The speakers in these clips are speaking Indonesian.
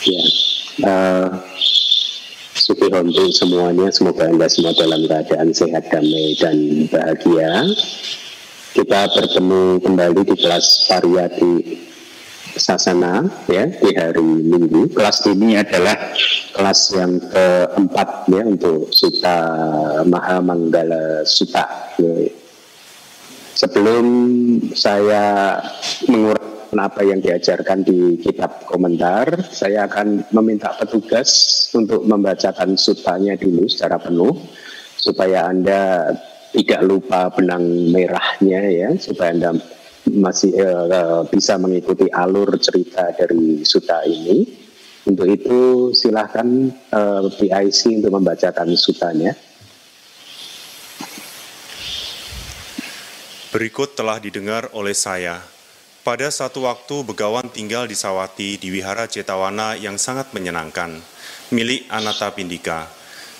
Ya, uh, Suki untuk semuanya, semoga Anda semua dalam keadaan sehat, damai, dan bahagia. Kita bertemu kembali di kelas Pariyati Sasana ya di hari Minggu. Kelas ini adalah kelas yang keempat ya untuk Suta Maha Manggala Suta. Sebelum saya menguraikan apa yang diajarkan di kitab komentar, saya akan meminta petugas untuk membacakan sutanya dulu secara penuh supaya Anda tidak lupa benang merahnya ya, supaya Anda masih uh, bisa mengikuti alur cerita dari suta ini. Untuk itu silahkan uh, eh, PIC untuk membacakan sutanya. Berikut telah didengar oleh saya pada satu waktu Begawan tinggal di Sawati di Wihara Cetawana yang sangat menyenangkan, milik Anata Pindika.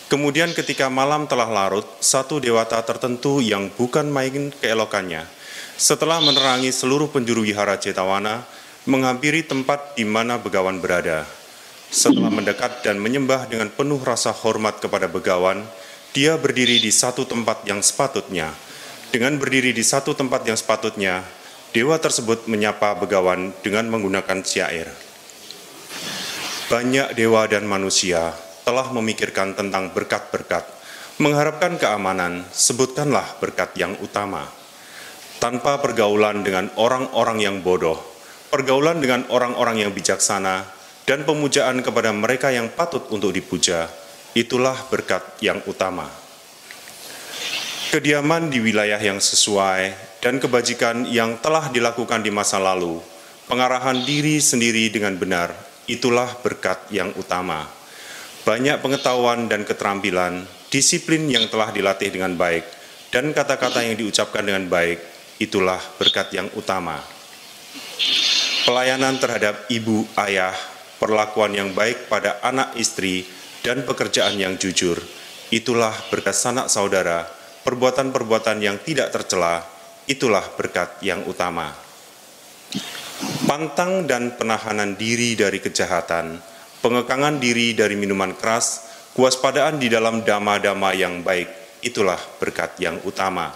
Kemudian ketika malam telah larut, satu dewata tertentu yang bukan main keelokannya, setelah menerangi seluruh penjuru Wihara Cetawana, menghampiri tempat di mana Begawan berada. Setelah mendekat dan menyembah dengan penuh rasa hormat kepada Begawan, dia berdiri di satu tempat yang sepatutnya. Dengan berdiri di satu tempat yang sepatutnya, Dewa tersebut menyapa begawan dengan menggunakan syair. Banyak dewa dan manusia telah memikirkan tentang berkat-berkat, mengharapkan keamanan, sebutkanlah berkat yang utama. Tanpa pergaulan dengan orang-orang yang bodoh, pergaulan dengan orang-orang yang bijaksana, dan pemujaan kepada mereka yang patut untuk dipuja, itulah berkat yang utama. Kediaman di wilayah yang sesuai dan kebajikan yang telah dilakukan di masa lalu, pengarahan diri sendiri dengan benar, itulah berkat yang utama. Banyak pengetahuan dan keterampilan, disiplin yang telah dilatih dengan baik, dan kata-kata yang diucapkan dengan baik, itulah berkat yang utama. Pelayanan terhadap ibu, ayah, perlakuan yang baik pada anak istri, dan pekerjaan yang jujur, itulah berkat sanak saudara, perbuatan-perbuatan yang tidak tercela, itulah berkat yang utama. Pantang dan penahanan diri dari kejahatan, pengekangan diri dari minuman keras, kewaspadaan di dalam dama-dama yang baik, itulah berkat yang utama.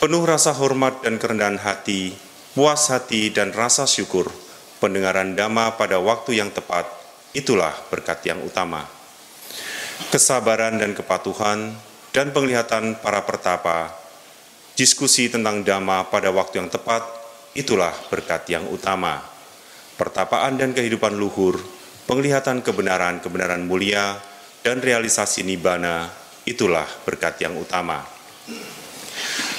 Penuh rasa hormat dan kerendahan hati, puas hati dan rasa syukur, pendengaran dama pada waktu yang tepat, itulah berkat yang utama. Kesabaran dan kepatuhan, dan penglihatan para pertapa, Diskusi tentang dhamma pada waktu yang tepat, itulah berkat yang utama. Pertapaan dan kehidupan luhur, penglihatan kebenaran-kebenaran mulia, dan realisasi nibana, itulah berkat yang utama.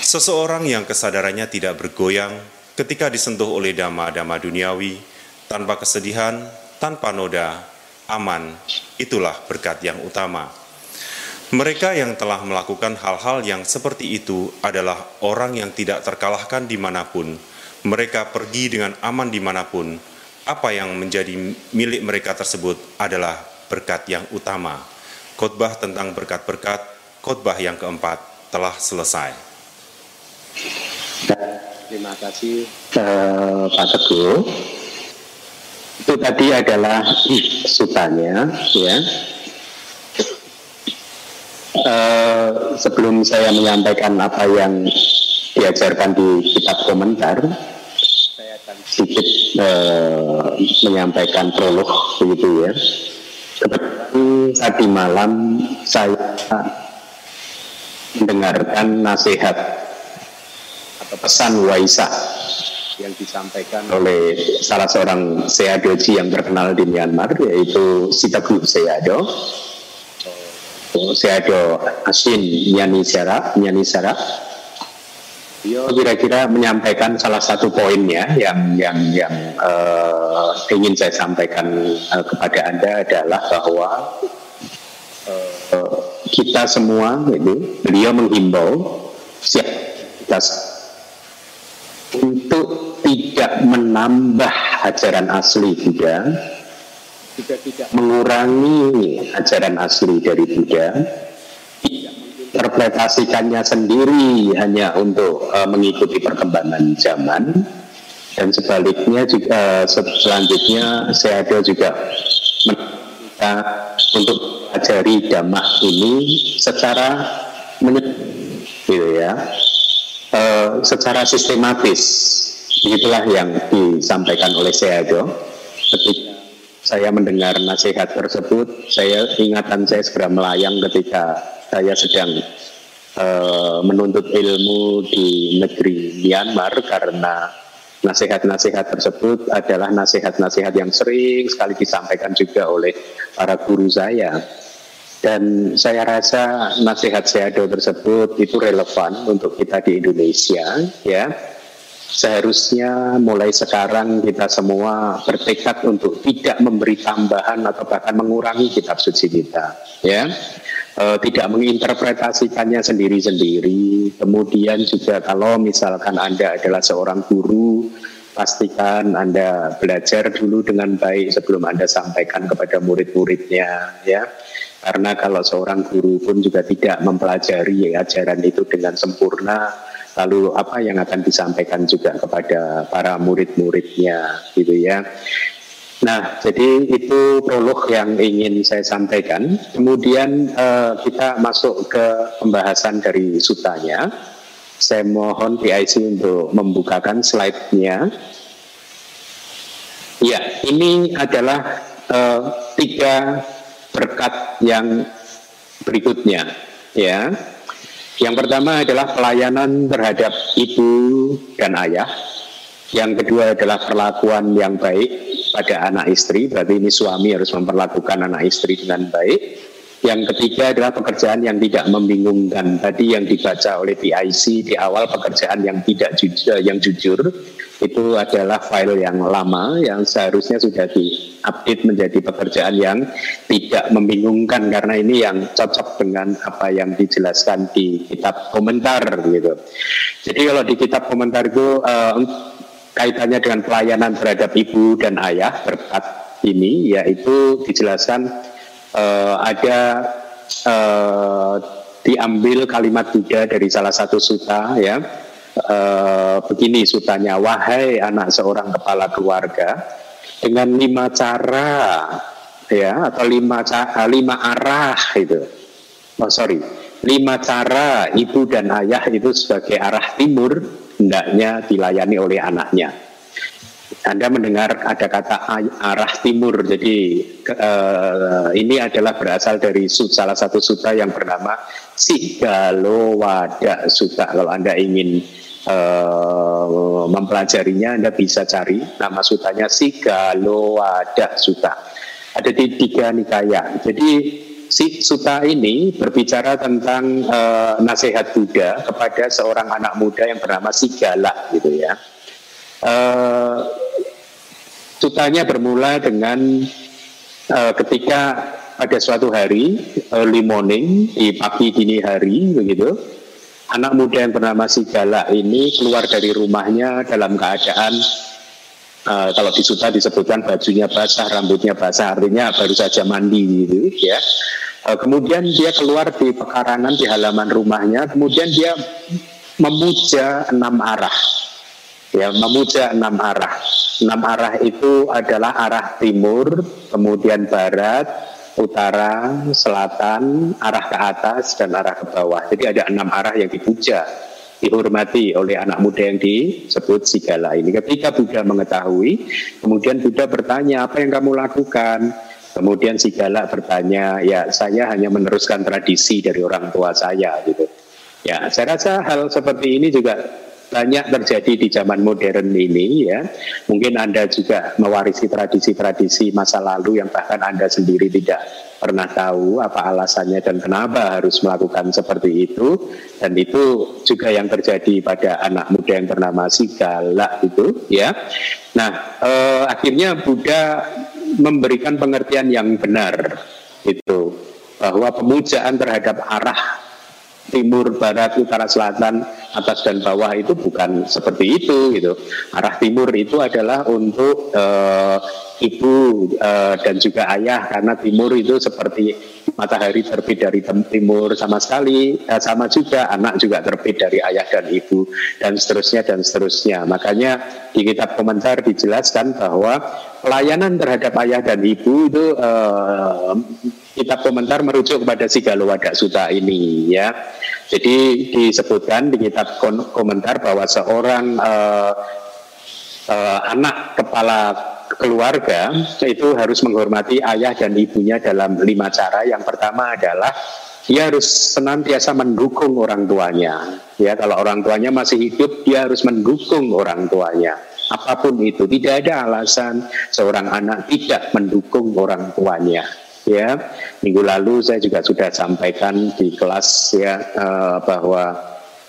Seseorang yang kesadarannya tidak bergoyang ketika disentuh oleh dhamma-dhamma duniawi, tanpa kesedihan, tanpa noda, aman, itulah berkat yang utama. Mereka yang telah melakukan hal-hal yang seperti itu adalah orang yang tidak terkalahkan di mana pun. Mereka pergi dengan aman di mana pun. Apa yang menjadi milik mereka tersebut adalah berkat yang utama. Khotbah tentang berkat-berkat, khotbah yang keempat telah selesai. Terima kasih uh, Pak Teguh. Itu tadi adalah sutanya, ya Uh, sebelum saya menyampaikan apa yang diajarkan di kitab komentar, saya akan sedikit uh, menyampaikan prolog begitu ya. Kebetulan tadi malam saya mendengarkan nasihat atau pesan Waisak yang disampaikan oleh salah seorang Seadoji yang terkenal di Myanmar yaitu Sitagu Seado ada Asin Nyanisara, Nyanisara. Beliau kira-kira menyampaikan salah satu poinnya yang yang yang uh, ingin saya sampaikan uh, kepada anda adalah bahwa uh, kita semua ini beliau menghimbau siap kita untuk tidak menambah ajaran asli juga juga tidak. Mengurangi ajaran asli dari Buddha, interpretasikannya sendiri hanya untuk uh, mengikuti perkembangan zaman, dan sebaliknya juga selanjutnya Seado juga kita untuk pelajari damak ini secara gitu ya. E, secara sistematis. Itulah yang disampaikan oleh Seado ketika saya mendengar nasihat tersebut saya ingatan saya segera melayang ketika saya sedang e, menuntut ilmu di negeri Myanmar karena Nasihat-nasihat tersebut adalah nasihat-nasihat yang sering sekali disampaikan juga oleh para guru saya. Dan saya rasa nasihat Seado tersebut itu relevan untuk kita di Indonesia, ya. Seharusnya mulai sekarang kita semua bertekad untuk tidak memberi tambahan atau bahkan mengurangi kitab suci kita, ya uh, tidak menginterpretasikannya sendiri-sendiri. Kemudian juga kalau misalkan Anda adalah seorang guru, pastikan Anda belajar dulu dengan baik sebelum Anda sampaikan kepada murid-muridnya ya. Karena kalau seorang guru pun juga tidak mempelajari ajaran itu dengan sempurna, lalu apa yang akan disampaikan juga kepada para murid-muridnya gitu ya. Nah, jadi itu prolog yang ingin saya sampaikan. Kemudian uh, kita masuk ke pembahasan dari sutanya. Saya mohon PIC untuk membukakan slide-nya. Ya, ini adalah uh, tiga berkat yang berikutnya. Ya, yang pertama adalah pelayanan terhadap ibu dan ayah. Yang kedua adalah perlakuan yang baik pada anak istri, berarti ini suami harus memperlakukan anak istri dengan baik. Yang ketiga adalah pekerjaan yang tidak membingungkan. Tadi yang dibaca oleh PIC di awal pekerjaan yang tidak jujur, yang jujur itu adalah file yang lama yang seharusnya sudah diupdate menjadi pekerjaan yang tidak membingungkan karena ini yang cocok dengan apa yang dijelaskan di kitab komentar gitu. Jadi kalau di kitab komentar itu uh, kaitannya dengan pelayanan terhadap ibu dan ayah berkat ini yaitu dijelaskan uh, ada uh, diambil kalimat Buddha dari salah satu suta ya. Uh, begini sutanya wahai anak seorang kepala keluarga dengan lima cara ya atau lima cara, lima arah itu. Oh sorry. Lima cara ibu dan ayah itu sebagai arah timur hendaknya dilayani oleh anaknya. Anda mendengar ada kata arah timur, jadi uh, ini adalah berasal dari salah satu sutra yang bernama Sigalowada Suta. Kalau Anda ingin uh, mempelajarinya, Anda bisa cari nama sutanya Sigalowada Suta. Ada di tiga nikaya. Jadi si Suta ini berbicara tentang uh, nasihat Buddha kepada seorang anak muda yang bernama Sigala gitu ya. Uh, sutanya bermula dengan uh, ketika pada suatu hari early morning di pagi dini hari begitu anak muda yang bernama Sigala ini keluar dari rumahnya dalam keadaan uh, kalau di Suta disebutkan bajunya basah, rambutnya basah, artinya baru saja mandi gitu ya. Uh, kemudian dia keluar di pekarangan di halaman rumahnya, kemudian dia memuja enam arah. Ya, memuja enam arah. Enam arah itu adalah arah timur, kemudian barat, utara, selatan, arah ke atas dan arah ke bawah. Jadi ada enam arah yang dipuja dihormati oleh anak muda yang disebut Sigala ini. Ketika Buddha mengetahui, kemudian Buddha bertanya, apa yang kamu lakukan? Kemudian Sigala bertanya, ya saya hanya meneruskan tradisi dari orang tua saya gitu. Ya, saya rasa hal seperti ini juga banyak terjadi di zaman modern ini ya. Mungkin Anda juga mewarisi tradisi-tradisi masa lalu yang bahkan Anda sendiri tidak pernah tahu apa alasannya dan kenapa harus melakukan seperti itu dan itu juga yang terjadi pada anak muda yang bernama Sigala itu ya. Nah, eh, akhirnya Buddha memberikan pengertian yang benar itu bahwa pemujaan terhadap arah timur, barat, utara, selatan, atas dan bawah itu bukan seperti itu gitu. Arah timur itu adalah untuk uh, ibu uh, dan juga ayah karena timur itu seperti matahari terbit dari timur sama sekali eh, sama juga anak juga terbit dari ayah dan ibu dan seterusnya dan seterusnya makanya di kitab komentar dijelaskan bahwa pelayanan terhadap ayah dan ibu itu kitab komentar merujuk kepada Sigalo Wadak Suta ini ya jadi disebutkan di kitab komentar bahwa seorang eh, eh, anak kepala keluarga itu harus menghormati ayah dan ibunya dalam lima cara. Yang pertama adalah dia harus senantiasa mendukung orang tuanya. Ya, kalau orang tuanya masih hidup, dia harus mendukung orang tuanya. Apa pun itu, tidak ada alasan seorang anak tidak mendukung orang tuanya. Ya, minggu lalu saya juga sudah sampaikan di kelas ya uh, bahwa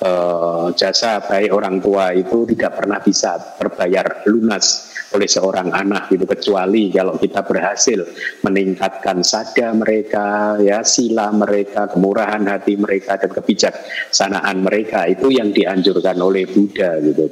uh, jasa baik orang tua itu tidak pernah bisa terbayar lunas oleh seorang anak gitu kecuali kalau kita berhasil meningkatkan sada mereka ya sila mereka kemurahan hati mereka dan kebijaksanaan mereka itu yang dianjurkan oleh Buddha gitu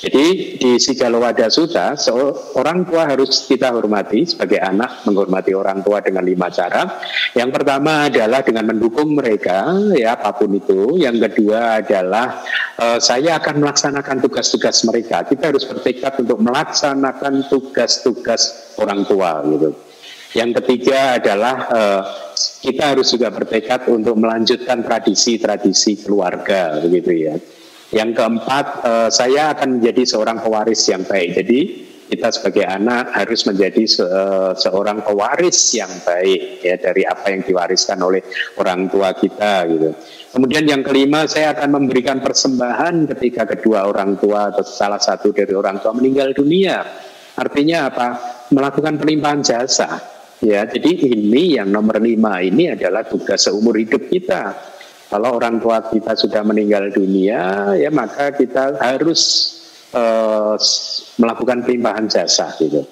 jadi di Sigalowada Sutta seorang tua harus kita hormati sebagai anak menghormati orang tua dengan lima cara. Yang pertama adalah dengan mendukung mereka ya apa pun itu. Yang kedua adalah uh, saya akan melaksanakan tugas-tugas mereka. Kita harus bertekad untuk melaksanakan tugas-tugas orang tua gitu. Yang ketiga adalah uh, kita harus juga bertekad untuk melanjutkan tradisi-tradisi keluarga begitu ya. Yang keempat, uh, saya akan menjadi seorang pewaris yang baik. Jadi kita sebagai anak harus menjadi se uh, seorang pewaris yang baik ya dari apa yang diwariskan oleh orang tua kita gitu. Kemudian yang kelima, saya akan memberikan persembahan ketika kedua orang tua atau salah satu dari orang tua meninggal dunia. Artinya apa? Melakukan pelimpahan jasa. Ya, jadi ini yang nomor lima ini adalah tugas seumur hidup kita kalau orang tua kita sudah meninggal dunia, ya maka kita harus uh, melakukan pelimpahan jasa gitu.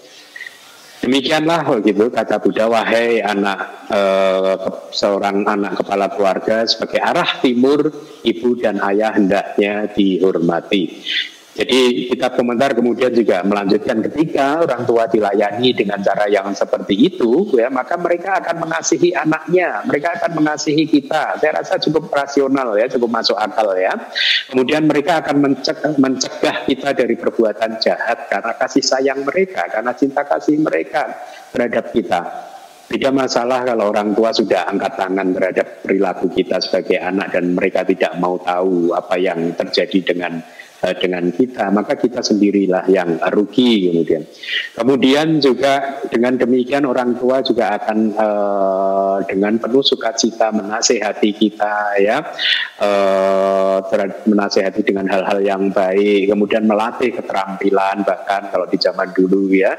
Demikianlah gitu kata Buddha wahai anak uh, seorang anak kepala keluarga sebagai arah timur ibu dan ayah hendaknya dihormati. Jadi kita komentar kemudian juga melanjutkan ketika orang tua dilayani dengan cara yang seperti itu, ya maka mereka akan mengasihi anaknya, mereka akan mengasihi kita. Saya rasa cukup rasional ya, cukup masuk akal ya. Kemudian mereka akan mencegah, mencegah kita dari perbuatan jahat karena kasih sayang mereka, karena cinta kasih mereka terhadap kita. Tidak masalah kalau orang tua sudah angkat tangan terhadap perilaku kita sebagai anak dan mereka tidak mau tahu apa yang terjadi dengan dengan kita, maka kita sendirilah yang rugi kemudian. Kemudian juga dengan demikian orang tua juga akan uh, dengan penuh sukacita menasehati kita ya, uh, menasehati dengan hal-hal yang baik, kemudian melatih keterampilan bahkan kalau di zaman dulu ya,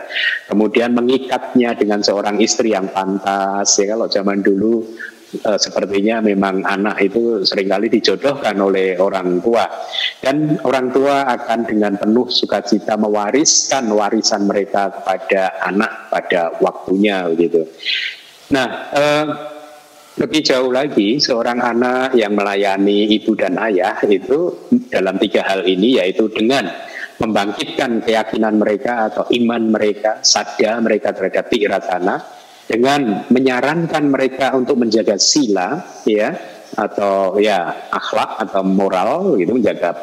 kemudian mengikatnya dengan seorang istri yang pantas ya. Kalau zaman dulu e, sepertinya memang anak itu sering kali dijodohkan oleh orang tua dan orang tua akan dengan penuh sukacita mewariskan warisan mereka kepada anak pada waktunya gitu. Nah, e, lebih jauh lagi seorang anak yang melayani ibu dan ayah itu dalam tiga hal ini yaitu dengan membangkitkan keyakinan mereka atau iman mereka, sadar mereka terhadap tiratana, dengan menyarankan mereka untuk menjaga sila ya atau ya akhlak atau moral gitu menjaga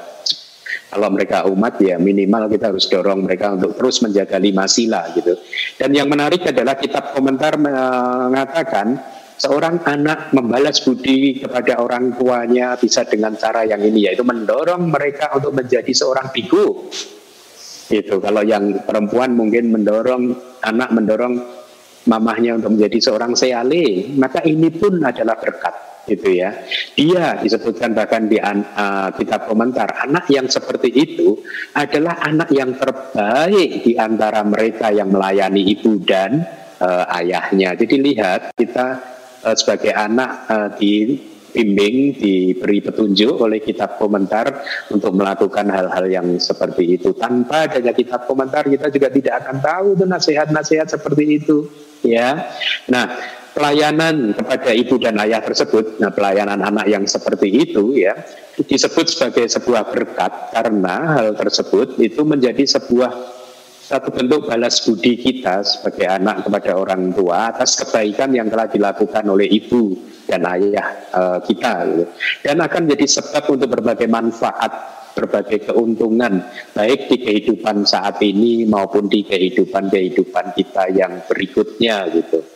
kalau mereka umat ya minimal kita harus dorong mereka untuk terus menjaga lima sila gitu. Dan yang menarik adalah kitab komentar mengatakan seorang anak membalas budi kepada orang tuanya bisa dengan cara yang ini yaitu mendorong mereka untuk menjadi seorang biku. Itu kalau yang perempuan mungkin mendorong anak mendorong mamahnya untuk menjadi seorang seale, maka ini pun adalah berkat itu ya. Dia disebutkan bahkan di uh, kitab komentar, anak yang seperti itu adalah anak yang terbaik di antara mereka yang melayani ibu dan uh, ayahnya. Jadi lihat kita uh, sebagai anak uh, di bimbing, diberi petunjuk oleh kitab komentar untuk melakukan hal-hal yang seperti itu. Tanpa adanya kitab komentar kita juga tidak akan tahu tuh nasihat-nasihat seperti itu ya. Nah, pelayanan kepada ibu dan ayah tersebut, nah pelayanan anak yang seperti itu ya, disebut sebagai sebuah berkat karena hal tersebut itu menjadi sebuah satu bentuk balas budi kita sebagai anak kepada orang tua atas kebaikan yang telah dilakukan oleh ibu dan ayah uh, kita gitu. dan akan menjadi sebab untuk berbagai manfaat berbagai keuntungan baik di kehidupan saat ini maupun di kehidupan kehidupan kita yang berikutnya gitu.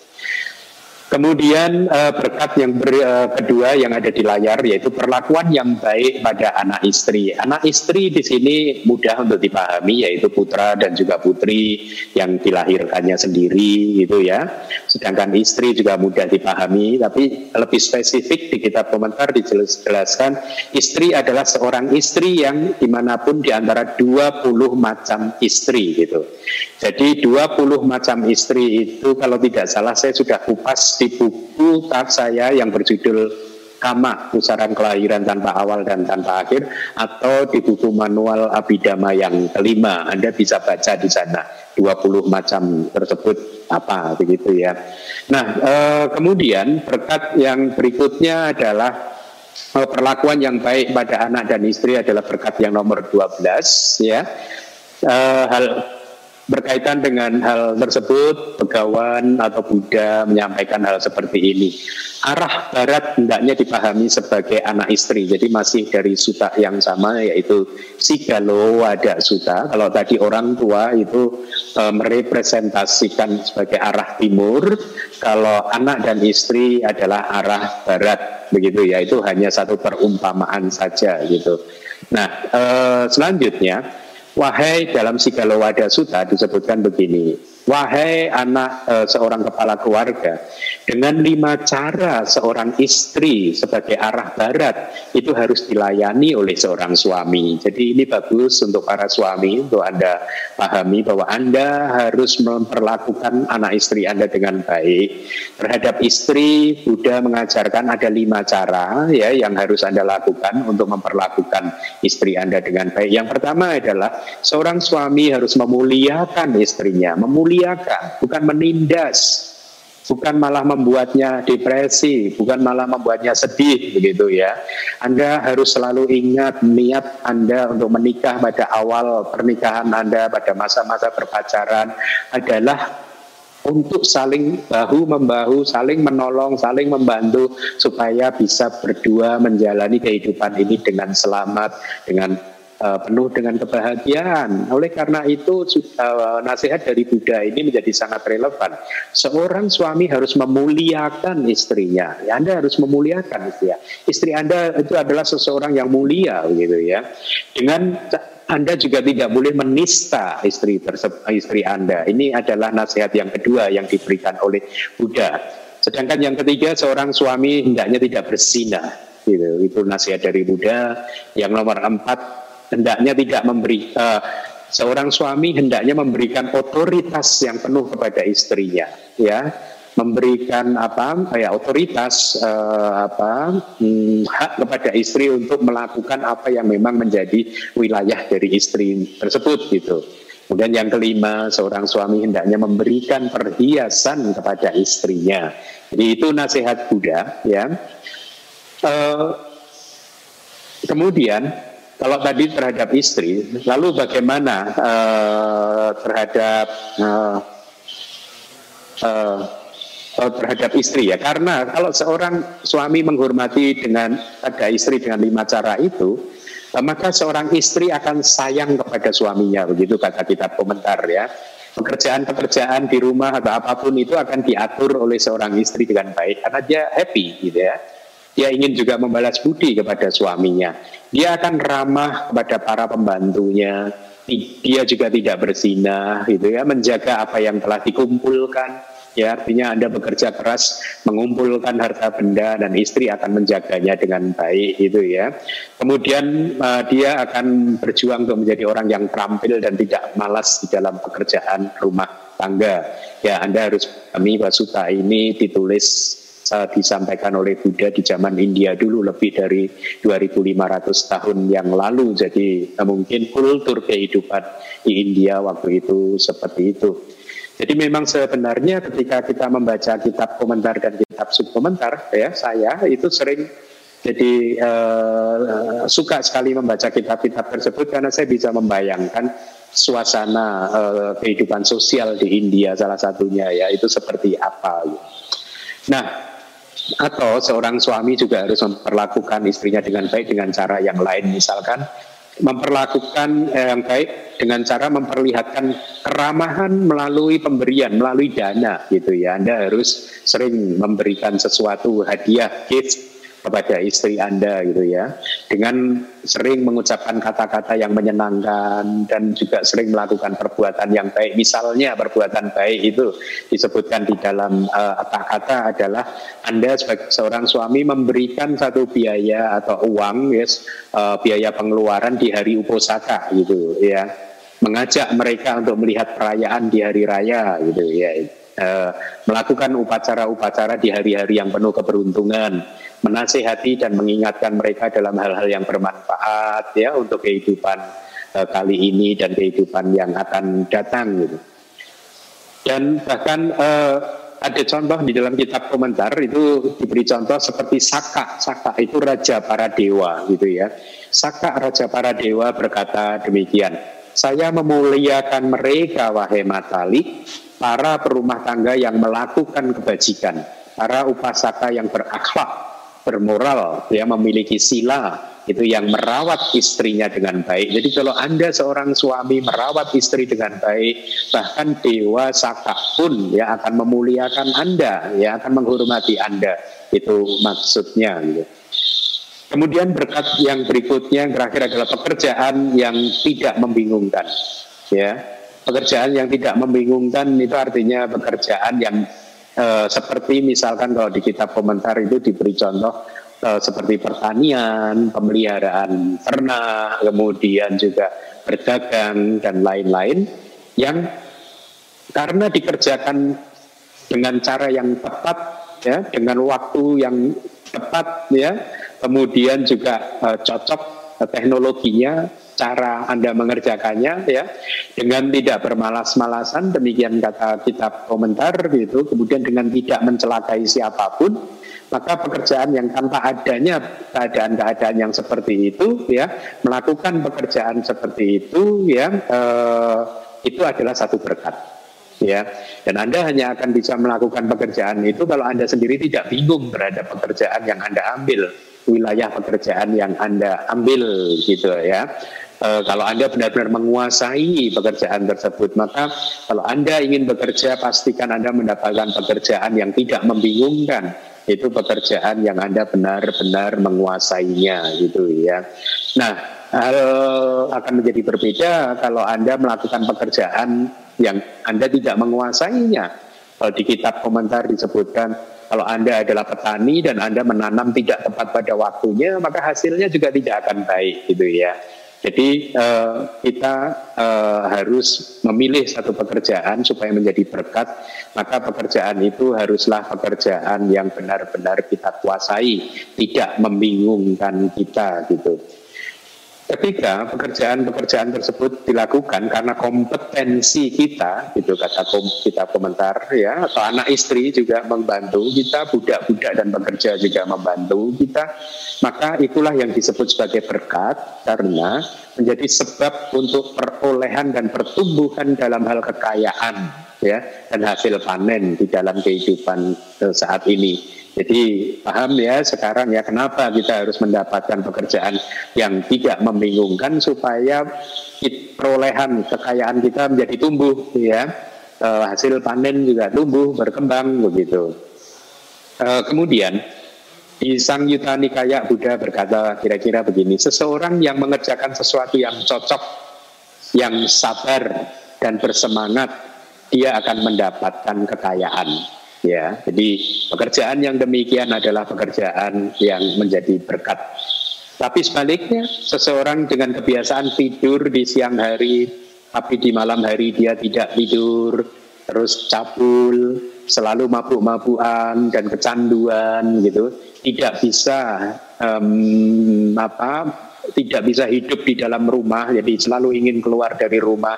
Kemudian uh, berkat yang ber, uh, kedua yang ada di layar yaitu perlakuan yang baik pada anak istri. Anak istri di sini mudah untuk dipahami yaitu putra dan juga putri yang dilahirkannya sendiri gitu ya. Sedangkan istri juga mudah dipahami tapi lebih spesifik di kitab komentar dijelaskan istri adalah seorang istri yang di mana pun di antara 20 macam istri gitu. Jadi 20 macam istri itu kalau tidak salah saya sudah kupas di buku tak saya yang berjudul Kama, Pusaran Kelahiran Tanpa Awal dan Tanpa Akhir, atau di buku manual Abidama yang kelima. Anda bisa baca di sana 20 macam tersebut apa begitu ya. Nah, eh, kemudian berkat yang berikutnya adalah eh, perlakuan yang baik pada anak dan istri adalah berkat yang nomor 12 ya. Eh, hal berkaitan dengan hal tersebut, Begawan atau Buddha menyampaikan hal seperti ini. Arah barat hendaknya dipahami sebagai anak istri, jadi masih dari suta yang sama yaitu Sigalo Wada Suta. Kalau tadi orang tua itu e, merepresentasikan sebagai arah timur, kalau anak dan istri adalah arah barat, begitu ya. Itu hanya satu perumpamaan saja gitu. Nah, e, selanjutnya Wahai dalam Sigalowada Sutta disebutkan begini, wahai anak e, seorang kepala keluarga, dengan lima cara seorang istri sebagai arah barat itu harus dilayani oleh seorang suami. Jadi ini bagus untuk para suami untuk Anda pahami bahwa Anda harus memperlakukan anak istri Anda dengan baik. Terhadap istri, Buddha mengajarkan ada lima cara ya yang harus Anda lakukan untuk memperlakukan istri Anda dengan baik. Yang pertama adalah seorang suami harus memuliakan istrinya, memuliakan, bukan menindas, bukan malah membuatnya depresi, bukan malah membuatnya sedih begitu ya. Anda harus selalu ingat niat Anda untuk menikah pada awal pernikahan Anda pada masa-masa berpacaran adalah untuk saling bahu membahu, saling menolong, saling membantu supaya bisa berdua menjalani kehidupan ini dengan selamat, dengan uh, penuh dengan kebahagiaan. Oleh karena itu uh, nasihat dari Buddha ini menjadi sangat relevan. Seorang suami harus memuliakan istrinya. Ya, anda harus memuliakan istri. Istri Anda itu adalah seseorang yang mulia gitu ya. Dengan anda juga tidak boleh menista istri tersebut, istri Anda. Ini adalah nasihat yang kedua yang diberikan oleh Buddha. Sedangkan yang ketiga, seorang suami hendaknya tidak bersinah. Gitu. Itu nasihat dari Buddha. Yang nomor empat, hendaknya tidak memberi uh, seorang suami hendaknya memberikan otoritas yang penuh kepada istrinya ya memberikan apa ya otoritas uh, apa hmm, hak kepada istri untuk melakukan apa yang memang menjadi wilayah dari istri tersebut gitu. Kemudian yang kelima, seorang suami hendaknya memberikan perhiasan kepada istrinya. Jadi itu nasihat Buddha ya. Uh, kemudian kalau tadi terhadap istri, lalu bagaimana uh, terhadap uh, uh, terhadap istri ya? Karena kalau seorang suami menghormati dengan ada istri dengan lima cara itu, maka seorang istri akan sayang kepada suaminya, begitu kata kitab komentar ya. Pekerjaan-pekerjaan di rumah atau apa pun itu akan diatur oleh seorang istri dengan baik karena dia happy gitu ya. Dia ingin juga membalas budi kepada suaminya. Dia akan ramah kepada para pembantunya. Dia juga tidak bersinah, gitu ya, menjaga apa yang telah dikumpulkan. Ya, artinya Anda bekerja keras mengumpulkan harta benda dan istri akan menjaganya dengan baik itu ya. Kemudian uh, dia akan berjuang untuk menjadi orang yang terampil dan tidak malas di dalam pekerjaan rumah tangga. Ya, Anda harus pahami bahwa suta ini ditulis uh, disampaikan oleh Buddha di zaman India dulu lebih dari 2500 tahun yang lalu. Jadi uh, mungkin kultur kehidupan di India waktu itu seperti itu. Jadi memang sebenarnya ketika kita membaca kitab komentar dan kitab subkomentar ya saya itu sering jadi uh, suka sekali membaca kitab-kitab tersebut karena saya bisa membayangkan suasana uh, kehidupan sosial di India salah satunya ya itu seperti apa. Nah, atau seorang suami juga harus memperlakukan istrinya dengan baik dengan cara yang lain. Misalkan memperlakukan eh, yang baik dengan cara memperlihatkan keramahan melalui pemberian melalui dana gitu ya. Anda harus sering memberikan sesuatu hadiah gift kepada istri Anda gitu ya. Dengan sering mengucapkan kata-kata yang menyenangkan dan juga sering melakukan perbuatan yang baik. Misalnya perbuatan baik itu disebutkan di dalam uh, kata-kata adalah Anda sebagai seorang suami memberikan satu biaya atau uang yes, uh, biaya pengeluaran di hari uposaka gitu ya. Mengajak mereka untuk melihat perayaan di hari raya gitu ya. Uh, melakukan upacara-upacara di hari-hari yang penuh keberuntungan menasehati dan mengingatkan mereka dalam hal-hal yang bermanfaat ya untuk kehidupan uh, kali ini dan kehidupan yang akan datang gitu. Dan bahkan uh, ada contoh di dalam kitab komentar itu diberi contoh seperti Saka. Saka itu raja para dewa gitu ya. Saka raja para dewa berkata demikian. Saya memuliakan mereka wahai matali, para perumah tangga yang melakukan kebajikan, para upasaka yang berakhlak, bermoral, ya memiliki sila itu yang merawat istrinya dengan baik. Jadi kalau Anda seorang suami merawat istri dengan baik, bahkan dewa saka pun ya akan memuliakan Anda, ya akan menghormati Anda. Itu maksudnya gitu. Kemudian berkat yang berikutnya yang terakhir adalah pekerjaan yang tidak membingungkan. Ya, pekerjaan yang tidak membingungkan itu artinya pekerjaan yang Eh, seperti misalkan kalau di kitab komentar itu diberi contoh e, seperti pertanian, pemeliharaan ternak, kemudian juga berdagang dan lain-lain yang karena dikerjakan dengan cara yang tepat ya, dengan waktu yang tepat ya, kemudian juga e, cocok teknologinya cara Anda mengerjakannya ya. Dengan tidak bermalas-malasan demikian kata kitab komentar gitu. Kemudian dengan tidak mencelakai siapa pun maka pekerjaan yang tanpa adanya keadaan-keadaan yang seperti itu ya melakukan pekerjaan seperti itu ya eh, itu adalah satu berkat ya. Dan Anda hanya akan bisa melakukan pekerjaan itu kalau Anda sendiri tidak bingung terhadap pekerjaan yang Anda ambil wilayah pekerjaan yang Anda ambil gitu ya e, kalau Anda benar-benar menguasai pekerjaan tersebut, maka kalau Anda ingin bekerja, pastikan Anda mendapatkan pekerjaan yang tidak membingungkan. Itu pekerjaan yang Anda benar-benar menguasainya, gitu ya. Nah, hal akan menjadi berbeda kalau Anda melakukan pekerjaan yang Anda tidak menguasainya. Kalau di kitab komentar disebutkan, kalau Anda adalah petani dan Anda menanam tidak tepat pada waktunya, maka hasilnya juga tidak akan baik, gitu ya. Jadi uh, kita uh, harus memilih satu pekerjaan supaya menjadi berkat, maka pekerjaan itu haruslah pekerjaan yang benar-benar kita kuasai, tidak membingungkan kita gitu. Ketika pekerjaan-pekerjaan tersebut dilakukan karena kompetensi kita, gitu kata kita komentar ya, atau anak istri juga membantu kita, budak-budak dan pekerja juga membantu kita, maka itulah yang disebut sebagai berkat karena menjadi sebab untuk perolehan dan pertumbuhan dalam hal kekayaan ya dan hasil panen di dalam kehidupan eh, saat ini. Jadi paham ya sekarang ya kenapa kita harus mendapatkan pekerjaan yang tidak membingungkan supaya perolehan kekayaan kita menjadi tumbuh ya e, hasil panen juga tumbuh berkembang begitu. E, kemudian di Sang Yuta Nikaya Buddha berkata kira-kira begini, seseorang yang mengerjakan sesuatu yang cocok, yang sabar dan bersemangat, dia akan mendapatkan kekayaan Ya, jadi pekerjaan yang demikian adalah pekerjaan yang menjadi berkat. Tapi sebaliknya, seseorang dengan kebiasaan tidur di siang hari, tapi di malam hari dia tidak tidur, terus cabul, selalu mabuk-mabukan dan kecanduan gitu, tidak bisa um, apa tidak bisa hidup di dalam rumah, jadi selalu ingin keluar dari rumah,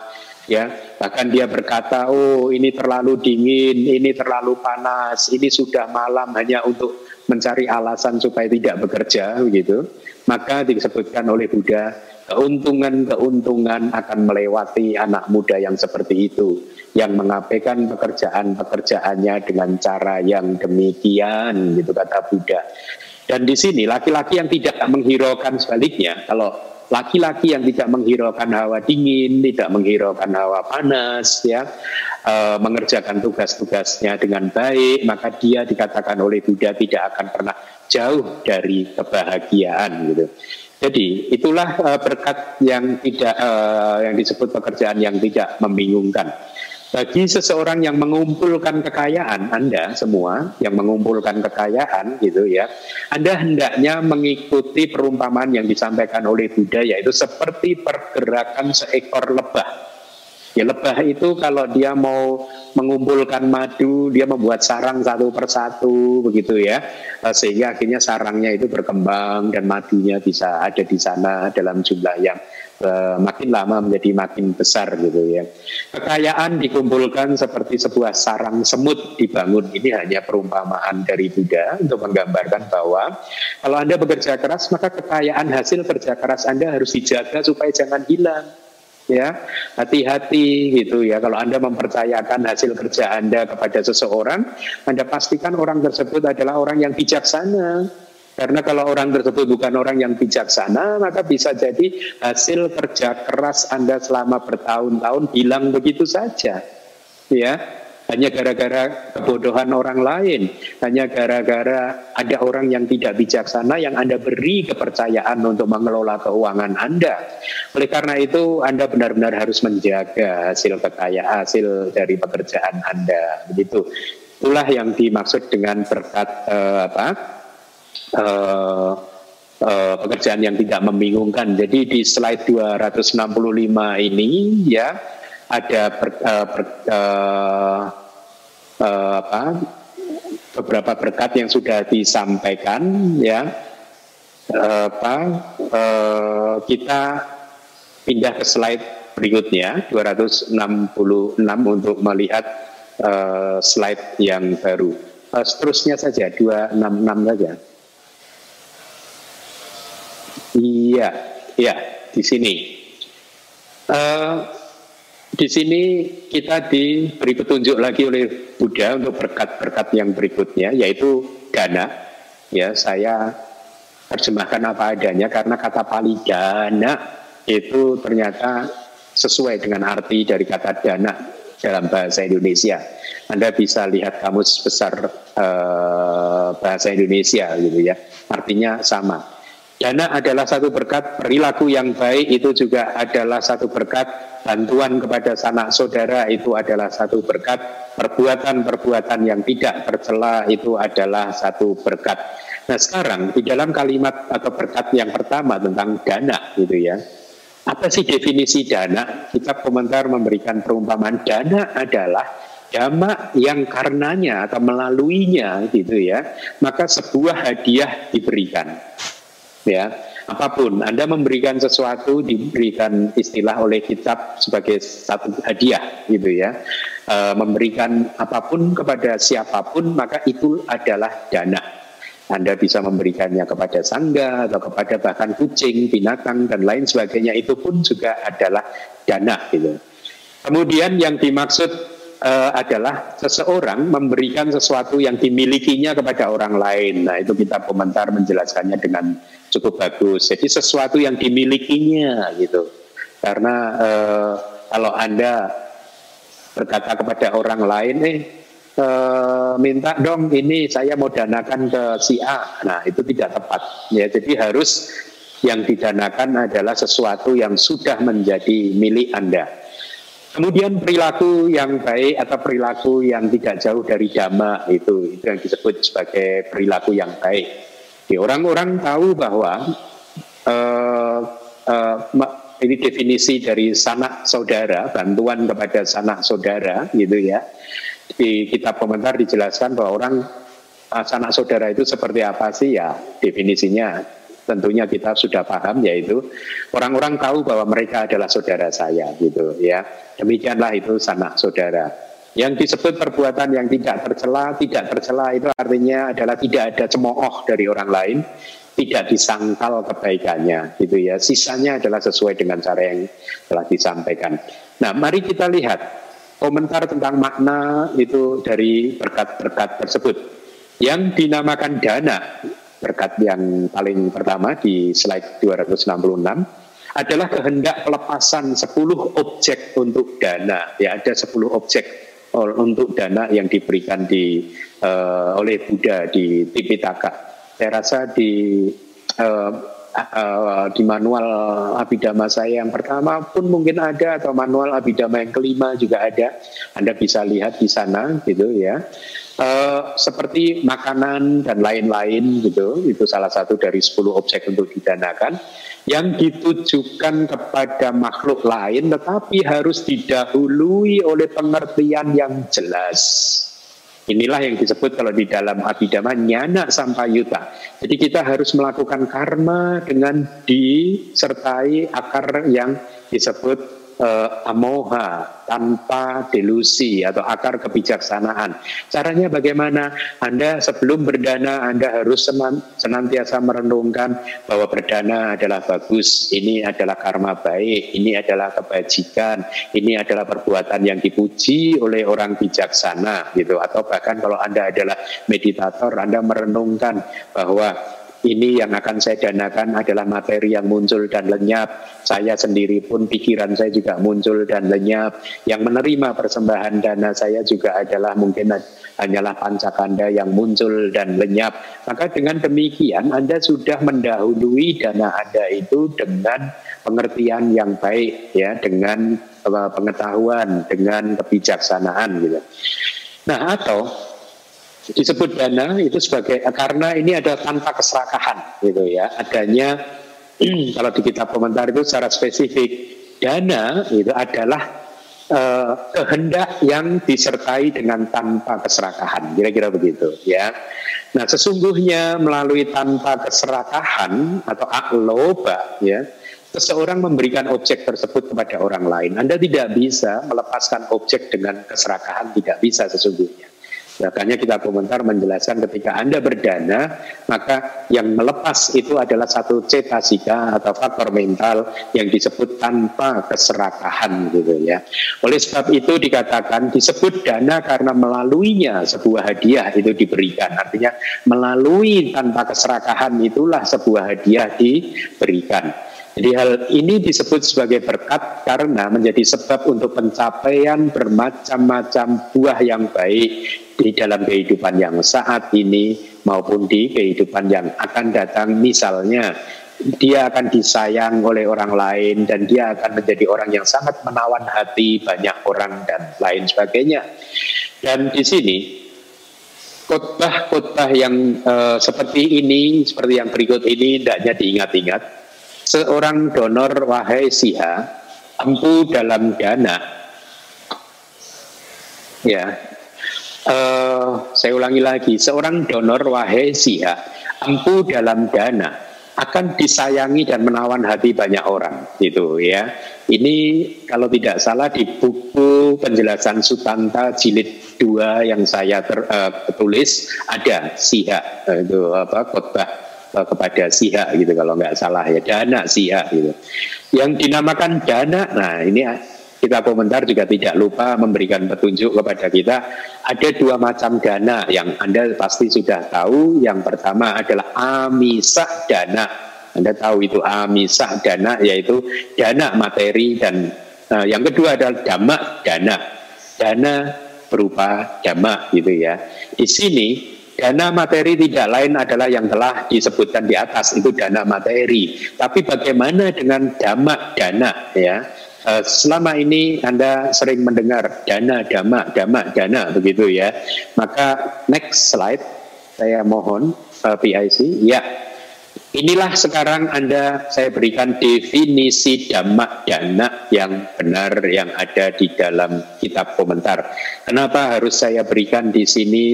ya bahkan dia berkata oh ini terlalu dingin ini terlalu panas ini sudah malam hanya untuk mencari alasan supaya tidak bekerja begitu. Maka disebutkan oleh Buddha keuntungan-keuntungan akan melewati anak muda yang seperti itu yang mengabaikan pekerjaan-pekerjaannya dengan cara yang demikian gitu kata Buddha. Dan di sini laki-laki yang tidak menghiraukan sebaliknya kalau laki-laki yang tidak menghiraukan hawa dingin, tidak menghiraukan hawa panas, ya, e, mengerjakan tugas-tugasnya dengan baik, maka dia dikatakan oleh Buddha tidak akan pernah jauh dari kebahagiaan, gitu. Jadi itulah e, berkat yang tidak e, yang disebut pekerjaan yang tidak membingungkan. Bagi seseorang yang mengumpulkan kekayaan Anda semua yang mengumpulkan kekayaan gitu ya, Anda hendaknya mengikuti perumpamaan yang disampaikan oleh Buddha yaitu seperti pergerakan seekor lebah. Ya lebah itu kalau dia mau mengumpulkan madu, dia membuat sarang satu persatu begitu ya, sehingga akhirnya sarangnya itu berkembang dan madunya bisa ada di sana dalam jumlah yang uh, makin lama menjadi makin besar gitu ya. Kekayaan dikumpulkan seperti sebuah sarang semut dibangun. Ini hanya perumpamaan dari Buddha untuk menggambarkan bahwa kalau Anda bekerja keras maka kekayaan hasil kerja keras Anda harus dijaga supaya jangan hilang ya hati-hati gitu ya kalau anda mempercayakan hasil kerja anda kepada seseorang anda pastikan orang tersebut adalah orang yang bijaksana karena kalau orang tersebut bukan orang yang bijaksana, maka bisa jadi hasil kerja keras Anda selama bertahun-tahun hilang begitu saja. Ya, hanya gara-gara kebodohan orang lain, hanya gara-gara ada orang yang tidak bijaksana yang Anda beri kepercayaan untuk mengelola keuangan Anda. Oleh karena itu, Anda benar-benar harus menjaga hasil kekayaan, hasil dari pekerjaan Anda. Begitu. Itulah yang dimaksud dengan berkat uh, apa? Uh, uh, pekerjaan yang tidak membingungkan. Jadi di slide 265 ini ya ada per, uh, per, uh, uh, apa, beberapa berkat yang sudah disampaikan ya uh, apa uh, kita pindah ke slide berikutnya 266 untuk melihat uh, slide yang baru. Uh, seterusnya saja 266 saja. Iya, iya di sini. Uh, di sini kita diberi petunjuk lagi oleh Buddha untuk berkat-berkat yang berikutnya, yaitu dana. Ya, saya terjemahkan apa adanya karena kata pali dana itu ternyata sesuai dengan arti dari kata dana dalam bahasa Indonesia. Anda bisa lihat kamus besar uh, bahasa Indonesia gitu ya. Artinya sama. Dana adalah satu berkat, perilaku yang baik itu juga adalah satu berkat, bantuan kepada sanak saudara itu adalah satu berkat, perbuatan-perbuatan yang tidak tercela itu adalah satu berkat. Nah sekarang di dalam kalimat atau berkat yang pertama tentang dana gitu ya, apa sih definisi dana? Kita komentar memberikan perumpamaan. Dana adalah dhamma yang karenanya atau melaluinya gitu ya, maka sebuah hadiah diberikan ya apa pun Anda memberikan sesuatu diberikan istilah oleh kitab sebagai satu hadiah gitu ya e, memberikan apa pun kepada siapa pun maka itu adalah dana anda bisa memberikannya kepada sangga atau kepada bahkan kucing, binatang dan lain sebagainya itu pun juga adalah dana gitu. Kemudian yang dimaksud uh, adalah seseorang memberikan sesuatu yang dimilikinya kepada orang lain. Nah, itu kita komentar menjelaskannya dengan cukup bagus. Jadi sesuatu yang dimilikinya gitu. Karena eh, kalau anda berkata kepada orang lain, eh eh minta dong ini saya mau danakan ke si A. Nah itu tidak tepat. Ya jadi harus yang didanakan adalah sesuatu yang sudah menjadi milik anda. Kemudian perilaku yang baik atau perilaku yang tidak jauh dari dhamma itu itu yang disebut sebagai perilaku yang baik. Orang-orang tahu bahwa uh, uh, ini definisi dari sanak saudara, bantuan kepada sanak saudara, gitu ya. Di kitab komentar dijelaskan bahwa orang uh, sanak saudara itu seperti apa sih ya definisinya tentunya kita sudah paham yaitu orang-orang tahu bahwa mereka adalah saudara saya gitu ya. Demikianlah itu sanak saudara. Yang disebut perbuatan yang tidak tercela, tidak tercela itu artinya adalah tidak ada cemooh dari orang lain, tidak disangkal kebaikannya gitu ya. Sisanya adalah sesuai dengan cara yang telah disampaikan. Nah, mari kita lihat komentar tentang makna itu dari berkat-berkat tersebut. Yang dinamakan dana, berkat yang paling pertama di slide 266 adalah kehendak pelepasan 10 objek untuk dana. Ya, ada 10 objek untuk dana yang diberikan di uh, oleh Buddha di Tipitaka. Saya rasa di uh, uh, di manual abidama saya yang pertama pun mungkin ada atau manual abidama yang kelima juga ada. Anda bisa lihat di sana gitu ya. Uh, seperti makanan dan lain-lain gitu, itu salah satu dari 10 objek untuk didanakan yang ditujukan kepada makhluk lain tetapi harus didahului oleh pengertian yang jelas. Inilah yang disebut kalau di dalam abidama nyana sampayuta. Jadi kita harus melakukan karma dengan disertai akar yang disebut uh, amoha tanpa delusi atau akar kebijaksanaan. Caranya bagaimana? Anda sebelum berdana Anda harus senantiasa merenungkan bahwa berdana adalah bagus, ini adalah karma baik, ini adalah kebajikan, ini adalah perbuatan yang dipuji oleh orang bijaksana gitu atau bahkan kalau Anda adalah meditator Anda merenungkan bahwa ini yang akan saya danakan adalah materi yang muncul dan lenyap. Saya sendiri pun pikiran saya juga muncul dan lenyap. Yang menerima persembahan dana saya juga adalah mungkin hanyalah pancakanda yang muncul dan lenyap. Maka dengan demikian Anda sudah mendahului dana Anda itu dengan pengertian yang baik ya, dengan pengetahuan, dengan kebijaksanaan gitu. Nah, atau disebut dana itu sebagai karena ini ada tanpa keserakahan gitu ya. Adanya kalau di kitab komentar itu secara spesifik dana itu adalah uh, kehendak yang disertai dengan tanpa keserakahan kira-kira begitu ya. Nah sesungguhnya melalui tanpa keserakahan atau akloba ya seseorang memberikan objek tersebut kepada orang lain. Anda tidak bisa melepaskan objek dengan keserakahan tidak bisa sesungguhnya Makanya kita komentar menjelaskan ketika Anda berdana, maka yang melepas itu adalah satu cetasika atau faktor mental yang disebut tanpa keserakahan gitu ya. Oleh sebab itu dikatakan disebut dana karena melaluinya sebuah hadiah itu diberikan. Artinya melalui tanpa keserakahan itulah sebuah hadiah diberikan. Jadi hal ini disebut sebagai berkat karena menjadi sebab untuk pencapaian bermacam-macam buah yang baik di dalam kehidupan yang saat ini maupun di kehidupan yang akan datang. Misalnya dia akan disayang oleh orang lain dan dia akan menjadi orang yang sangat menawan hati banyak orang dan lain sebagainya. Dan di sini khotbah-khotbah yang uh, seperti ini, seperti yang berikut ini, tidaknya diingat-ingat seorang donor wahai siha ampu dalam dana ya uh, saya ulangi lagi seorang donor wahai siha ampu dalam dana akan disayangi dan menawan hati banyak orang gitu ya ini kalau tidak salah di buku penjelasan Sutanta jilid 2 yang saya ter, uh, tulis ada siha uh, itu apa khotbah Eh, kepada siha gitu kalau nggak salah ya dana siha gitu. Yang dinamakan dana, nah ini kita komentar juga tidak lupa memberikan petunjuk kepada kita ada dua macam dana yang Anda pasti sudah tahu. Yang pertama adalah amisah dana. Anda tahu itu amisah dana yaitu dana materi dan uh, yang kedua adalah dhamma dana. Dana berupa dhamma gitu ya. Di sini Dana materi tidak lain adalah yang telah disebutkan di atas itu dana materi. Tapi bagaimana dengan dama dana ya? Eh, selama ini Anda sering mendengar dana, dama, dama, dana begitu ya. Maka next slide saya mohon uh, eh, PIC. Ya, Inilah sekarang Anda saya berikan definisi dhamma dana yang benar yang ada di dalam kitab komentar. Kenapa harus saya berikan di sini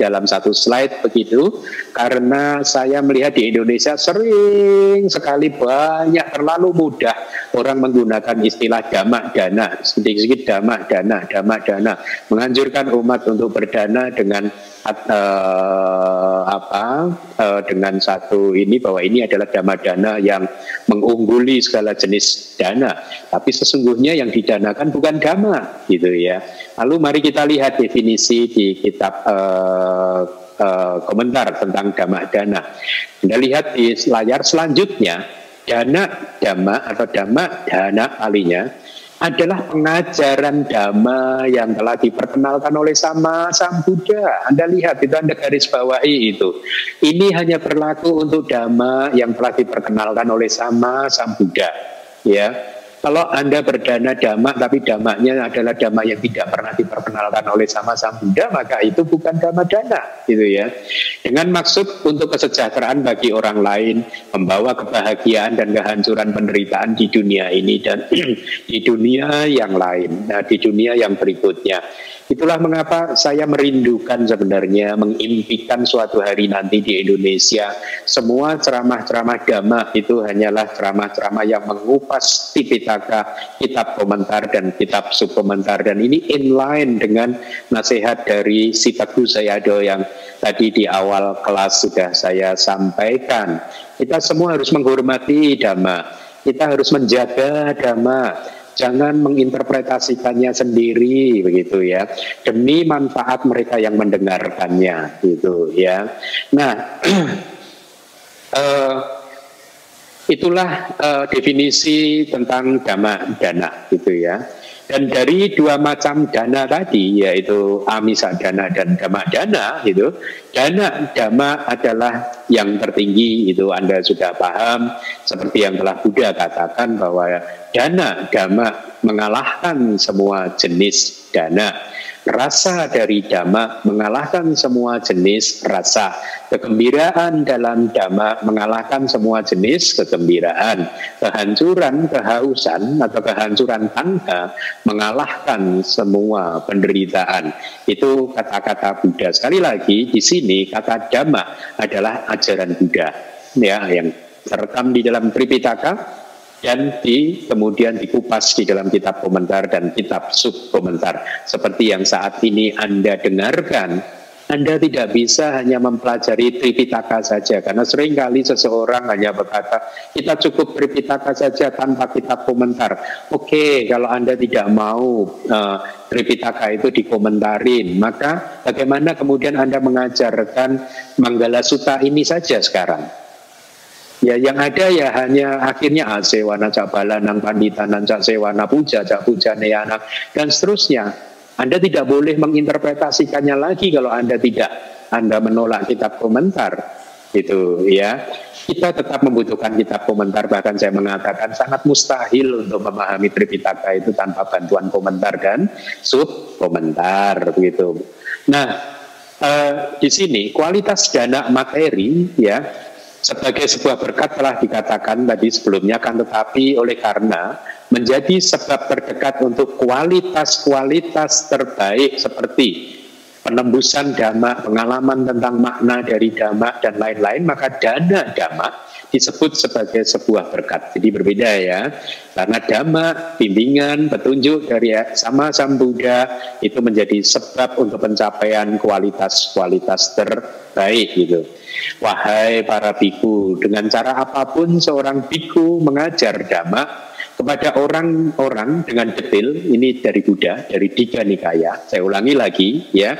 dalam satu slide begitu? Karena saya melihat di Indonesia sering sekali banyak terlalu mudah orang menggunakan istilah dhamma dana, sedikit-sedikit dhamma dana, dhamma dana, menganjurkan umat untuk berdana dengan uh, apa uh, dengan satu ini bahwa ini adalah dana dana yang mengungguli segala jenis dana. Tapi sesungguhnya yang didanakan bukan dhamma gitu ya. Lalu mari kita lihat definisi di kitab uh, komentar tentang dhamma dana. Anda lihat di layar selanjutnya dana dhamma atau dhamma dana alinya adalah pengajaran dhamma yang telah diperkenalkan oleh sama Sang Buddha. Anda lihat itu Anda garis bawahi itu. Ini hanya berlaku untuk dhamma yang telah diperkenalkan oleh sama Sang Buddha. Ya, kalau Anda berdana dhamma tapi dhammanya adalah dhamma yang tidak pernah diperkenalkan oleh sama Sang Buddha, maka itu bukan dhamma dana, gitu ya. Dengan maksud untuk kesejahteraan bagi orang lain, membawa kebahagiaan dan kehancuran penderitaan di dunia ini dan di dunia yang lain, nah di dunia yang berikutnya. Itulah mengapa saya merindukan sebenarnya mengimpikan suatu hari nanti di Indonesia. Semua ceramah-ceramah dhamma itu hanyalah ceramah-ceramah yang mengupas Tipitaka, kitab komentar dan kitab subkomentar. Dan ini inline dengan nasihat dari si Bagus Sayado yang tadi di awal kelas sudah saya sampaikan. Kita semua harus menghormati dhamma, kita harus menjaga dhamma Jangan menginterpretasikannya sendiri begitu ya. Demi manfaat mereka yang mendengarkannya gitu ya. Nah, uh, itulah uh, definisi tentang dhamma dana gitu ya. Dan dari dua macam dana tadi, yaitu amisa dana dan dhamma dana, itu dana dhamma adalah yang tertinggi, itu Anda sudah paham, seperti yang telah Buddha katakan bahwa dana dhamma mengalahkan semua jenis dana Rasa dari dhamma mengalahkan semua jenis rasa. Kegembiraan dalam dhamma mengalahkan semua jenis kegembiraan. Kehancuran, kehausan atau kehancuran tangga mengalahkan semua penderitaan. Itu kata-kata Buddha. Sekali lagi di sini kata dhamma adalah ajaran Buddha ya yang terekam di dalam Tripitaka dan di kemudian dikupas di dalam kitab komentar dan kitab sub komentar seperti yang saat ini Anda dengarkan anda tidak bisa hanya mempelajari Tripitaka saja karena sering kali seseorang hanya berkata kita cukup Tripitaka saja tanpa kitab komentar. Oke, kalau Anda tidak mau uh, Tripitaka itu dikomentarin, maka bagaimana kemudian Anda mengajarkan Manggala Sutta ini saja sekarang? Ya yang ada ya hanya akhirnya asewana panditanan cak sewana puja cak puja neyanang dan seterusnya. Anda tidak boleh menginterpretasikannya lagi kalau Anda tidak Anda menolak kitab komentar itu ya kita tetap membutuhkan kitab komentar bahkan saya mengatakan sangat mustahil untuk memahami Tripitaka itu tanpa bantuan komentar dan sub komentar begitu. Nah eh, di sini kualitas dana materi ya sebagai sebuah berkat telah dikatakan tadi sebelumnya kan tetapi oleh karena menjadi sebab terdekat untuk kualitas-kualitas terbaik seperti penembusan dhamma, pengalaman tentang makna dari dhamma dan lain-lain maka dana dhamma disebut sebagai sebuah berkat. Jadi berbeda ya. Karena dhamma, bimbingan, petunjuk dari sama Sang Buddha itu menjadi sebab untuk pencapaian kualitas-kualitas terbaik gitu. Wahai para biku, dengan cara apa pun seorang biku mengajar dhamma kepada orang-orang dengan detail, ini dari Buddha, dari Tiga Nikaya, saya ulangi lagi ya.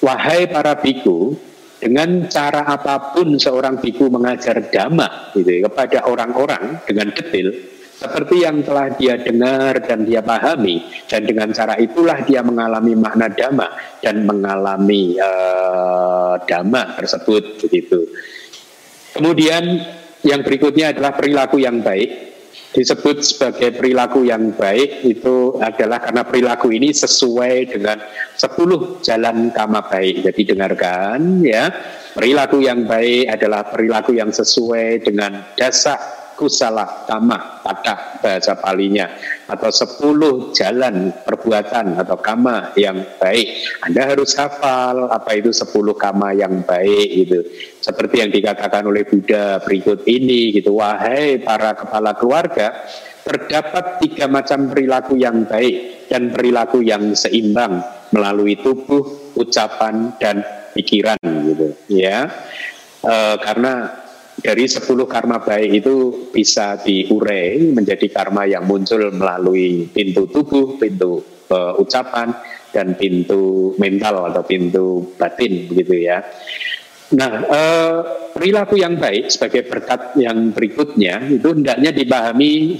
Wahai para biku, dengan cara apa pun seorang biku mengajar dhamma gitu, ya, kepada orang-orang dengan detail, seperti yang telah dia dengar dan dia pahami dan dengan cara itulah dia mengalami makna dhamma dan mengalami uh, dhamma tersebut begitu. Kemudian yang berikutnya adalah perilaku yang baik disebut sebagai perilaku yang baik itu adalah karena perilaku ini sesuai dengan 10 jalan kama baik. Jadi dengarkan ya Perilaku yang baik adalah perilaku yang sesuai dengan dasar kusala kama pada bahasa palinya. Atau sepuluh jalan perbuatan atau kama yang baik. Anda harus hafal apa itu sepuluh kama yang baik itu seperti yang dikatakan oleh Buddha berikut ini gitu. Wahai para kepala keluarga terdapat tiga macam perilaku yang baik dan perilaku yang seimbang melalui tubuh ucapan dan pikiran gitu ya. E, karena dari 10 karma baik itu bisa diurai menjadi karma yang muncul melalui pintu tubuh, pintu uh, ucapan, dan pintu mental atau pintu batin begitu ya. Nah, uh, perilaku yang baik sebagai berkat yang berikutnya itu hendaknya dipahami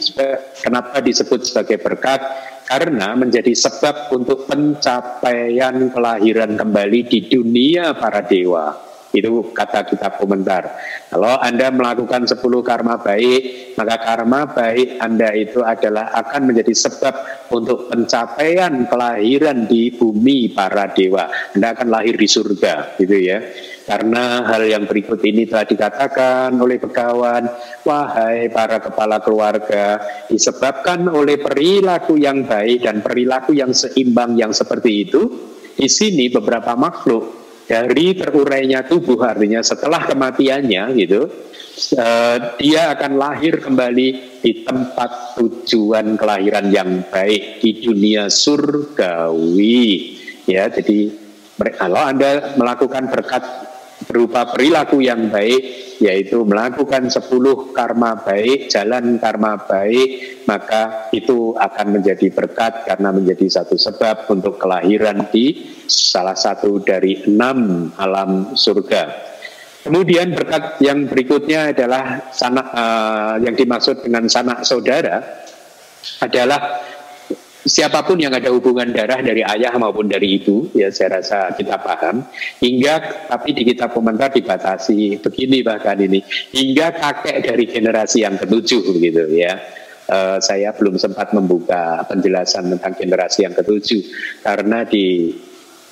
kenapa disebut sebagai berkat karena menjadi sebab untuk pencapaian kelahiran kembali di dunia para dewa itu kata kitab komentar. Kalau Anda melakukan 10 karma baik, maka karma baik Anda itu adalah akan menjadi sebab untuk pencapaian kelahiran di bumi para dewa. Anda akan lahir di surga, gitu ya. Karena hal yang berikut ini telah dikatakan oleh pegawan, wahai para kepala keluarga, disebabkan oleh perilaku yang baik dan perilaku yang seimbang yang seperti itu, di sini beberapa makhluk dari terurainya tubuh artinya setelah kematiannya gitu uh, dia akan lahir kembali di tempat tujuan kelahiran yang baik di dunia surgawi. Ya jadi kalau anda melakukan berkat berupa perilaku yang baik yaitu melakukan 10 karma baik, jalan karma baik, maka itu akan menjadi berkat karena menjadi satu sebab untuk kelahiran di salah satu dari enam alam surga. Kemudian berkat yang berikutnya adalah sanak uh, yang dimaksud dengan sanak saudara adalah siapa pun yang ada hubungan darah dari ayah maupun dari ibu, ya saya rasa kita paham. Hingga tapi di kitab komentar dibatasi begini bahkan ini hingga kakek dari generasi yang ketujuh gitu ya. Uh, saya belum sempat membuka penjelasan tentang generasi yang ketujuh karena di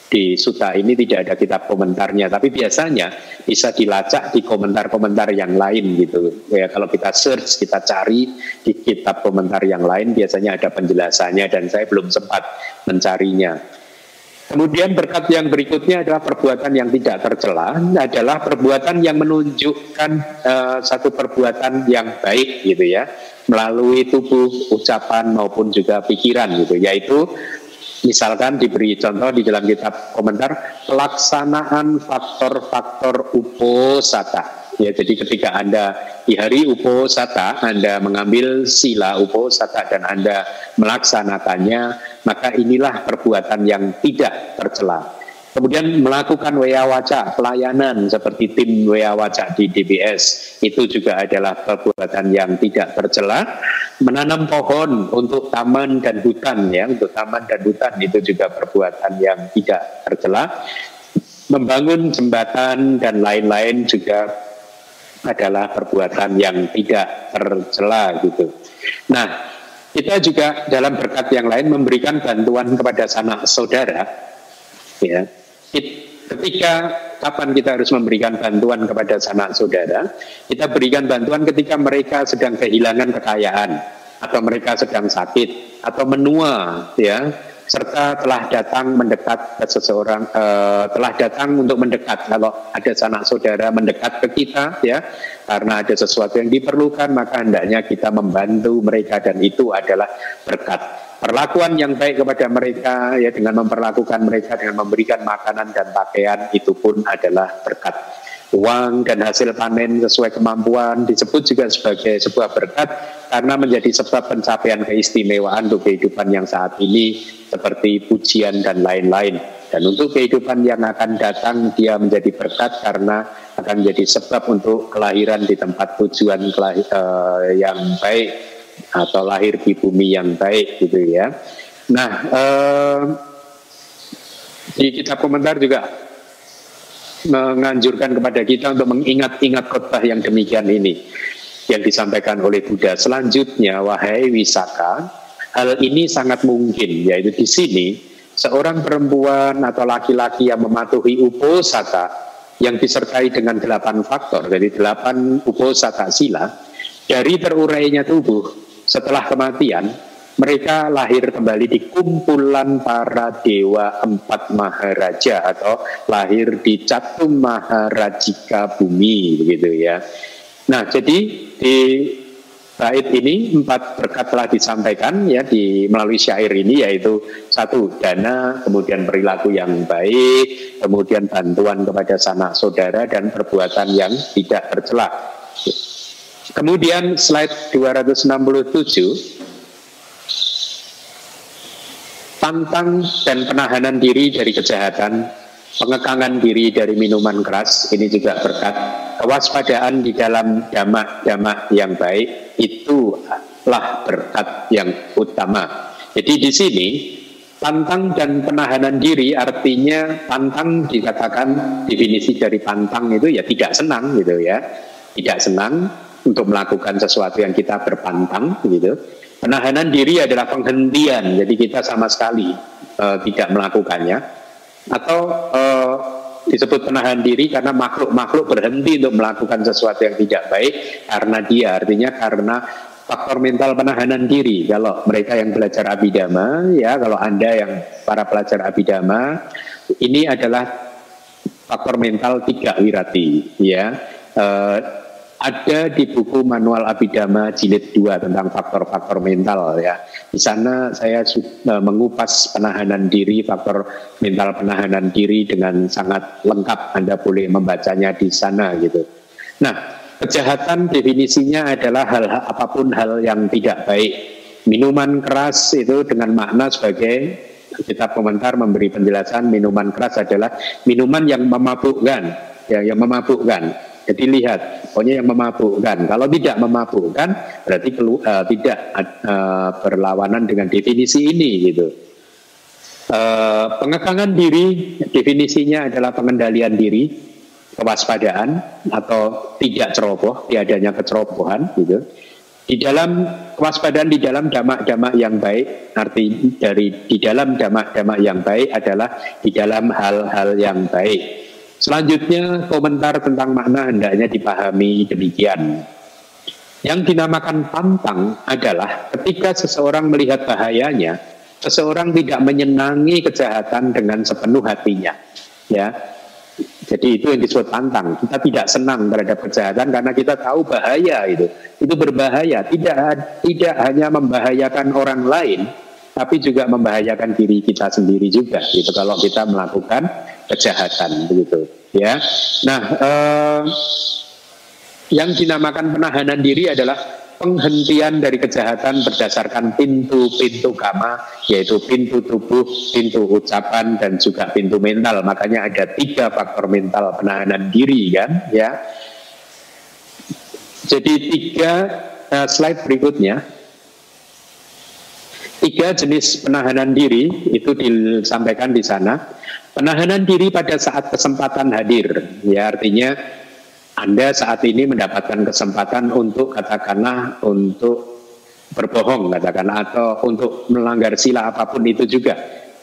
di Suta ini tidak ada kitab komentarnya, tapi biasanya bisa dilacak di komentar-komentar yang lain gitu. Ya kalau kita search, kita cari di kitab komentar yang lain biasanya ada penjelasannya dan saya belum sempat mencarinya. Kemudian berkat yang berikutnya adalah perbuatan yang tidak tercela, adalah perbuatan yang menunjukkan uh, satu perbuatan yang baik gitu ya, melalui tubuh, ucapan maupun juga pikiran gitu, yaitu Misalkan diberi contoh di dalam kitab komentar pelaksanaan faktor-faktor uposata. Ya, jadi ketika Anda di hari uposata, Anda mengambil sila uposata dan Anda melaksanakannya, maka inilah perbuatan yang tidak tercela. Kemudian melakukan WA Waca, pelayanan seperti tim WA Waca di DBS, itu juga adalah perbuatan yang tidak tercela. Menanam pohon untuk taman dan hutan, ya, untuk taman dan hutan itu juga perbuatan yang tidak tercela. Membangun jembatan dan lain-lain juga adalah perbuatan yang tidak tercela gitu. Nah, kita juga dalam berkat yang lain memberikan bantuan kepada sanak saudara, ya ketika kapan kita harus memberikan bantuan kepada sanak saudara, kita berikan bantuan ketika mereka sedang kehilangan kekayaan atau mereka sedang sakit atau menua ya serta telah datang mendekat ke seseorang uh, telah datang untuk mendekat. Kalau ada sanak saudara mendekat ke kita ya karena ada sesuatu yang diperlukan maka hendaknya kita membantu mereka dan itu adalah berkat perlakuan yang baik kepada mereka ya dengan memperlakukan mereka dengan memberikan makanan dan pakaian itu pun adalah berkat. Uang dan hasil panen sesuai kemampuan disebut juga sebagai sebuah berkat karena menjadi sebab pencapaian keistimewaan untuk kehidupan yang saat ini seperti pujian dan lain-lain. Dan untuk kehidupan yang akan datang dia menjadi berkat karena akan menjadi sebab untuk kelahiran di tempat tujuan uh, yang baik atau lahir di bumi yang baik gitu ya. Nah, eh, di kitab komentar juga menganjurkan kepada kita untuk mengingat-ingat khotbah yang demikian ini yang disampaikan oleh Buddha. Selanjutnya, wahai wisaka, hal ini sangat mungkin, yaitu di sini seorang perempuan atau laki-laki yang mematuhi uposata yang disertai dengan delapan faktor, jadi delapan uposatha sila, dari terurainya tubuh setelah kematian, mereka lahir kembali di kumpulan para dewa empat maharaja atau lahir di catum maharajika bumi begitu ya. Nah, jadi di bait ini empat berkat telah disampaikan ya di melalui syair ini yaitu satu dana, kemudian perilaku yang baik, kemudian bantuan kepada sanak saudara dan perbuatan yang tidak tercela. Kemudian slide 267 tantang dan penahanan diri dari kejahatan, pengekangan diri dari minuman keras, ini juga berkat kewaspadaan di dalam damak-damak yang baik, itulah berkat yang utama. Jadi di sini pantang dan penahanan diri artinya pantang dikatakan definisi dari pantang itu ya tidak senang gitu ya, tidak senang untuk melakukan sesuatu yang kita berpantang gitu Penahanan diri adalah penghentian, jadi kita sama sekali uh, tidak melakukannya. Atau uh, disebut penahan diri karena makhluk-makhluk berhenti untuk melakukan sesuatu yang tidak baik karena dia, artinya karena faktor mental penahanan diri. Kalau mereka yang belajar abidama, ya kalau anda yang para pelajar abidama, ini adalah faktor mental tiga wirati, ya. Uh, ada di buku manual Abidama jilid 2 tentang faktor-faktor mental ya. Di sana saya sudah mengupas penahanan diri, faktor mental penahanan diri dengan sangat lengkap. Anda boleh membacanya di sana gitu. Nah, kejahatan definisinya adalah hal apa pun hal yang tidak baik. Minuman keras itu dengan makna sebagai kitab komentar memberi penjelasan minuman keras adalah minuman yang memabukkan, ya, yang memabukkan jadi lihat, pokoknya yang memabukkan. Kalau tidak memabukkan, berarti kelu, uh, tidak uh, berlawanan dengan definisi ini gitu. Uh, pengekangan diri definisinya adalah pengendalian diri, kewaspadaan atau tidak ceroboh, tiadanya kecerobohan gitu. Di dalam kewaspadaan di dalam damak-damak yang baik, arti dari di dalam damak-damak yang baik adalah di dalam hal-hal yang baik. Selanjutnya komentar tentang makna hendaknya dipahami demikian. Yang dinamakan pantang adalah ketika seseorang melihat bahayanya, seseorang tidak menyenangi kejahatan dengan sepenuh hatinya. Ya, jadi itu yang disebut pantang. Kita tidak senang terhadap kejahatan karena kita tahu bahaya itu. Itu berbahaya. Tidak tidak hanya membahayakan orang lain, tapi juga membahayakan diri kita sendiri juga. Gitu kalau kita melakukan kejahatan begitu ya nah eh, yang dinamakan penahanan diri adalah penghentian dari kejahatan berdasarkan pintu-pintu kama yaitu pintu tubuh, pintu ucapan dan juga pintu mental. Makanya ada tiga faktor mental penahanan diri kan ya. Jadi tiga uh, slide berikutnya tiga jenis penahanan diri itu disampaikan di sana. Penahanan diri pada saat kesempatan hadir, ya artinya Anda saat ini mendapatkan kesempatan untuk katakanlah untuk berbohong katakanlah atau untuk melanggar sila apa pun itu juga.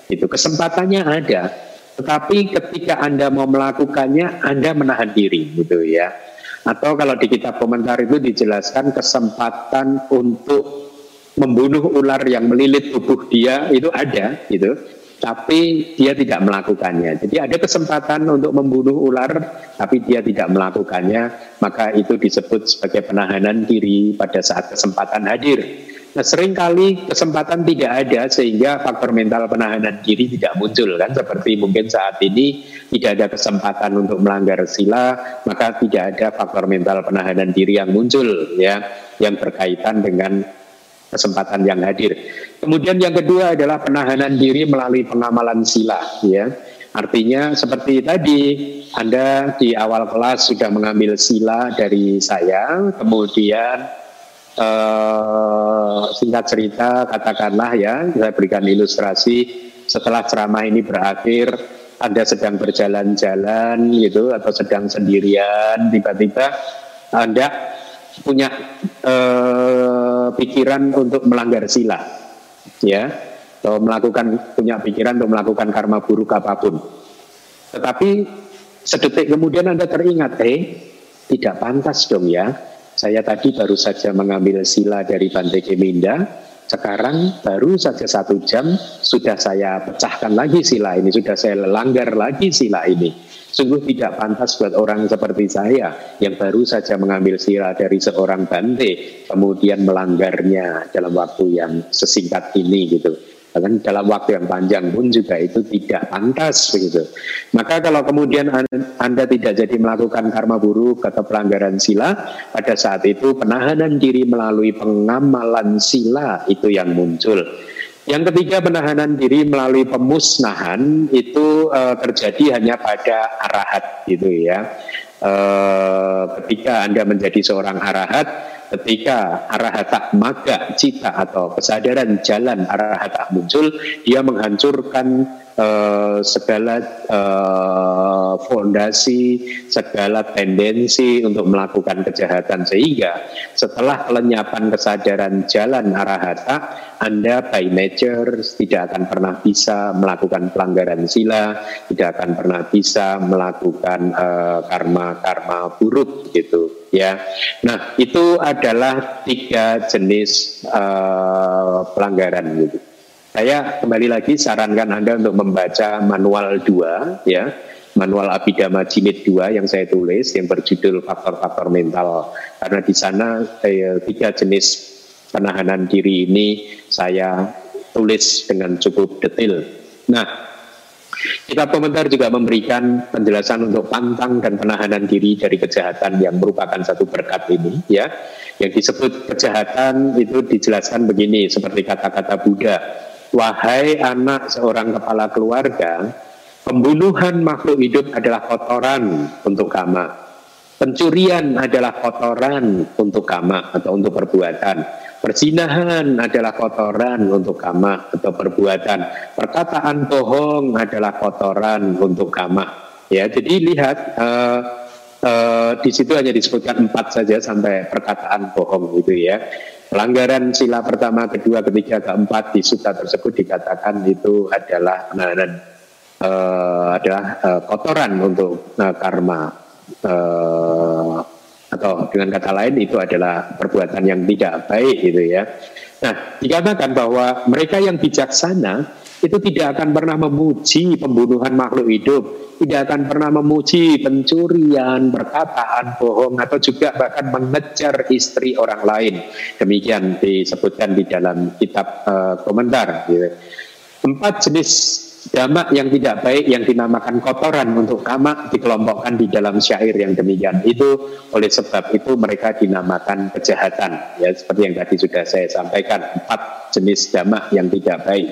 Itu kesempatannya ada, tetapi ketika Anda mau melakukannya Anda menahan diri gitu ya. Atau kalau di kitab komentar itu dijelaskan kesempatan untuk membunuh ular yang melilit tubuh dia itu ada gitu tapi dia tidak melakukannya. Jadi ada kesempatan untuk membunuh ular, tapi dia tidak melakukannya, maka itu disebut sebagai penahanan diri pada saat kesempatan hadir. Nah sering kali kesempatan tidak ada sehingga faktor mental penahanan diri tidak muncul kan seperti mungkin saat ini tidak ada kesempatan untuk melanggar sila maka tidak ada faktor mental penahanan diri yang muncul ya yang berkaitan dengan kesempatan yang hadir. Kemudian yang kedua adalah penahanan diri melalui pengamalan sila ya. Artinya seperti tadi Anda di awal kelas sudah mengambil sila dari saya, kemudian eh, singkat cerita katakanlah ya, saya berikan ilustrasi setelah ceramah ini berakhir Anda sedang berjalan-jalan gitu atau sedang sendirian tiba-tiba Anda punya eh, pikiran untuk melanggar sila, ya, atau melakukan punya pikiran untuk melakukan karma buruk apa pun. Tetapi sedetik kemudian Anda teringat, eh tidak pantas dong ya, saya tadi baru saja mengambil sila dari Bante Keminda, sekarang baru saja satu jam sudah saya pecahkan lagi sila ini, sudah saya langgar lagi sila ini. Sungguh tidak pantas buat orang seperti saya yang baru saja mengambil sila dari seorang bante, kemudian melanggarnya dalam waktu yang sesingkat ini gitu. Bahkan dalam waktu yang panjang pun juga itu tidak pantas begitu. Maka kalau kemudian Anda tidak jadi melakukan karma buruk atau pelanggaran sila, pada saat itu penahanan diri melalui pengamalan sila itu yang muncul. Yang ketiga penahanan diri melalui pemusnahan itu e, terjadi hanya pada arahat gitu ya. E, ketika Anda menjadi seorang arahat, ketika arahata maga cita atau kesadaran jalan arahata muncul, dia menghancurkan uh, segala uh, fondasi, segala tendensi untuk melakukan kejahatan sehingga setelah kelenyapan kesadaran jalan arahata, Anda by nature tidak akan pernah bisa melakukan pelanggaran sila, tidak akan pernah bisa melakukan uh, karma-karma buruk gitu ya. Nah itu adalah tiga jenis uh, pelanggaran gitu. Saya kembali lagi sarankan Anda untuk membaca manual 2 ya, manual Abhidhamma Jilid 2 yang saya tulis yang berjudul faktor-faktor mental. Karena di sana eh, tiga jenis penahanan diri ini saya tulis dengan cukup detail. Nah, kita komentar juga memberikan penjelasan untuk pantang dan penahanan diri dari kejahatan yang merupakan satu berkat ini ya. Yang disebut kejahatan itu dijelaskan begini seperti kata-kata Buddha Wahai anak seorang kepala keluarga, pembunuhan makhluk hidup adalah kotoran untuk kama. Pencurian adalah kotoran untuk kama atau untuk perbuatan. Persinahan adalah kotoran untuk kama atau perbuatan. Perkataan bohong adalah kotoran untuk kama. Ya, jadi lihat uh, uh, di situ hanya disebutkan empat saja sampai perkataan bohong gitu ya. Pelanggaran sila pertama, kedua, ketiga, keempat di suta tersebut dikatakan itu adalah penahanan uh, adalah uh, kotoran untuk uh, karma uh, atau dengan kata lain itu adalah perbuatan yang tidak baik gitu ya. Nah, dikatakan bahwa mereka yang bijaksana itu tidak akan pernah memuji pembunuhan makhluk hidup, tidak akan pernah memuji pencurian, perkataan bohong atau juga bahkan mengejar istri orang lain. Demikian disebutkan di dalam kitab uh, komentar. Gitu. Empat jenis damak yang tidak baik yang dinamakan kotoran untuk kama dikelompokkan di dalam syair yang demikian. Itu oleh sebab itu mereka dinamakan kejahatan. Ya seperti yang tadi sudah saya sampaikan empat jenis damak yang tidak baik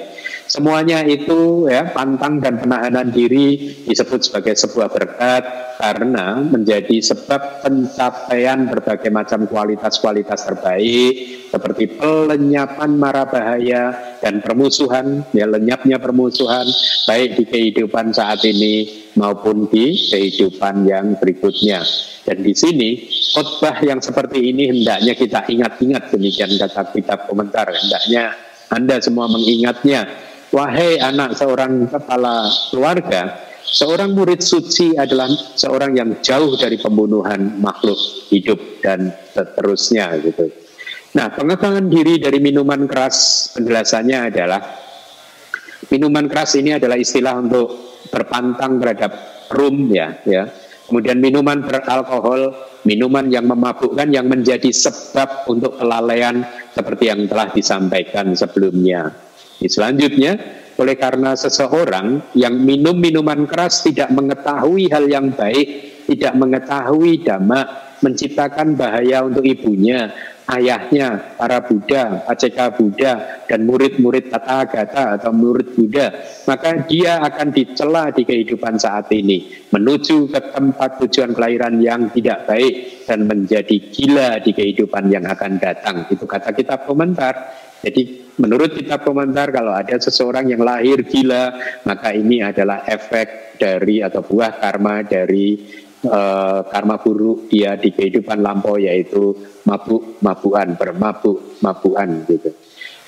Semuanya itu ya pantang dan penahanan diri disebut sebagai sebuah berkat karena menjadi sebab pencapaian berbagai macam kualitas-kualitas terbaik seperti pelenyapan mara bahaya dan permusuhan ya lenyapnya permusuhan baik di kehidupan saat ini maupun di kehidupan yang berikutnya. Dan di sini khotbah yang seperti ini hendaknya kita ingat-ingat demikian kata kitab komentar hendaknya Anda semua mengingatnya Wahai anak seorang kepala keluarga, seorang murid suci adalah seorang yang jauh dari pembunuhan makhluk hidup dan seterusnya gitu. Nah, pengekangan diri dari minuman keras penjelasannya adalah minuman keras ini adalah istilah untuk berpantang terhadap rum ya, ya. Kemudian minuman beralkohol, minuman yang memabukkan yang menjadi sebab untuk kelalaian seperti yang telah disampaikan sebelumnya. Selanjutnya, oleh karena seseorang yang minum minuman keras tidak mengetahui hal yang baik, tidak mengetahui dhamma, menciptakan bahaya untuk ibunya, ayahnya, para Buddha, Aceka Buddha, dan murid-murid Tata Gata atau murid Buddha, maka dia akan dicela di kehidupan saat ini, menuju ke tempat tujuan kelahiran yang tidak baik dan menjadi gila di kehidupan yang akan datang. Itu kata kitab komentar. Jadi menurut kitab komentar kalau ada seseorang yang lahir gila maka ini adalah efek dari atau buah karma dari uh, karma buruk dia di kehidupan lampau yaitu mabuk mabukan bermabuk mabukan gitu.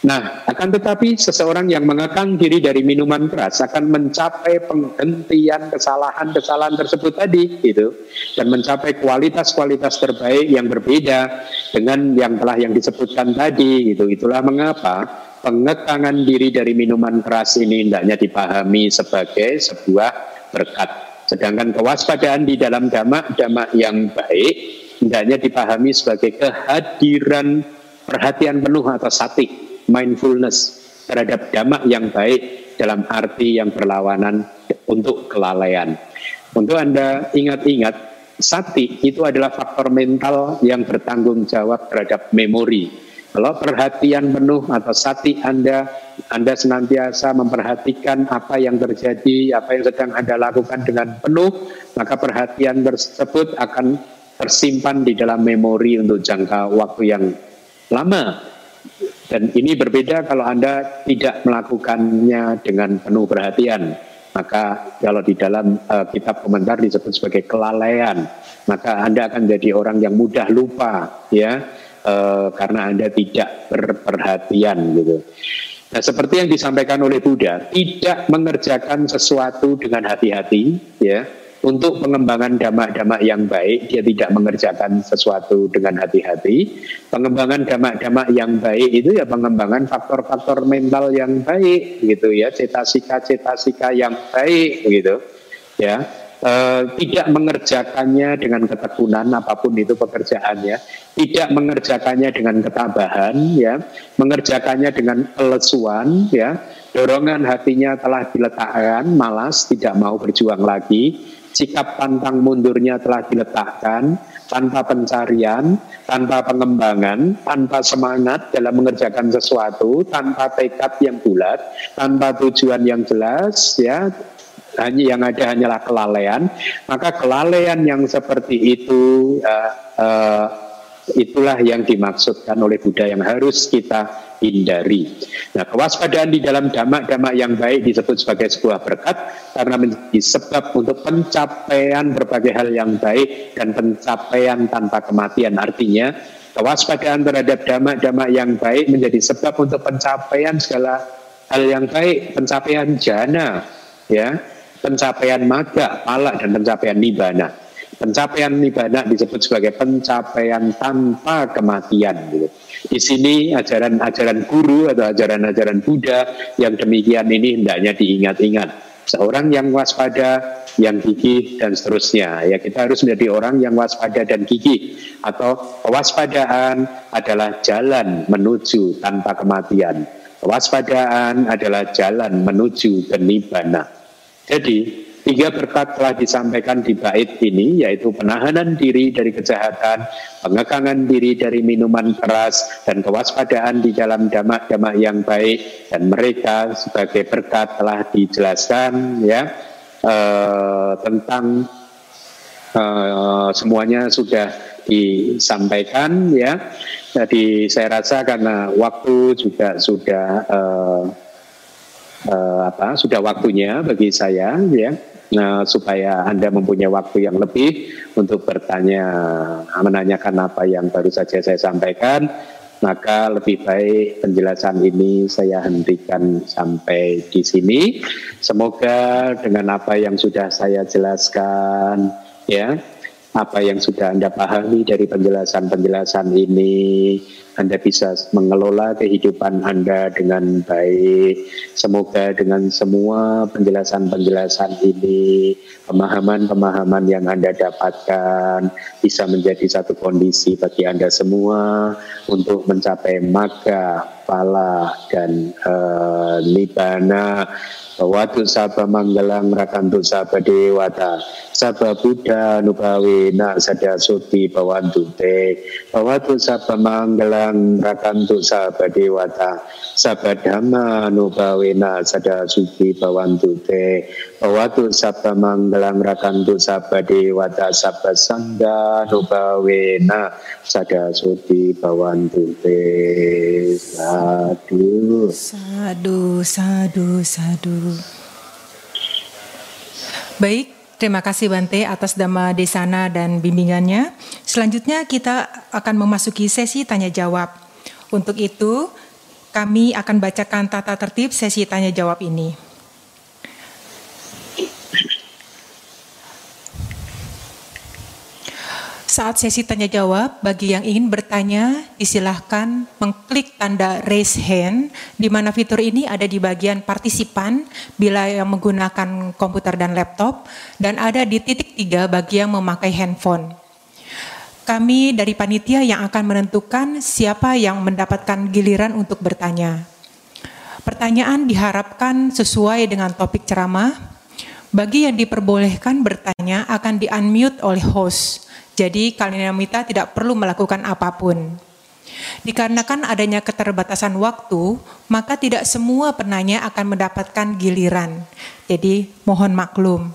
Nah, akan tetapi seseorang yang mengekang diri dari minuman keras akan mencapai penghentian kesalahan-kesalahan tersebut tadi, gitu, dan mencapai kualitas-kualitas terbaik yang berbeda dengan yang telah yang disebutkan tadi, gitu. Itulah mengapa pengekangan diri dari minuman keras ini hendaknya dipahami sebagai sebuah berkat. Sedangkan kewaspadaan di dalam damak-damak yang baik hendaknya dipahami sebagai kehadiran perhatian penuh atas sati mindfulness terhadap damak yang baik dalam arti yang berlawanan untuk kelalaian. Untuk Anda ingat-ingat, sati itu adalah faktor mental yang bertanggung jawab terhadap memori. Kalau perhatian penuh atau sati Anda, Anda senantiasa memperhatikan apa yang terjadi, apa yang sedang Anda lakukan dengan penuh, maka perhatian tersebut akan tersimpan di dalam memori untuk jangka waktu yang lama dan ini berbeda kalau Anda tidak melakukannya dengan penuh perhatian. Maka kalau di dalam uh, kitab komentar disebut sebagai kelalaian, maka Anda akan jadi orang yang mudah lupa ya uh, karena Anda tidak berperhatian gitu. Nah, seperti yang disampaikan oleh Buddha, tidak mengerjakan sesuatu dengan hati-hati ya untuk pengembangan damak-damak yang baik, dia tidak mengerjakan sesuatu dengan hati-hati. Pengembangan damak-damak yang baik itu ya pengembangan faktor-faktor mental yang baik, gitu ya, cetasika-cetasika yang baik, gitu, ya. E, tidak mengerjakannya dengan ketekunan apa pun itu pekerjaannya, tidak mengerjakannya dengan ketabahan, ya, mengerjakannya dengan kelesuan, ya, dorongan hatinya telah diletakkan, malas, tidak mau berjuang lagi, sikap pantang mundurnya telah diletakkan tanpa pencarian, tanpa pengembangan, tanpa semangat dalam mengerjakan sesuatu, tanpa tekad yang bulat, tanpa tujuan yang jelas, ya. Hanya yang ada hanyalah kelalaian, maka kelalaian yang seperti itu uh, uh, itulah yang dimaksudkan oleh Buddha yang harus kita hindari. Nah, kewaspadaan di dalam damak-damak yang baik disebut sebagai sebuah berkat karena menjadi sebab untuk pencapaian berbagai hal yang baik dan pencapaian tanpa kematian. Artinya, kewaspadaan terhadap damak-damak yang baik menjadi sebab untuk pencapaian segala hal yang baik, pencapaian jana, ya, pencapaian maga, pala dan pencapaian nibana. Pencapaian nibana disebut sebagai pencapaian tanpa kematian. Gitu. Di sini ajaran-ajaran guru atau ajaran-ajaran Buddha yang demikian ini hendaknya diingat-ingat. Seorang yang waspada, yang gigih dan seterusnya. Ya kita harus menjadi orang yang waspada dan gigih atau kewaspadaan adalah jalan menuju tanpa kematian. Kewaspadaan adalah jalan menuju ke nibbana. Jadi Tiga berkat telah disampaikan di bait ini, yaitu penahanan diri dari kejahatan, pengekangan diri dari minuman keras, dan kewaspadaan di dalam damak-damak yang baik. Dan mereka sebagai berkat telah dijelaskan ya eh, tentang eh, semuanya sudah disampaikan ya. Jadi saya rasa karena waktu juga sudah eh, eh, apa sudah waktunya bagi saya ya Nah, supaya Anda mempunyai waktu yang lebih untuk bertanya, menanyakan apa yang baru saja saya sampaikan, maka lebih baik penjelasan ini saya hentikan sampai di sini. Semoga dengan apa yang sudah saya jelaskan, ya, apa yang sudah Anda pahami dari penjelasan-penjelasan ini, anda bisa mengelola kehidupan Anda dengan baik. Semoga dengan semua penjelasan-penjelasan ini, pemahaman-pemahaman yang Anda dapatkan bisa menjadi satu kondisi bagi Anda semua untuk mencapai maka, pala, dan uh, nibana Watu sapa manggalang rakantu sapa dewata Sapa Buddha nubawe na sada suti bawantu te Watu sapa manggalang rakantu sapa dewata Sapa dhamma nubawe na sada suti bawantu te Watu sapa manggalang rakantu sapa dewata Sapa sangga nubawe na sada suti bawantu te Sadu. Sadu, sadu, sadu. Baik, terima kasih Bante atas Dhamma Desana dan bimbingannya. Selanjutnya kita akan memasuki sesi tanya jawab. Untuk itu, kami akan bacakan tata tertib sesi tanya jawab ini. Saat sesi tanya jawab, bagi yang ingin bertanya, disilahkan mengklik tanda raise hand, di mana fitur ini ada di bagian partisipan bila yang menggunakan komputer dan laptop, dan ada di titik tiga bagi yang memakai handphone. Kami dari panitia yang akan menentukan siapa yang mendapatkan giliran untuk bertanya. Pertanyaan diharapkan sesuai dengan topik ceramah. Bagi yang diperbolehkan bertanya akan di-unmute oleh host. Jadi kalian minta tidak perlu melakukan apa pun. Dikarenakan adanya keterbatasan waktu, maka tidak semua penanya akan mendapatkan giliran. Jadi mohon maklum.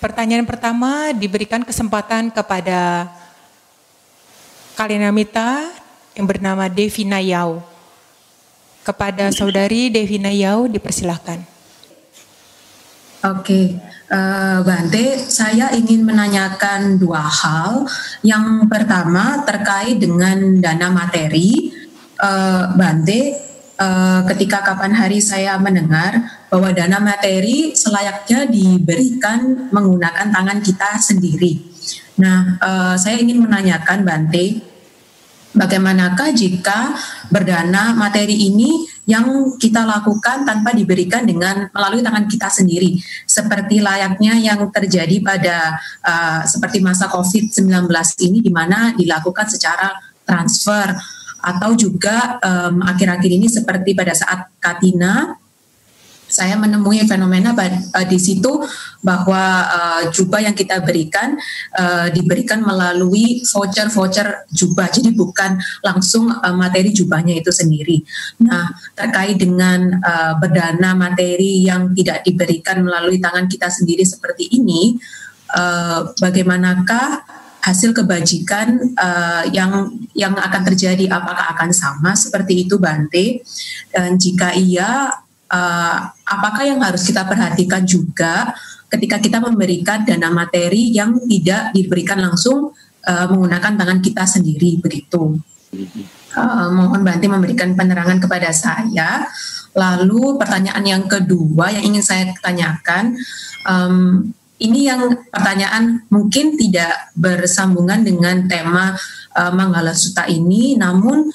Pertanyaan pertama diberikan kesempatan kepada Kalinamita yang bernama Devina Yau. Kepada saudari Devina Yau dipersilahkan. Oke, uh, Bante, saya ingin menanyakan dua hal. Yang pertama terkait dengan dana materi. Uh, Bante, uh, ketika kapan hari saya mendengar bahwa dana materi selayaknya diberikan menggunakan tangan kita sendiri. Nah, uh, saya ingin menanyakan Bante, bagaimanakah jika berdana materi ini yang kita lakukan tanpa diberikan dengan melalui tangan kita sendiri, seperti layaknya yang terjadi pada uh, seperti masa COVID-19 ini, di mana dilakukan secara transfer atau juga akhir-akhir um, ini seperti pada saat Katina saya menemui fenomena uh, di situ bahwa uh, jubah yang kita berikan uh, diberikan melalui voucher-voucher jubah, jadi bukan langsung uh, materi jubahnya itu sendiri. Nah, terkait dengan uh, berdana materi yang tidak diberikan melalui tangan kita sendiri seperti ini, uh, bagaimanakah hasil kebajikan uh, yang yang akan terjadi? Apakah akan sama seperti itu Bante? Dan jika iya uh, apakah yang harus kita perhatikan juga ketika kita memberikan dana materi yang tidak diberikan langsung uh, menggunakan tangan kita sendiri begitu. Uh, mohon Banti memberikan penerangan kepada saya. Lalu pertanyaan yang kedua yang ingin saya tanyakan, um, ini yang pertanyaan mungkin tidak bersambungan dengan tema uh, Manggala Suta ini, namun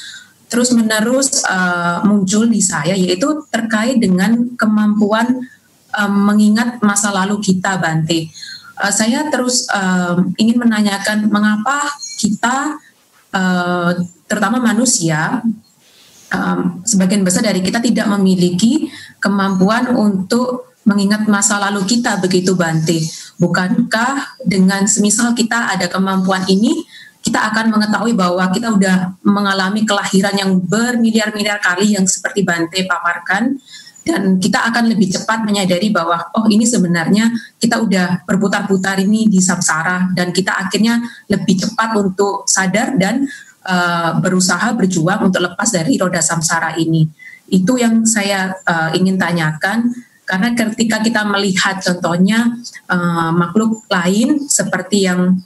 terus menerus uh, muncul di saya yaitu terkait dengan kemampuan um, mengingat masa lalu kita Bante. Uh, saya terus um, ingin menanyakan mengapa kita uh, terutama manusia um, sebagian besar dari kita tidak memiliki kemampuan untuk mengingat masa lalu kita begitu Bante. Bukankah dengan semisal kita ada kemampuan ini kita akan mengetahui bahwa kita sudah mengalami kelahiran yang bermiliar-miliar kali yang seperti Bante paparkan. Dan kita akan lebih cepat menyadari bahwa oh ini sebenarnya kita udah berputar-putar ini di samsara. Dan kita akhirnya lebih cepat untuk sadar dan uh, berusaha berjuang untuk lepas dari roda samsara ini. Itu yang saya uh, ingin tanyakan. Karena ketika kita melihat contohnya uh, makhluk lain seperti yang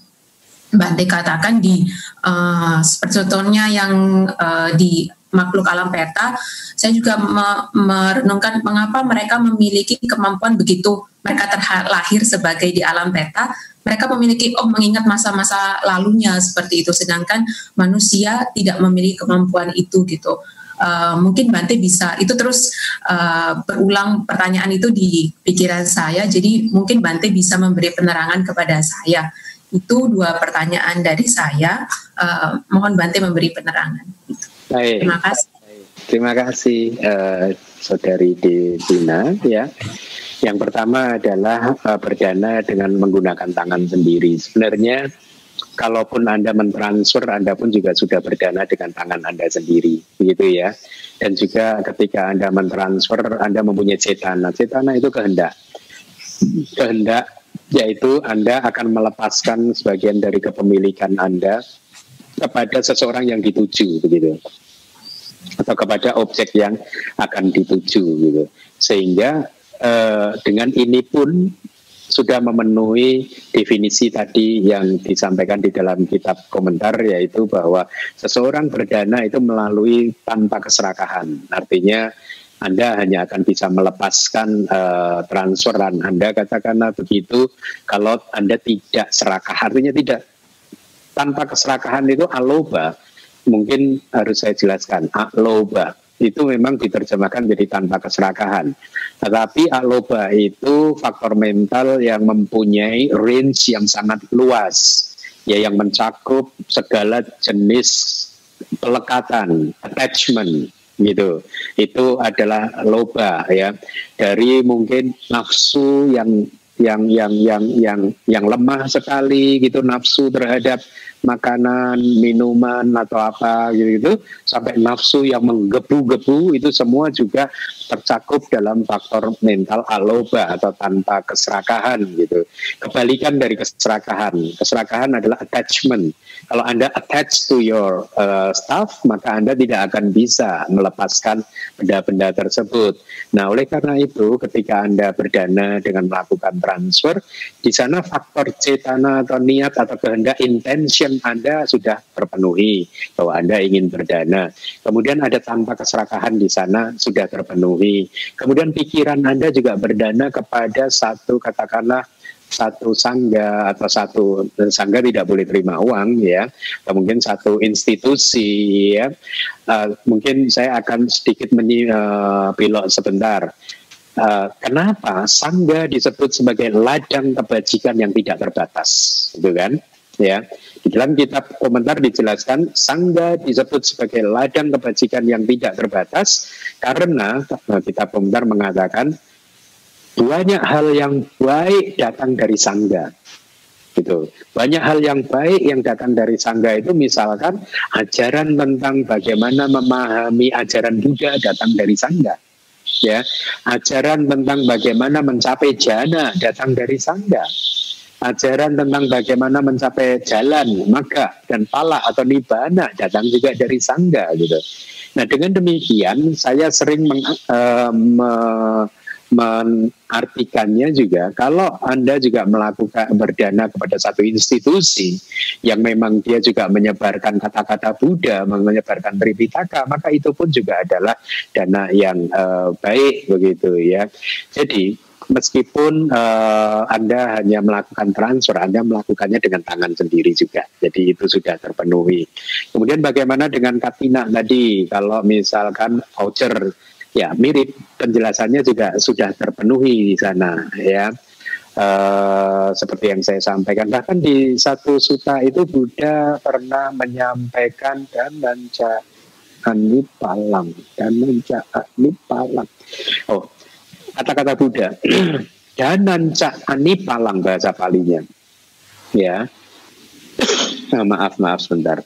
Bante katakan di uh, seperti contohnya yang uh, di makhluk alam peta, saya juga me merenungkan mengapa mereka memiliki kemampuan begitu. Mereka terlahir sebagai di alam peta, mereka memiliki oh mengingat masa-masa lalunya seperti itu, sedangkan manusia tidak memiliki kemampuan itu gitu. Uh, mungkin Bante bisa itu terus uh, berulang pertanyaan itu di pikiran saya, jadi mungkin Bante bisa memberi penerangan kepada saya itu dua pertanyaan dari saya. Uh, mohon Bante memberi penerangan. Baik. Terima kasih. Terima kasih uh, Saudari Devina ya. Yang pertama adalah uh, berdana dengan menggunakan tangan sendiri. Sebenarnya kalaupun Anda mentransfer, Anda pun juga sudah berdana dengan tangan Anda sendiri, begitu ya. Dan juga ketika Anda mentransfer, Anda mempunyai cetana. Cetana itu kehendak. Kehendak yaitu Anda akan melepaskan sebagian dari kepemilikan Anda kepada seseorang yang dituju begitu atau kepada objek yang akan dituju gitu sehingga eh, dengan ini pun sudah memenuhi definisi tadi yang disampaikan di dalam kitab komentar yaitu bahwa seseorang berdana itu melalui tanpa keserakahan. Artinya anda hanya akan bisa melepaskan uh, transferan Anda katakanlah begitu kalau Anda tidak serakah. Artinya tidak. Tanpa keserakahan itu aloba. Mungkin harus saya jelaskan. Aloba. Itu memang diterjemahkan jadi tanpa keserakahan. Tetapi aloba itu faktor mental yang mempunyai range yang sangat luas, ya yang mencakup segala jenis pelekatan, attachment, gitu. Itu adalah loba ya. Dari mungkin nafsu yang yang yang yang yang yang lemah sekali gitu nafsu terhadap makanan, minuman atau apa gitu, sampai nafsu yang menggebu-gebu itu semua juga tercakup dalam faktor mental aloba atau tanpa keserakahan gitu. Kebalikan dari keserakahan, keserakahan adalah attachment. Kalau Anda attach to your uh, stuff, maka Anda tidak akan bisa melepaskan benda-benda tersebut. Nah, oleh karena itu ketika Anda berdana dengan melakukan transfer, di sana faktor cetana atau niat atau kehendak intention anda sudah terpenuhi bahwa Anda ingin berdana. Kemudian ada tanpa keserakahan di sana sudah terpenuhi. Kemudian pikiran Anda juga berdana kepada satu katakanlah satu sangga atau satu sangga tidak boleh terima uang ya atau mungkin satu institusi ya uh, mungkin saya akan sedikit menyilok uh, sebentar uh, kenapa sangga disebut sebagai ladang kebajikan yang tidak terbatas gitu kan ya di dalam kitab komentar dijelaskan sangga disebut sebagai ladang kebajikan yang tidak terbatas karena kitab komentar mengatakan banyak hal yang baik datang dari sangga gitu. Banyak hal yang baik yang datang dari sangga itu misalkan ajaran tentang bagaimana memahami ajaran Buddha datang dari sangga. Ya, ajaran tentang bagaimana mencapai jana datang dari sangga ajaran tentang bagaimana mencapai jalan, maka dan pala atau nibana datang juga dari sangga gitu. Nah dengan demikian saya sering meng, uh, me, mengartikannya juga kalau Anda juga melakukan berdana kepada satu institusi yang memang dia juga menyebarkan kata-kata Buddha, menyebarkan Tripitaka, maka itu pun juga adalah dana yang uh, baik begitu ya. Jadi meskipun uh, Anda hanya melakukan transfer, Anda melakukannya dengan tangan sendiri juga. Jadi itu sudah terpenuhi. Kemudian bagaimana dengan katina tadi? Kalau misalkan voucher, ya mirip penjelasannya juga sudah terpenuhi di sana, ya. Uh, seperti yang saya sampaikan bahkan di satu suta itu Buddha pernah menyampaikan dan manca palang dan manca palang oh kata-kata Buddha. Danan cak ani palang bahasa palinya. Ya. Nah, maaf, maaf sebentar.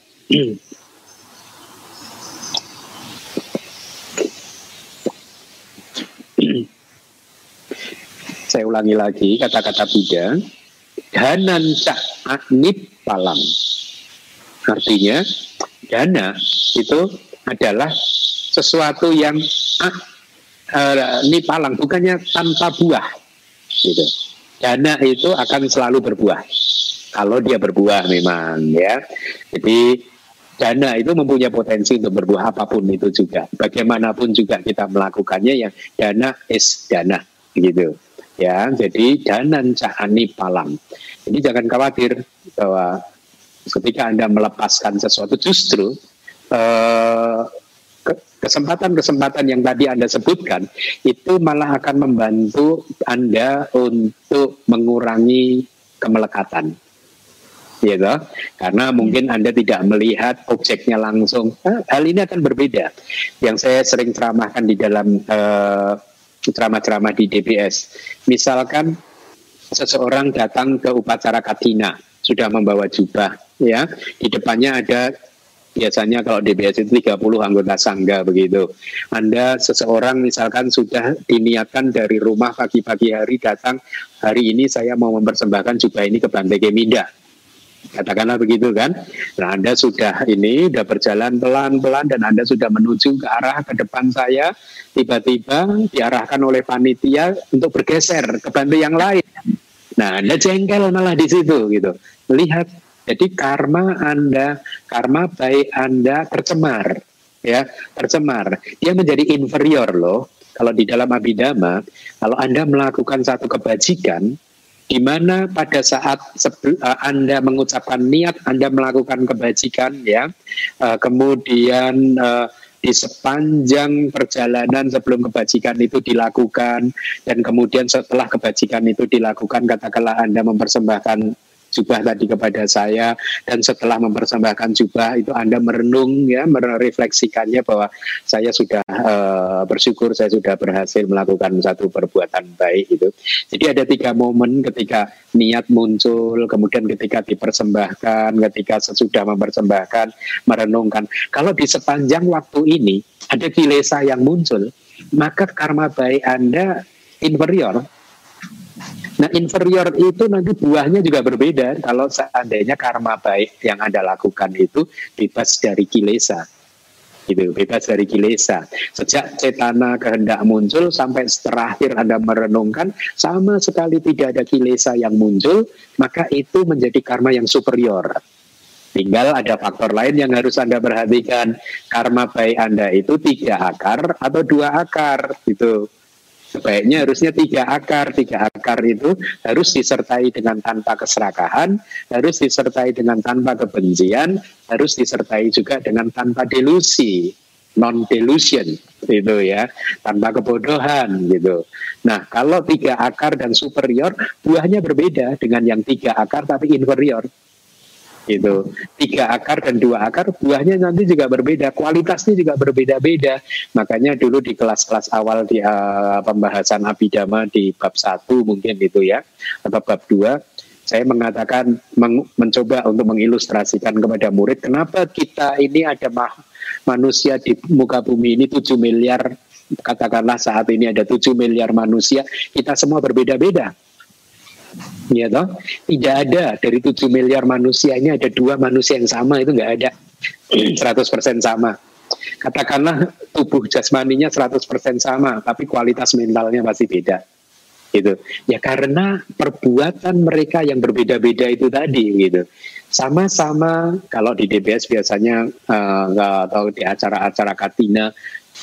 Saya ulangi lagi kata-kata Buddha. Danan cak ani palang. Artinya, dana itu adalah sesuatu yang uh, ini palang bukannya tanpa buah gitu. Dana itu akan selalu berbuah kalau dia berbuah memang ya. Jadi dana itu mempunyai potensi untuk berbuah apa pun itu juga. Bagaimanapun juga kita melakukannya yang dana is dana gitu ya. Jadi dana cahani palang. Jadi jangan khawatir bahwa ketika anda melepaskan sesuatu justru uh, kesempatan-kesempatan yang tadi Anda sebutkan itu malah akan membantu Anda untuk mengurangi kemelekatan. Gitu. Karena mungkin Anda tidak melihat objeknya langsung. hal ini akan berbeda. Yang saya sering ceramahkan di dalam uh, ceramah-ceramah di DBS. Misalkan seseorang datang ke upacara katina sudah membawa jubah ya di depannya ada biasanya kalau DBS itu 30 anggota sangga begitu. Anda seseorang misalkan sudah diniatkan dari rumah pagi-pagi hari datang hari ini saya mau mempersembahkan jubah ini ke Bante Geminda. Katakanlah begitu kan. Nah Anda sudah ini sudah berjalan pelan-pelan dan Anda sudah menuju ke arah ke depan saya. Tiba-tiba diarahkan oleh panitia untuk bergeser ke Bante yang lain. Nah Anda jengkel malah di situ gitu. Lihat, jadi karma Anda, karma baik Anda tercemar, ya, tercemar. Dia menjadi inferior loh. Kalau di dalam abidama, kalau Anda melakukan satu kebajikan, di mana pada saat uh, Anda mengucapkan niat Anda melakukan kebajikan ya, uh, kemudian uh, di sepanjang perjalanan sebelum kebajikan itu dilakukan dan kemudian setelah kebajikan itu dilakukan katakanlah Anda mempersembahkan jubah tadi kepada saya dan setelah mempersembahkan jubah itu Anda merenung ya merefleksikannya bahwa saya sudah uh, bersyukur saya sudah berhasil melakukan satu perbuatan baik itu. Jadi ada tiga momen ketika niat muncul, kemudian ketika dipersembahkan, ketika sesudah mempersembahkan, merenungkan. Kalau di sepanjang waktu ini ada kilesa yang muncul, maka karma baik Anda inferior Nah inferior itu nanti buahnya juga berbeda kalau seandainya karma baik yang Anda lakukan itu bebas dari kilesa. Gitu, bebas dari kilesa. Sejak cetana kehendak muncul sampai terakhir Anda merenungkan sama sekali tidak ada kilesa yang muncul, maka itu menjadi karma yang superior. Tinggal ada faktor lain yang harus Anda perhatikan. Karma baik Anda itu tiga akar atau dua akar gitu. Sebaiknya harusnya tiga akar. Tiga akar itu harus disertai dengan tanpa keserakahan, harus disertai dengan tanpa kebencian, harus disertai juga dengan tanpa delusi, non delusion itu ya, tanpa kebodohan gitu. Nah, kalau tiga akar dan superior, buahnya berbeda dengan yang tiga akar tapi inferior gitu. Tiga akar dan dua akar buahnya nanti juga berbeda, kualitasnya juga berbeda-beda. Makanya dulu di kelas-kelas awal di uh, pembahasan abidama di bab satu mungkin itu ya atau bab dua saya mengatakan meng, mencoba untuk mengilustrasikan kepada murid kenapa kita ini ada mah, manusia di muka bumi ini 7 miliar katakanlah saat ini ada 7 miliar manusia kita semua berbeda-beda ya toh? Tidak ada. Dari 7 miliar manusia ini ada dua manusia yang sama itu nggak ada. 100% sama. Katakanlah tubuh jasmaninya 100% sama tapi kualitas mentalnya masih beda. Gitu. Ya karena perbuatan mereka yang berbeda-beda itu tadi gitu. Sama-sama kalau di DBS biasanya uh, atau di acara-acara Katina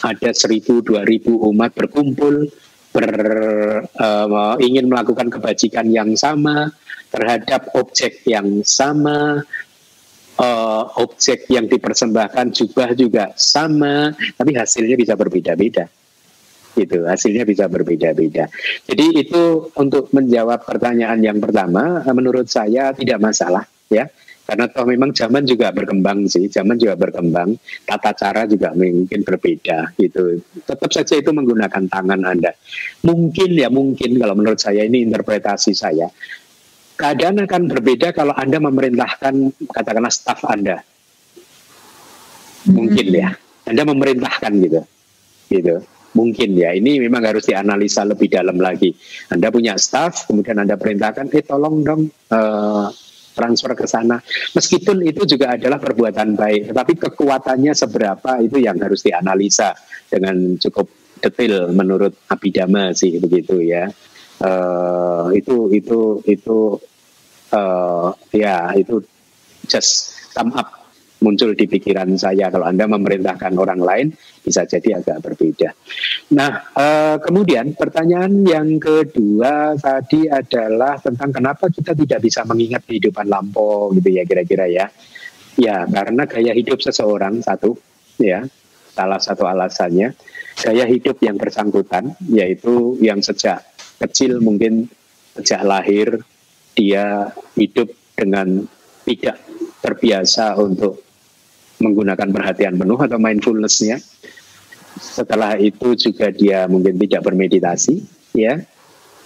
ada 1000 2000 umat berkumpul ber, uh, ingin melakukan kebajikan yang sama terhadap objek yang sama, uh, objek yang dipersembahkan juga juga sama, tapi hasilnya bisa berbeda-beda. Itu hasilnya bisa berbeda-beda. Jadi itu untuk menjawab pertanyaan yang pertama, menurut saya tidak masalah, ya karena toh memang zaman juga berkembang sih, zaman juga berkembang, tata cara juga mungkin berbeda gitu. Tetap saja itu menggunakan tangan Anda. Mungkin ya mungkin kalau menurut saya ini interpretasi saya. Keadaan akan berbeda kalau Anda memerintahkan katakanlah staf Anda. Mungkin ya. Anda memerintahkan gitu. Gitu mungkin ya ini memang harus dianalisa lebih dalam lagi. Anda punya staff, kemudian Anda perintahkan, eh tolong dong uh, transfer ke sana. Meskipun itu juga adalah perbuatan baik, tetapi kekuatannya seberapa itu yang harus dianalisa dengan cukup detail menurut Abidama sih begitu ya. Uh, itu itu itu uh, ya itu just sum up muncul di pikiran saya kalau Anda memerintahkan orang lain bisa jadi agak berbeda. Nah, eh, kemudian pertanyaan yang kedua tadi adalah tentang kenapa kita tidak bisa mengingat kehidupan lampau gitu ya kira-kira ya. Ya, karena gaya hidup seseorang satu ya, salah satu alasannya gaya hidup yang bersangkutan yaitu yang sejak kecil mungkin sejak lahir dia hidup dengan tidak terbiasa untuk menggunakan perhatian penuh atau mindfulnessnya. Setelah itu juga dia mungkin tidak bermeditasi, ya.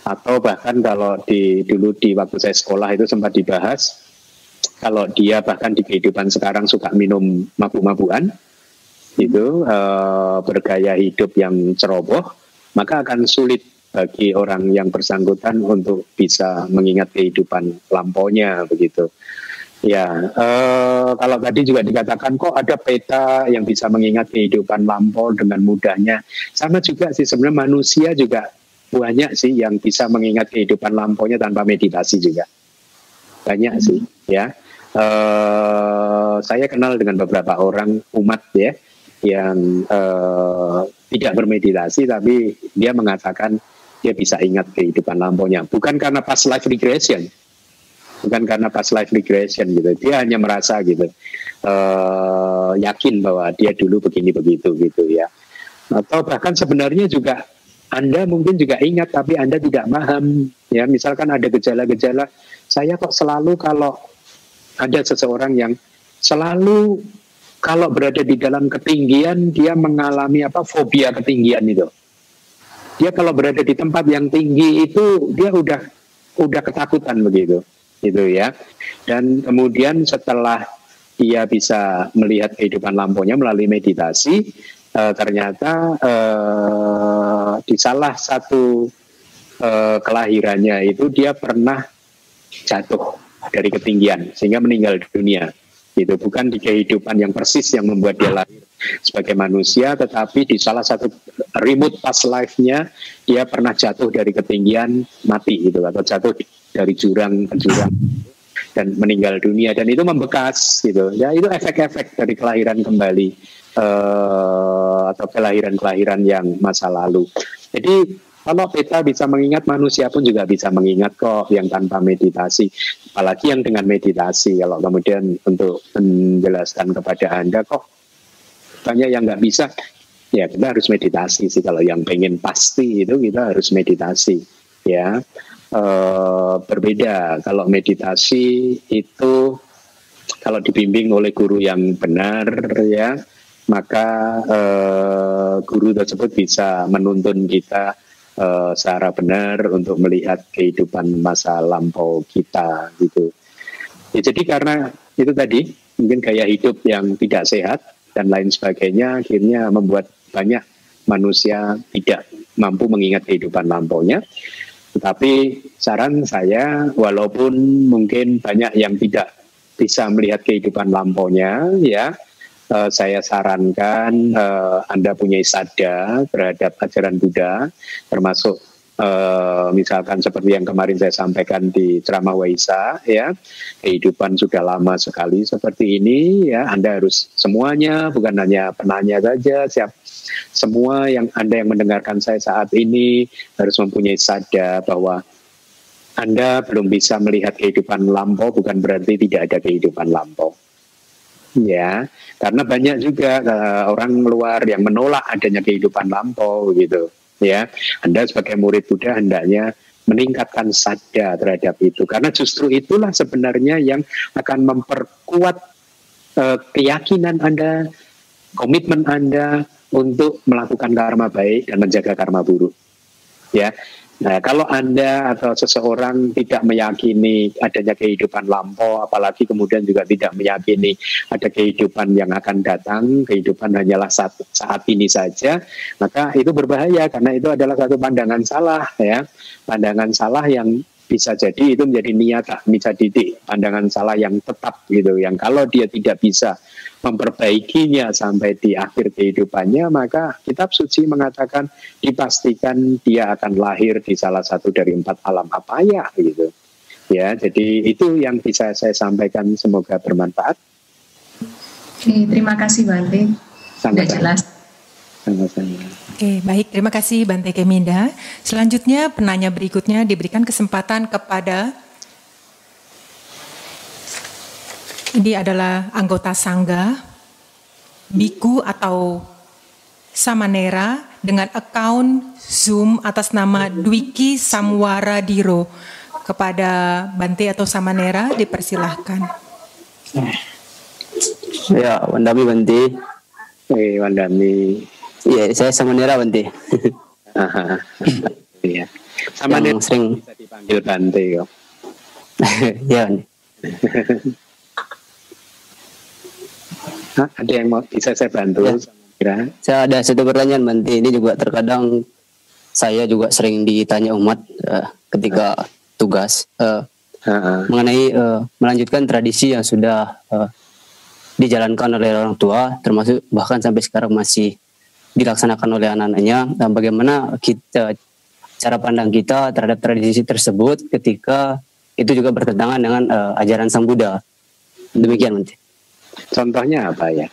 Atau bahkan kalau di dulu di waktu saya sekolah itu sempat dibahas, kalau dia bahkan di kehidupan sekarang suka minum mabuk-mabukan, itu e, bergaya hidup yang ceroboh, maka akan sulit bagi orang yang bersangkutan untuk bisa mengingat kehidupan lampaunya begitu. Ya, uh, kalau tadi juga dikatakan kok ada peta yang bisa mengingat kehidupan lampau dengan mudahnya. Sama juga sih sebenarnya manusia juga banyak sih yang bisa mengingat kehidupan lampaunya tanpa meditasi juga. Banyak sih ya. Uh, saya kenal dengan beberapa orang umat ya yang uh, tidak bermeditasi tapi dia mengatakan dia bisa ingat kehidupan lampaunya bukan karena past life regression bukan karena past life regression gitu. Dia hanya merasa gitu uh, yakin bahwa dia dulu begini begitu gitu ya. Atau bahkan sebenarnya juga anda mungkin juga ingat tapi Anda tidak paham ya. Misalkan ada gejala-gejala saya kok selalu kalau ada seseorang yang selalu kalau berada di dalam ketinggian dia mengalami apa fobia ketinggian itu. Dia kalau berada di tempat yang tinggi itu dia udah udah ketakutan begitu, gitu ya. Dan kemudian setelah dia bisa melihat kehidupan lampunya melalui meditasi, eh, ternyata eh, di salah satu eh, kelahirannya itu dia pernah jatuh dari ketinggian sehingga meninggal dunia itu bukan di kehidupan yang persis yang membuat dia lahir sebagai manusia tetapi di salah satu remote past life-nya dia pernah jatuh dari ketinggian mati gitu atau jatuh dari jurang ke jurang dan meninggal dunia dan itu membekas gitu ya itu efek-efek dari kelahiran kembali uh, atau kelahiran-kelahiran yang masa lalu jadi kalau peta bisa mengingat, manusia pun juga bisa mengingat kok yang tanpa meditasi. Apalagi yang dengan meditasi. Kalau kemudian untuk menjelaskan kepada Anda kok banyak yang nggak bisa, ya kita harus meditasi sih. Kalau yang pengen pasti itu kita harus meditasi. Ya, e, berbeda. Kalau meditasi itu kalau dibimbing oleh guru yang benar ya, maka e, guru tersebut bisa menuntun kita uh, secara benar untuk melihat kehidupan masa lampau kita gitu. Ya, jadi karena itu tadi mungkin gaya hidup yang tidak sehat dan lain sebagainya akhirnya membuat banyak manusia tidak mampu mengingat kehidupan lampaunya. Tetapi saran saya walaupun mungkin banyak yang tidak bisa melihat kehidupan lampaunya ya uh, saya sarankan uh, Anda punya sada terhadap ajaran Buddha, termasuk uh, misalkan seperti yang kemarin saya sampaikan di ceramah Waisa, ya kehidupan sudah lama sekali seperti ini, ya Anda harus semuanya, bukan hanya penanya saja, siap semua yang Anda yang mendengarkan saya saat ini harus mempunyai sada bahwa anda belum bisa melihat kehidupan lampau bukan berarti tidak ada kehidupan lampau. Ya karena banyak juga uh, orang luar yang menolak adanya kehidupan lampau gitu ya. Anda sebagai murid Buddha hendaknya meningkatkan sadar terhadap itu karena justru itulah sebenarnya yang akan memperkuat uh, keyakinan Anda komitmen Anda untuk melakukan karma baik dan menjaga karma buruk ya Nah, kalau Anda atau seseorang tidak meyakini adanya kehidupan lampau, apalagi kemudian juga tidak meyakini ada kehidupan yang akan datang, kehidupan hanyalah saat, saat ini saja, maka itu berbahaya karena itu adalah satu pandangan salah ya. Pandangan salah yang bisa jadi itu menjadi niat bisa didik pandangan salah yang tetap gitu. Yang kalau dia tidak bisa memperbaikinya sampai di akhir kehidupannya maka kitab suci mengatakan dipastikan dia akan lahir di salah satu dari empat alam apa ya gitu. Ya jadi itu yang bisa saya sampaikan. Semoga bermanfaat. Oke, terima kasih Bante. Sudah jelas sama-sama Oke, baik. Terima kasih Bante Keminda. Selanjutnya penanya berikutnya diberikan kesempatan kepada ini adalah anggota sangga, biku atau samanera dengan akun Zoom atas nama Dwiki Samwara Diro. Kepada Bante atau Samanera dipersilahkan. Ya, Wandami Bante. Eh, Wandami. Iya, saya sama Nera Bante. Iya. Sama Nera sering bisa dipanggil Bante kok. Iya, ada yang mau bisa saya bantu ya. Kira? Saya ada satu pertanyaan Bante. Ini juga terkadang saya juga sering ditanya umat uh, ketika tugas uh, uh-huh. mengenai uh, melanjutkan tradisi yang sudah uh, dijalankan oleh orang tua, termasuk bahkan sampai sekarang masih dilaksanakan oleh anak-anaknya dan bagaimana kita cara pandang kita terhadap tradisi tersebut ketika itu juga bertentangan dengan uh, ajaran Sang Buddha. Demikian nanti. Contohnya apa ya?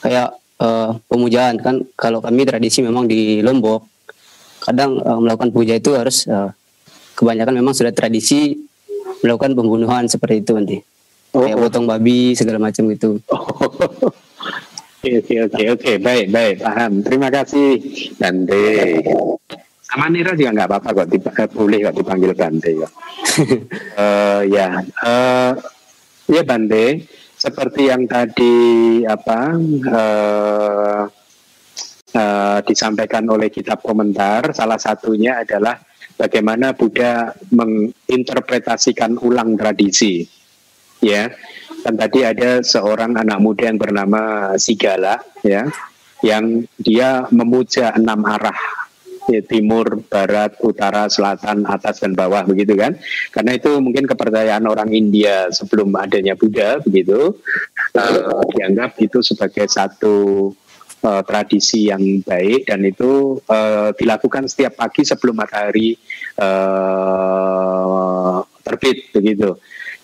Kayak uh, pemujaan kan kalau kami tradisi memang di Lombok kadang uh, melakukan puja itu harus uh, kebanyakan memang sudah tradisi melakukan pembunuhan seperti itu nanti. Oh. Kayak potong babi segala macam itu. Oke oke oke oke baik baik paham. Terima kasih Bante. Sama Nira juga nggak apa-apa kok dip, eh, boleh kok dipanggil Bante ya. uh, ya uh, ya Bante seperti yang tadi apa uh, uh, disampaikan oleh kitab komentar salah satunya adalah bagaimana Buddha menginterpretasikan ulang tradisi ya kan tadi ada seorang anak muda yang bernama Sigala ya yang dia memuja enam arah ya, timur, barat, utara, selatan, atas dan bawah begitu kan? Karena itu mungkin kepercayaan orang India sebelum adanya Buddha begitu uh, dianggap itu sebagai satu uh, tradisi yang baik dan itu uh, dilakukan setiap pagi sebelum matahari uh, terbit begitu.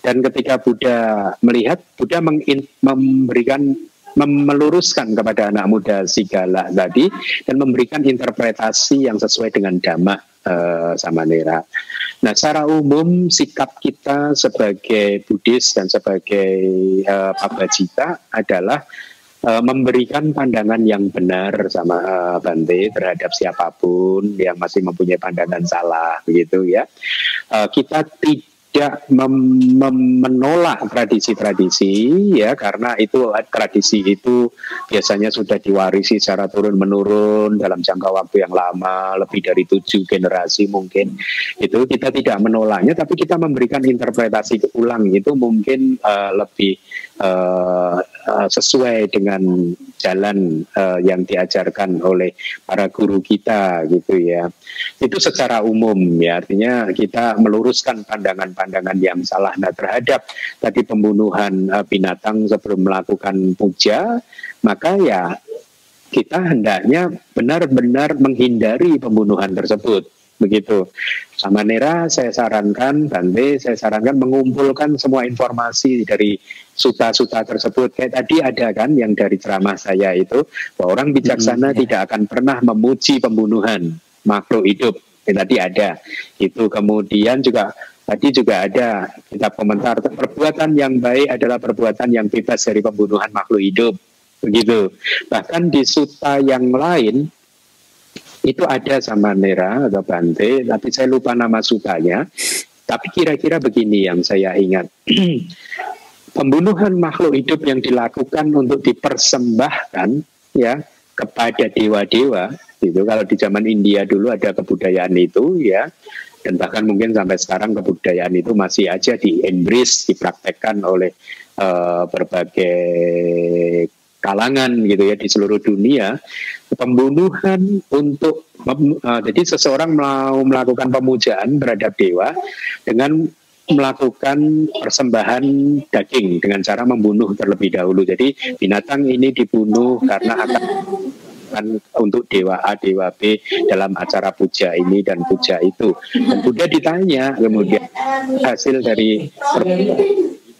Dan ketika Buddha melihat, Buddha memberikan meluruskan kepada anak muda Sigala tadi dan memberikan interpretasi yang sesuai dengan dhamma uh, Samanera. Nah, secara umum sikap kita sebagai Buddhis dan sebagai uh, Pabajita adalah uh, memberikan pandangan yang benar sama uh, Bante terhadap siapa pun yang masih mempunyai pandangan salah begitu ya. Uh, kita tidak tidak menolak tradisi-tradisi ya karena itu tradisi itu biasanya sudah diwarisi secara turun menurun dalam jangka waktu yang lama lebih dari tujuh generasi mungkin. Itu kita tidak menolaknya tapi kita memberikan interpretasi ulang itu mungkin uh, lebih uh, sesuai dengan jalan uh, yang diajarkan oleh para guru kita gitu ya. Itu secara umum ya artinya kita meluruskan pandangan-pandangan yang salah nah terhadap tadi pembunuhan uh, binatang sebelum melakukan puja maka ya kita hendaknya benar-benar menghindari pembunuhan tersebut begitu. Sama Nera saya sarankan, Bante saya sarankan mengumpulkan semua informasi dari suta-suta tersebut. Kayak tadi ada kan yang dari ceramah saya itu, bahwa orang bijaksana hmm, ya. tidak akan pernah memuji pembunuhan makhluk hidup. Kayak tadi ada. Itu kemudian juga tadi juga ada kita komentar perbuatan yang baik adalah perbuatan yang bebas dari pembunuhan makhluk hidup. Begitu. Bahkan di suta yang lain itu ada sama Nera atau Bante, tapi saya lupa nama sutanya. Tapi kira-kira begini yang saya ingat. Pembunuhan makhluk hidup yang dilakukan untuk dipersembahkan ya kepada dewa-dewa itu kalau di zaman India dulu ada kebudayaan itu ya dan bahkan mungkin sampai sekarang kebudayaan itu masih aja di embrace dipraktekkan oleh uh, berbagai kalangan gitu ya di seluruh dunia pembunuhan untuk uh, jadi seseorang mau melakukan pemujaan terhadap dewa dengan melakukan persembahan daging dengan cara membunuh terlebih dahulu. Jadi binatang ini dibunuh karena akan kan untuk dewa A, dewa B dalam acara puja ini dan puja itu. Dan Buddha ditanya kemudian hasil dari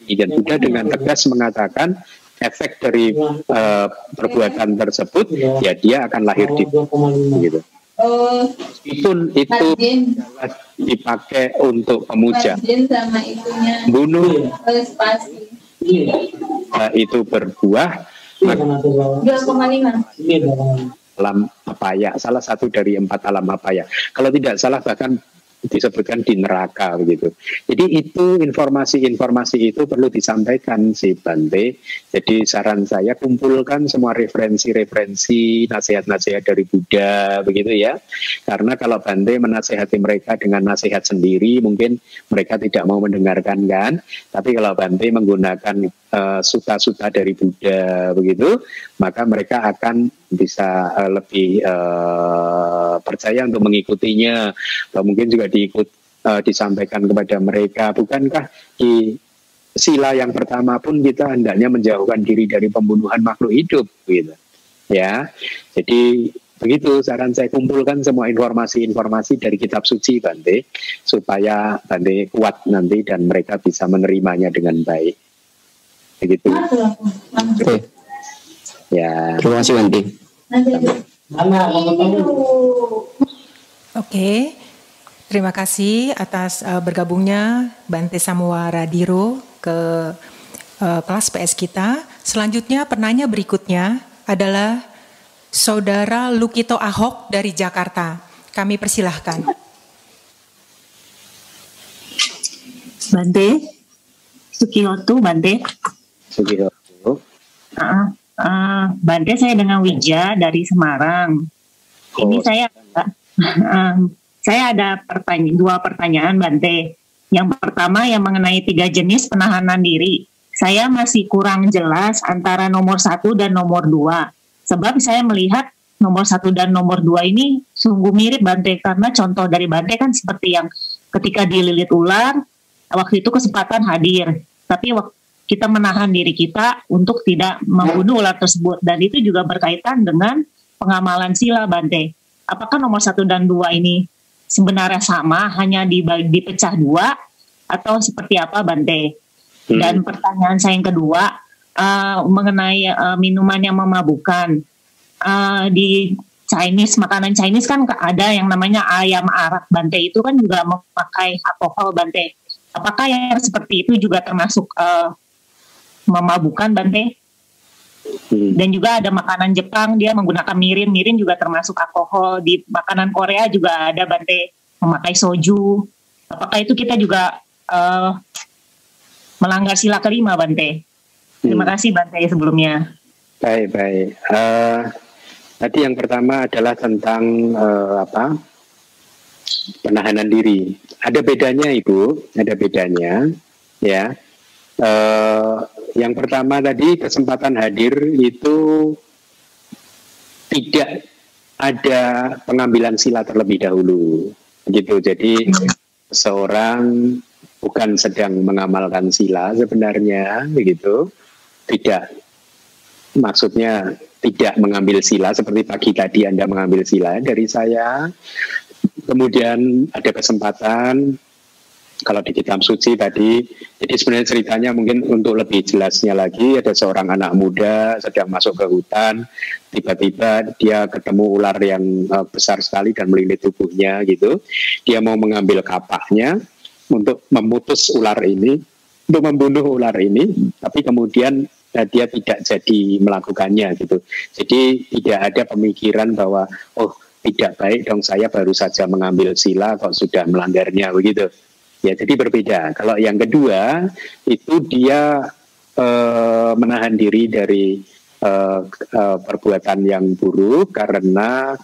dan Buddha dengan tegas mengatakan efek dari uh, perbuatan tersebut ya dia akan lahir di gitu. itu itu dipakai untuk pemuja. Bunuh uh, itu berbuah alam apa ya salah satu dari empat alam apa ya kalau tidak salah bahkan disebutkan di neraka begitu. Jadi itu informasi-informasi itu perlu disampaikan si Bante. Jadi saran saya kumpulkan semua referensi-referensi nasihat-nasihat dari Buddha begitu ya. Karena kalau Bante menasehati mereka dengan nasihat sendiri mungkin mereka tidak mau mendengarkan kan. Tapi kalau Bante menggunakan uh, suta-suta dari Buddha begitu, maka mereka akan bisa uh, lebih uh, percaya untuk mengikutinya. Atau mungkin juga diikut uh, disampaikan kepada mereka. Bukankah di sila yang pertama pun kita hendaknya menjauhkan diri dari pembunuhan makhluk hidup gitu. Ya. Jadi begitu saran saya kumpulkan semua informasi-informasi dari kitab suci Bante supaya Bante kuat nanti dan mereka bisa menerimanya dengan baik begitu Oke. ya Terima kasih Bante. Oke, terima kasih atas uh, bergabungnya Bante Samuara Diro ke uh, kelas PS kita. Selanjutnya penanya berikutnya adalah Saudara Lukito Ahok dari Jakarta. Kami persilahkan. Bante, Sukiyoto, Bante. Sugiharto Uh, uh, Bante saya dengan Wija dari Semarang. Ini Oh, saya uh, saya ada pertanyaan dua pertanyaan Bante. Yang pertama yang mengenai tiga jenis penahanan diri. Saya masih kurang jelas antara nomor satu dan nomor dua. Sebab saya melihat nomor satu dan nomor dua ini sungguh mirip Bante karena contoh dari Bante kan seperti yang ketika dililit ular waktu itu kesempatan hadir. Tapi waktu kita menahan diri kita untuk tidak membunuh ular tersebut dan itu juga berkaitan dengan pengamalan sila Bante. Apakah nomor satu dan dua ini sebenarnya sama hanya dibagi dipecah dua atau seperti apa Bante? Hmm. Dan pertanyaan saya yang kedua eh, mengenai eh, minuman yang memabukkan Eh, di Chinese makanan Chinese kan ada yang namanya ayam arak Bante itu kan juga memakai alkohol Bante. Apakah yang seperti itu juga termasuk eh, memabukkan Bante? Hmm. Dan juga ada makanan Jepang dia menggunakan mirin, mirin juga termasuk alkohol. Di makanan Korea juga ada Bante memakai soju. Apakah itu kita juga eh, melanggar sila kelima Bante? Terima Hmm. kasih Bante sebelumnya. Baik, baik. Eh, tadi yang pertama adalah tentang eh, apa? Penahanan diri. Ada bedanya, Ibu. Ada bedanya, ya. Eh, yang pertama tadi kesempatan hadir itu tidak ada pengambilan sila terlebih dahulu, gitu. Jadi seorang bukan sedang mengamalkan sila sebenarnya, begitu. Tidak maksudnya tidak mengambil sila seperti pagi tadi Anda mengambil sila dari saya. Kemudian ada kesempatan kalau di kitab suci tadi, jadi sebenarnya ceritanya mungkin untuk lebih jelasnya lagi ada seorang anak muda sedang masuk ke hutan, tiba-tiba dia ketemu ular yang eh, besar sekali dan melilit tubuhnya gitu. Dia mau mengambil kapaknya untuk memutus ular ini, untuk membunuh ular ini, tapi kemudian eh, dia tidak jadi melakukannya gitu. Jadi tidak ada pemikiran bahwa oh tidak baik dong saya baru saja mengambil sila kok sudah melanggarnya begitu. Ya jadi berbeda. Kalau yang kedua itu dia eh, menahan diri dari eh, eh, perbuatan yang buruk karena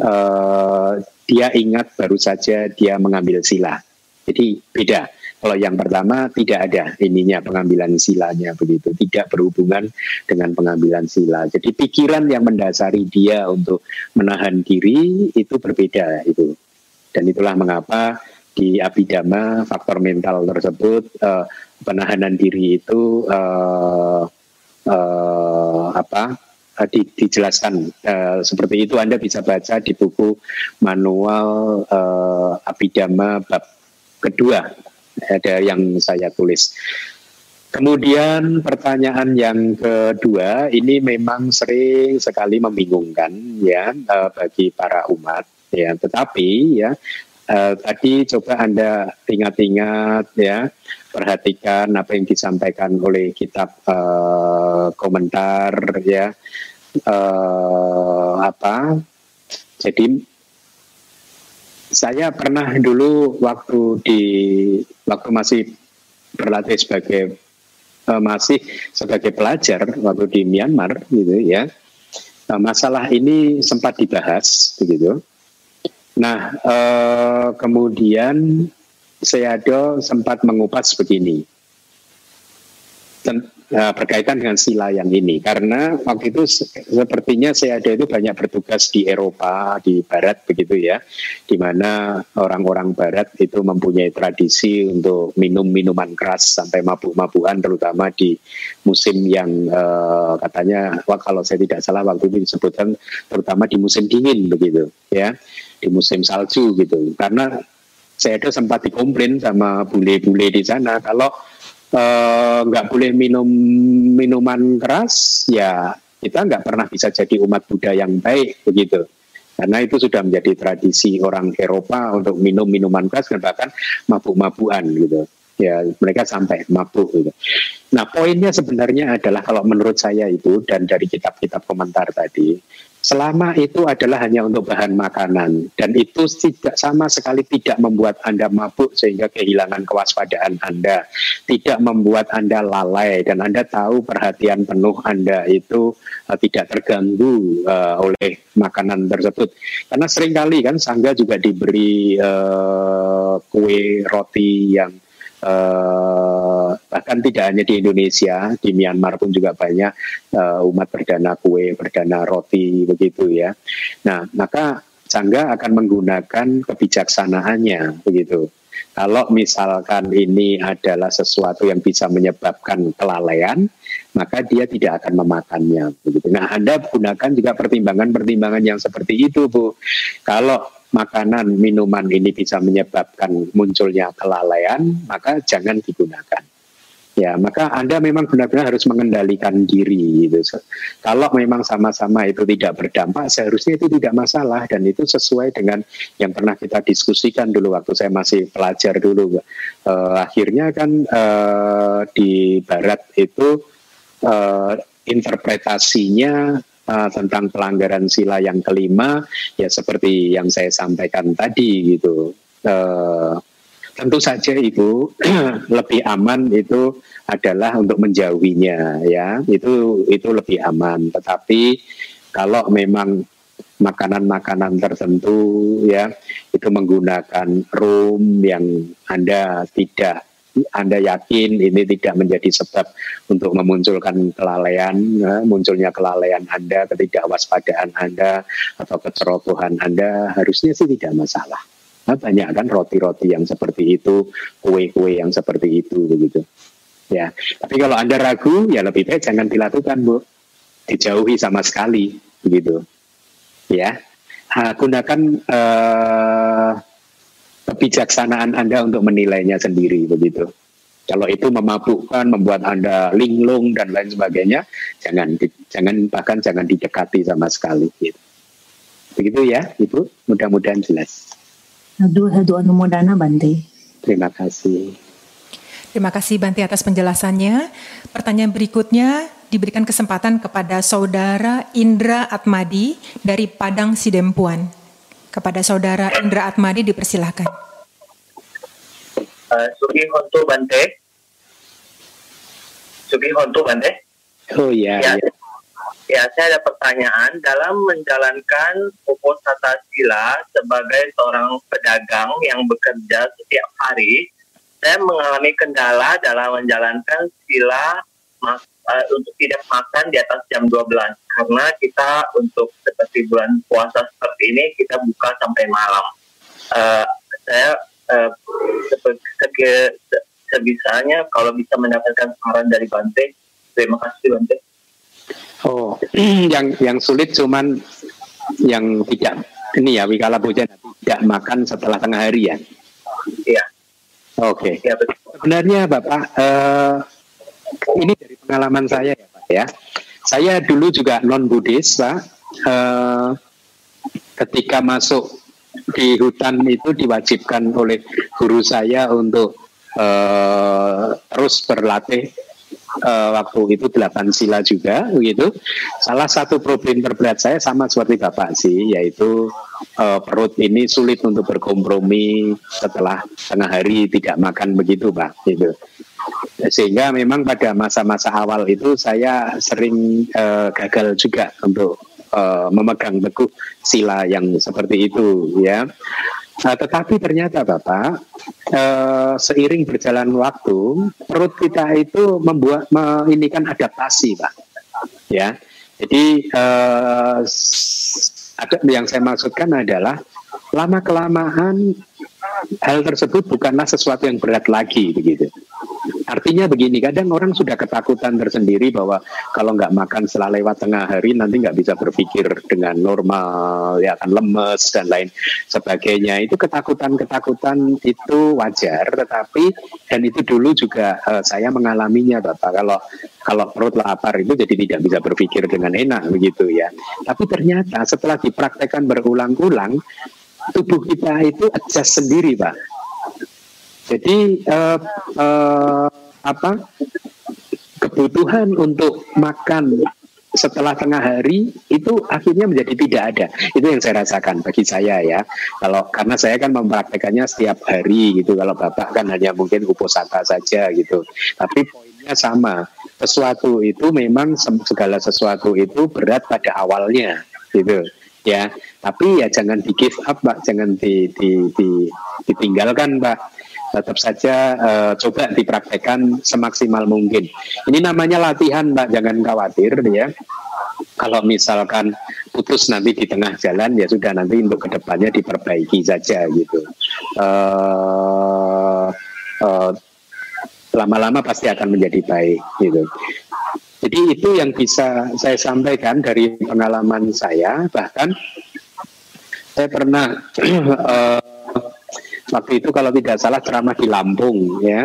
eh, dia ingat baru saja dia mengambil sila. Jadi beda. Kalau yang pertama tidak ada ininya pengambilan silanya begitu, tidak berhubungan dengan pengambilan sila. Jadi pikiran yang mendasari dia untuk menahan diri itu berbeda itu. Dan itulah mengapa di abidama faktor mental tersebut eh, penahanan diri itu eh, eh, apa di- dijelaskan Eh, seperti itu Anda bisa baca di buku manual eh, abidama bab kedua ada yang saya tulis. Kemudian pertanyaan yang kedua ini memang sering sekali membingungkan ya bagi para umat ya. Tetapi ya eh, tadi coba anda ingat-ingat ya perhatikan apa yang disampaikan oleh kitab eh, komentar ya eh, apa. Jadi saya pernah dulu waktu di waktu masih berlatih sebagai eh, masih sebagai pelajar waktu di Myanmar gitu ya masalah ini sempat dibahas begitu nah eh, kemudian Seado sempat mengupas begini. Ten- uh, berkaitan dengan sila yang ini. Karena waktu itu sepertinya saya ada itu banyak bertugas di Eropa di Barat begitu ya. Di mana orang-orang Barat itu mempunyai tradisi untuk minum minuman keras sampai mabuk-mabukan terutama di musim yang uh, katanya wah kalau saya tidak salah waktu itu disebutkan terutama di musim dingin begitu ya di musim salju gitu. Karena saya ada sempat dikomplain sama bule-bule di sana kalau eh, nggak uh, boleh minum minuman keras ya kita nggak pernah bisa jadi umat Buddha yang baik begitu. Karena itu sudah menjadi tradisi orang Eropa untuk minum minuman keras dan bahkan mabuk-mabukan gitu. Ya mereka sampai mabuk gitu. Nah poinnya sebenarnya adalah kalau menurut saya itu dan dari kitab-kitab komentar tadi selama itu adalah hanya untuk bahan makanan. Dan itu tidak sama sekali tidak membuat Anda mabuk sehingga kehilangan kewaspadaan Anda, tidak membuat Anda lalai. Dan Anda tahu perhatian penuh Anda itu uh, tidak terganggu uh, oleh makanan tersebut. Karena sering kali kan sangga juga diberi uh, kue roti yang bahkan tidak hanya di Indonesia, di Myanmar pun juga banyak uh, umat berdana kue, berdana roti begitu ya. Nah, maka Sangga akan menggunakan kebijaksanaannya begitu. Kalau misalkan ini adalah sesuatu yang bisa menyebabkan kelalaian, maka dia tidak akan memakannya. Begitu. Nah, Anda gunakan juga pertimbangan-pertimbangan yang seperti itu, Bu. Kalau makanan, minuman ini bisa menyebabkan munculnya kelalaian, maka jangan digunakan. Ya, maka Anda memang benar-benar harus mengendalikan diri gitu. Kalau memang sama-sama itu tidak berdampak, seharusnya itu tidak masalah dan itu sesuai dengan yang pernah kita diskusikan dulu waktu saya masih pelajar dulu. Uh, akhirnya kan uh, di barat itu uh, interpretasinya tentang pelanggaran sila yang kelima ya seperti yang saya sampaikan tadi gitu. Uh, tentu saja itu lebih aman itu adalah untuk menjauhinya ya itu itu lebih aman tetapi kalau memang makanan-makanan tertentu ya itu menggunakan room yang anda tidak anda yakin ini tidak menjadi sebab untuk memunculkan kelalaian, ya, munculnya kelalaian Anda, ketidakwaspadaan Anda, atau kecerobohan Anda, harusnya sih tidak masalah. Nah, banyak kan roti-roti yang seperti itu, kue-kue yang seperti itu, begitu. Ya, tapi kalau Anda ragu, ya lebih baik jangan dilakukan, Bu. Dijauhi sama sekali, begitu. Ya, ha, gunakan uh, kebijaksanaan Anda untuk menilainya sendiri begitu. Kalau itu memabukkan, membuat Anda linglung dan lain sebagainya, jangan jangan bahkan jangan didekati sama sekali gitu. Begitu ya, Ibu. Mudah-mudahan jelas. Aduh, aduh, anumodana Bante. Terima kasih. Terima kasih Bante atas penjelasannya. Pertanyaan berikutnya diberikan kesempatan kepada Saudara Indra Atmadi dari Padang Sidempuan. Kepada saudara Indra Atmadi dipersilahkan. Uh, Sugi Hontu Bante. Sugi Hontu Bante. Oh iya. Ya, ya. Ya, saya ada pertanyaan dalam menjalankan uposata sila sebagai seorang pedagang yang bekerja setiap hari, saya mengalami kendala dalam menjalankan sila uh, untuk tidak makan di atas jam 12 karena kita untuk seperti bulan puasa seperti ini kita buka sampai malam. Uh, saya uh, sebisanya kalau bisa mendapatkan saran dari Bante, terima kasih Bante. Oh, yang yang sulit cuman yang tidak ini ya Wikala Boja tidak makan setelah tengah hari ya. Iya. Oke. Okay. Ya, Sebenarnya Bapak uh, ini dari pengalaman saya ya Pak ya. Saya dulu juga non Buddhis Pak. Uh, ketika masuk di hutan itu diwajibkan oleh guru saya untuk uh, terus berlatih uh, waktu itu delapan sila juga begitu. Salah satu problem terberat saya sama seperti Bapak sih yaitu uh, perut ini sulit untuk berkompromi setelah tengah hari tidak makan begitu Pak gitu. Sehingga memang pada masa-masa awal itu saya sering uh, gagal juga untuk uh, memegang teguh sila yang seperti itu ya. Nah, tetapi ternyata Bapak uh, seiring berjalan waktu perut kita itu membuat me, ini kan adaptasi pak. Ya jadi uh, ada yang saya maksudkan adalah lama kelamaan hal tersebut bukanlah sesuatu yang berat lagi begitu. Artinya begini, kadang orang sudah ketakutan tersendiri bahwa kalau nggak makan setelah lewat tengah hari nanti nggak bisa berpikir dengan normal, ya akan lemes dan lain sebagainya. Itu ketakutan-ketakutan itu wajar, tetapi dan itu dulu juga uh, saya mengalaminya, bapak. Kalau kalau perut lapar itu jadi tidak bisa berpikir dengan enak begitu ya. Tapi ternyata setelah dipraktekkan berulang-ulang, tubuh kita itu adjust sendiri, Pak. Jadi uh, uh, apa kebutuhan untuk makan setelah tengah hari itu akhirnya menjadi tidak ada. Itu yang saya rasakan bagi saya ya. Kalau karena saya kan mempraktekannya setiap hari gitu. Kalau bapak kan hanya mungkin uposata saja gitu. Tapi poinnya sama. Sesuatu itu memang segala sesuatu itu berat pada awalnya gitu ya tapi ya jangan di give up pak jangan di, di, di ditinggalkan pak tetap saja uh, coba dipraktekkan semaksimal mungkin. Ini namanya latihan pak jangan khawatir ya. Kalau misalkan putus nanti di tengah jalan ya sudah nanti untuk ke depannya diperbaiki saja gitu. Uh, uh, lama-lama pasti akan menjadi baik gitu jadi itu yang bisa saya sampaikan dari pengalaman saya. Bahkan saya pernah uh, waktu itu kalau tidak salah ceramah di Lampung ya.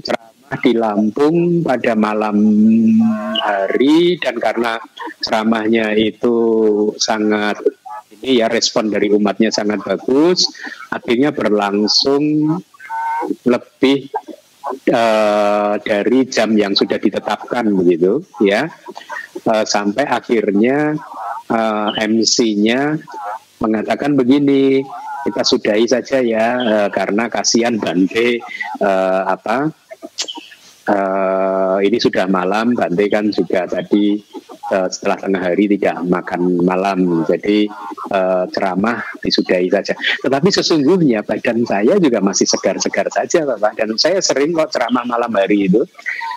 Ceramah di Lampung pada malam hari dan karena ceramahnya itu sangat ini ya respon dari umatnya sangat bagus, akhirnya berlangsung lebih uh, dari jam yang sudah ditetapkan begitu ya. Uh, sampai akhirnya uh, MC-nya mengatakan begini kita sudahi saja ya uh, karena kasihan Bante uh, apa uh, ini sudah malam Bante kan juga tadi uh, setelah tengah hari tidak makan malam. Jadi uh, ceramah disudahi saja. Tetapi sesungguhnya badan saya juga masih segar-segar saja Bapak. Dan saya sering kok ceramah malam hari itu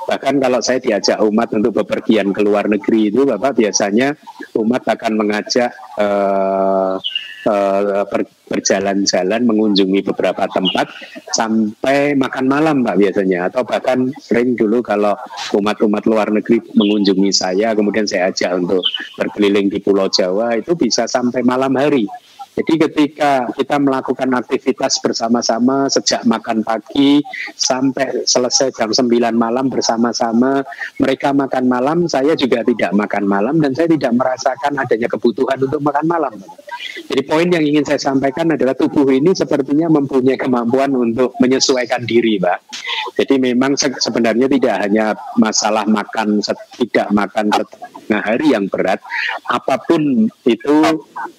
bahkan kalau saya diajak umat untuk bepergian ke luar negeri itu Bapak biasanya umat akan mengajak uh, uh, berjalan-jalan mengunjungi beberapa tempat sampai makan malam Pak biasanya. Atau bahkan sering dulu kalau umat-umat luar negeri mengunjungi saya kemudian saya ajak untuk berkeliling di Pulau Jawa itu bisa sampai malam hari jadi ketika kita melakukan aktivitas bersama-sama sejak makan pagi sampai selesai jam 9 malam bersama-sama, mereka makan malam, saya juga tidak makan malam dan saya tidak merasakan adanya kebutuhan untuk makan malam. Jadi poin yang ingin saya sampaikan adalah tubuh ini sepertinya mempunyai kemampuan untuk menyesuaikan diri, Mbak. Jadi memang sebenarnya tidak hanya masalah makan tidak makan setengah hari yang berat, apa pun itu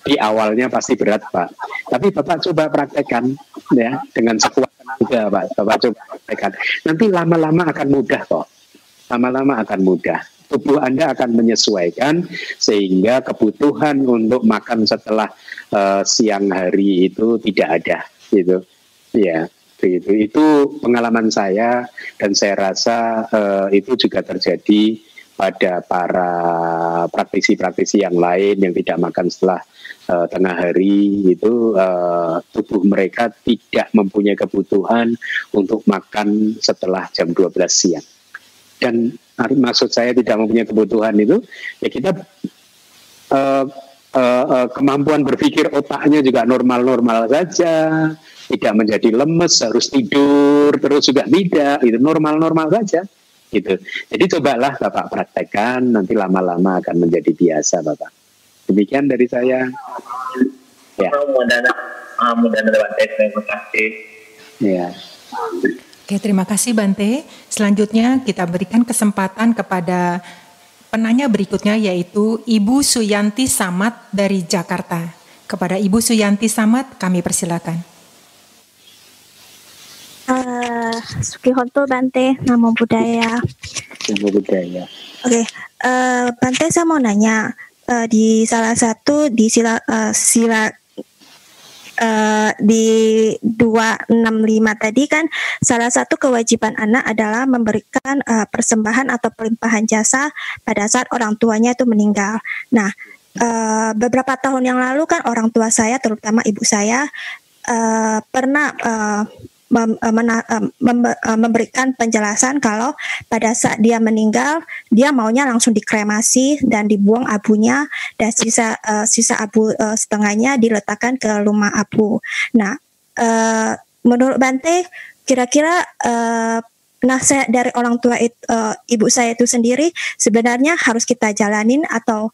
di awalnya pasti berat berat Pak. Tapi Bapak coba praktekkan ya dengan sekuat tenaga Pak. Bapak coba praktekkan. Nanti lama-lama akan mudah kok. Lama-lama akan mudah. Tubuh Anda akan menyesuaikan sehingga kebutuhan untuk makan setelah uh, siang hari itu tidak ada gitu. Ya begitu. Itu pengalaman saya dan saya rasa uh, itu juga terjadi pada para praktisi-praktisi yang lain yang tidak makan setelah uh, tengah hari itu uh, tubuh mereka tidak mempunyai kebutuhan untuk makan setelah jam 12 siang. Dan maksud saya tidak mempunyai kebutuhan itu ya kita uh, uh, uh, kemampuan berpikir otaknya juga normal-normal saja, tidak menjadi lemes, harus tidur terus juga tidak, itu normal-normal saja gitu. Jadi cobalah Bapak praktekkan, nanti lama-lama akan menjadi biasa Bapak. Demikian dari saya. Ya. Mudah-mudahan terima kasih. Ya. Oke, terima kasih Bante. Selanjutnya kita berikan kesempatan kepada penanya berikutnya yaitu Ibu Suyanti Samat dari Jakarta. Kepada Ibu Suyanti Samat kami persilakan. Uh, Sukihonto Bante, Namo Buddhaya. Namo Buddhaya. Oke, okay. uh, Bante saya mau nanya, uh, di salah satu di sila uh, sila uh, di 265 tadi kan salah satu kewajiban anak adalah memberikan uh, persembahan atau pelimpahan jasa pada saat orang tuanya itu meninggal. Nah, uh, beberapa tahun yang lalu kan orang tua saya terutama ibu saya uh, pernah uh, mem, eh, mena, eh, mem, eh, memberikan penjelasan kalau pada saat dia meninggal dia maunya langsung dikremasi dan dibuang abunya dan sisa uh, sisa abu uh, setengahnya diletakkan ke rumah abu. Nah, uh, menurut Bante kira-kira uh, nasihat dari orang tua itu, uh, ibu saya itu sendiri sebenarnya harus kita jalanin atau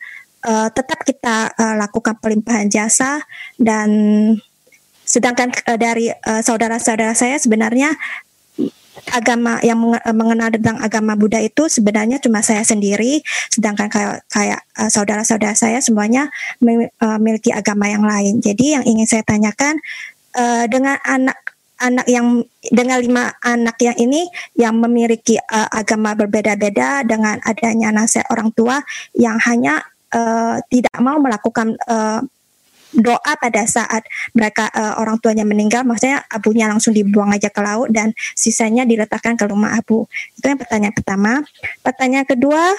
uh, tetap kita uh, lakukan pelimpahan jasa dan Sedangkan uh, dari uh, saudara-saudara saya sebenarnya agama yang mengenal tentang agama Buddha itu sebenarnya cuma saya sendiri, sedangkan kayak kayak uh, saudara-saudara saya semuanya memiliki agama yang lain. Jadi yang ingin saya tanyakan uh, dengan anak anak yang dengan lima anak yang ini yang memiliki uh, agama berbeda-beda dengan adanya nasihat orang tua yang hanya uh, tidak mau melakukan uh, doa pada saat mereka uh, orang tuanya meninggal maksudnya abunya langsung dibuang aja ke laut dan sisanya diletakkan ke rumah abu. Itu yang pertanyaan pertama. Pertanyaan kedua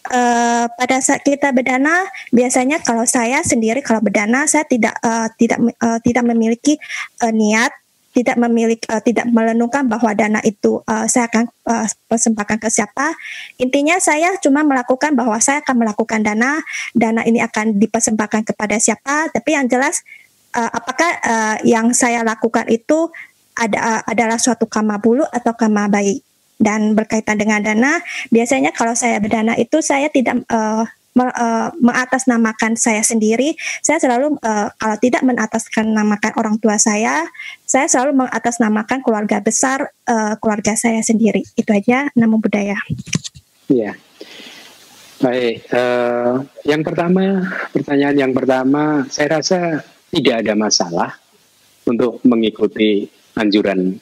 Uh, pada saat kita berdana biasanya kalau saya sendiri kalau berdana saya tidak uh, tidak uh, tidak memiliki uh, niat tidak memiliki uh, tidak melenungkan bahwa dana itu uh, saya akan uh, persembahkan ke siapa. Intinya saya cuma melakukan bahwa saya akan melakukan dana, dana ini akan dipersembahkan kepada siapa. Tapi yang jelas uh, apakah uh, yang saya lakukan itu ada uh, adalah suatu kama bulu atau kama baik dan berkaitan dengan dana biasanya kalau saya berdana itu saya tidak uh, uh, mengatasnamakan saya sendiri, saya selalu uh, kalau tidak mengatasnamakan orang tua saya, saya selalu mengatasnamakan keluarga besar uh, keluarga saya sendiri. Itu aja nama budaya. Iya. Baik, uh, yang pertama pertanyaan yang pertama, saya rasa tidak ada masalah untuk mengikuti anjuran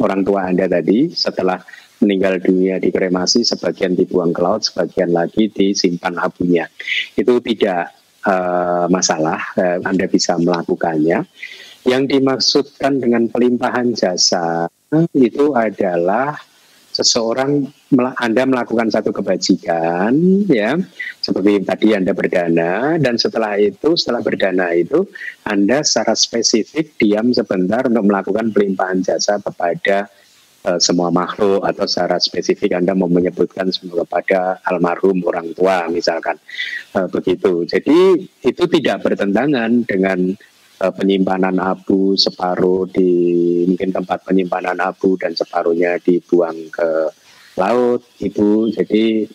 orang tua Anda tadi setelah meninggal dunia dikremasi, sebagian dibuang ke laut, sebagian lagi disimpan abunya. Itu tidak uh, masalah, uh, Anda bisa melakukannya. Yang dimaksudkan dengan pelimpahan jasa itu adalah seseorang Anda melakukan satu kebajikan ya seperti tadi Anda berdana dan setelah itu setelah berdana itu Anda secara spesifik diam sebentar untuk melakukan pelimpahan jasa kepada uh, semua makhluk atau secara spesifik Anda mau menyebutkan semua kepada almarhum orang tua misalkan uh, begitu. Jadi itu tidak bertentangan dengan uh, penyimpanan abu separuh di mungkin tempat penyimpanan abu dan separuhnya dibuang ke laut itu. Jadi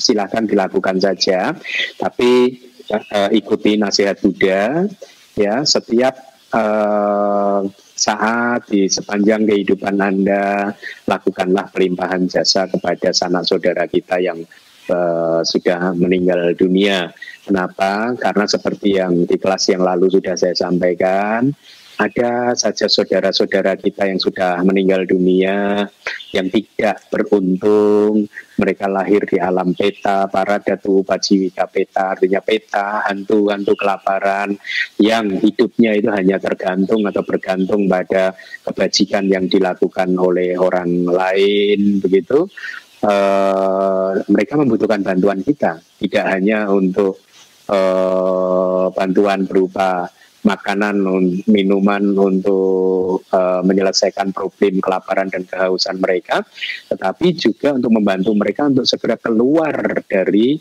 silakan dilakukan saja, tapi uh, ikuti nasihat Buddha ya setiap uh, saat di sepanjang kehidupan Anda lakukanlah pelimpahan jasa kepada sanak saudara kita yang uh, sudah meninggal dunia. Kenapa? Karena seperti yang di kelas yang lalu sudah saya sampaikan, ada saja saudara-saudara kita yang sudah meninggal dunia yang tidak beruntung. Mereka lahir di alam peta para datu pajiwika peta artinya peta hantu-hantu kelaparan yang hidupnya itu hanya tergantung atau bergantung pada kebajikan yang dilakukan oleh orang lain begitu. Uh, mereka membutuhkan bantuan kita tidak hanya untuk uh, bantuan berupa makanan, minuman untuk uh, menyelesaikan problem kelaparan dan kehausan mereka, tetapi juga untuk membantu mereka untuk segera keluar dari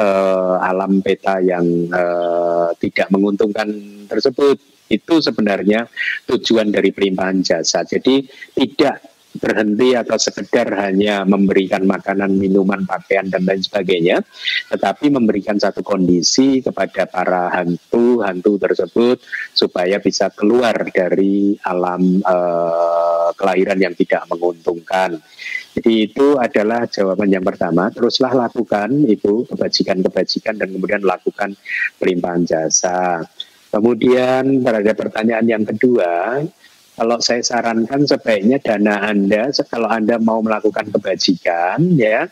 uh, alam peta yang uh, tidak menguntungkan tersebut. Itu sebenarnya tujuan dari pelimpahan jasa. Jadi tidak berhenti atau sekedar hanya memberikan makanan, minuman, pakaian dan lain sebagainya, tetapi memberikan satu kondisi kepada para hantu-hantu tersebut supaya bisa keluar dari alam uh, kelahiran yang tidak menguntungkan. Jadi itu adalah jawaban yang pertama. Teruslah lakukan itu kebajikan-kebajikan dan kemudian lakukan pelimpahan jasa. Kemudian terhadap pertanyaan yang kedua, kalau saya sarankan sebaiknya dana Anda kalau Anda mau melakukan kebajikan ya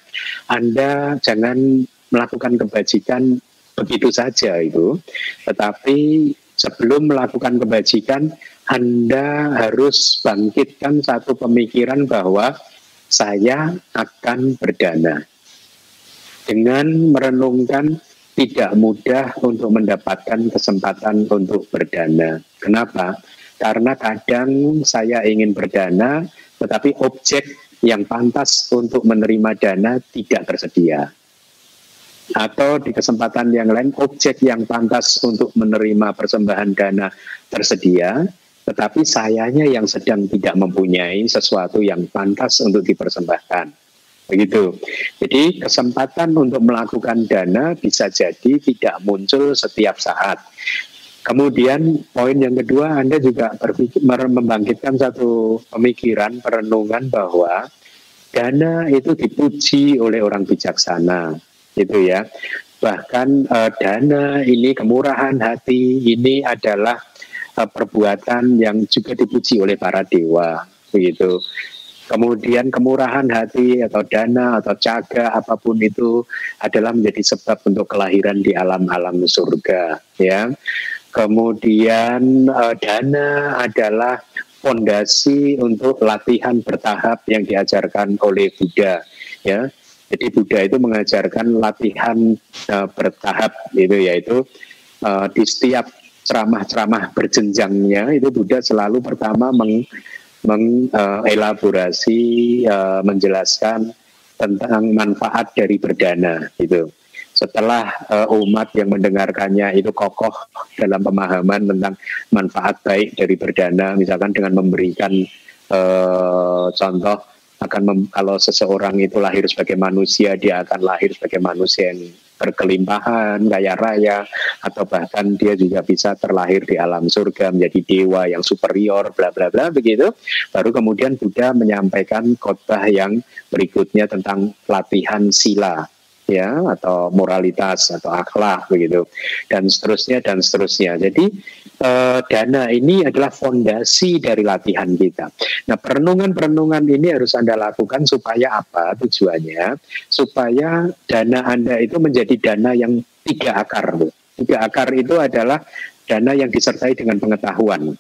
Anda jangan melakukan kebajikan begitu saja itu tetapi sebelum melakukan kebajikan Anda harus bangkitkan satu pemikiran bahwa saya akan berdana. Dengan merenungkan tidak mudah untuk mendapatkan kesempatan untuk berdana. Kenapa? Karena kadang saya ingin berdana, tetapi objek yang pantas untuk menerima dana tidak tersedia atau di kesempatan yang lain objek yang pantas untuk menerima persembahan dana tersedia, tetapi sayanya yang sedang tidak mempunyai sesuatu yang pantas untuk dipersembahkan. Begitu. Jadi kesempatan untuk melakukan dana bisa jadi tidak muncul setiap saat. Kemudian poin yang kedua Anda juga berpikir membangkitkan satu pemikiran perenungan bahwa dana itu dipuji oleh orang bijaksana gitu ya. Bahkan uh, dana ini kemurahan hati ini adalah uh, perbuatan yang juga dipuji oleh para dewa begitu. Kemudian kemurahan hati atau dana atau caga apa pun itu adalah menjadi sebab untuk kelahiran di alam-alam surga ya. Kemudian uh, dana adalah fondasi untuk latihan bertahap yang diajarkan oleh Buddha ya jadi Buddha itu mengajarkan latihan uh, bertahap itu yaitu uh, di setiap ceramah-ceramah berjenjangnya itu Buddha selalu pertama meng, mengelaborasi uh, uh, menjelaskan tentang manfaat dari berdana itu. Setelah uh, umat yang mendengarkannya itu kokoh dalam pemahaman tentang manfaat baik dari berdana, misalkan dengan memberikan uh, contoh akan mem, kalau seseorang itu lahir sebagai manusia dia akan lahir sebagai manusia yang berkelimpahan kaya raya atau bahkan dia juga bisa terlahir di alam surga menjadi dewa yang superior bla bla bla begitu. Baru kemudian Buddha menyampaikan khotbah yang berikutnya tentang latihan sila ya atau moralitas atau akhlak begitu dan seterusnya dan seterusnya. Jadi eh, dana ini adalah fondasi dari latihan kita. Nah perenungan-perenungan ini harus anda lakukan supaya apa tujuannya? Supaya dana anda itu menjadi dana yang tiga akar. Tiga akar itu adalah dana yang disertai dengan pengetahuan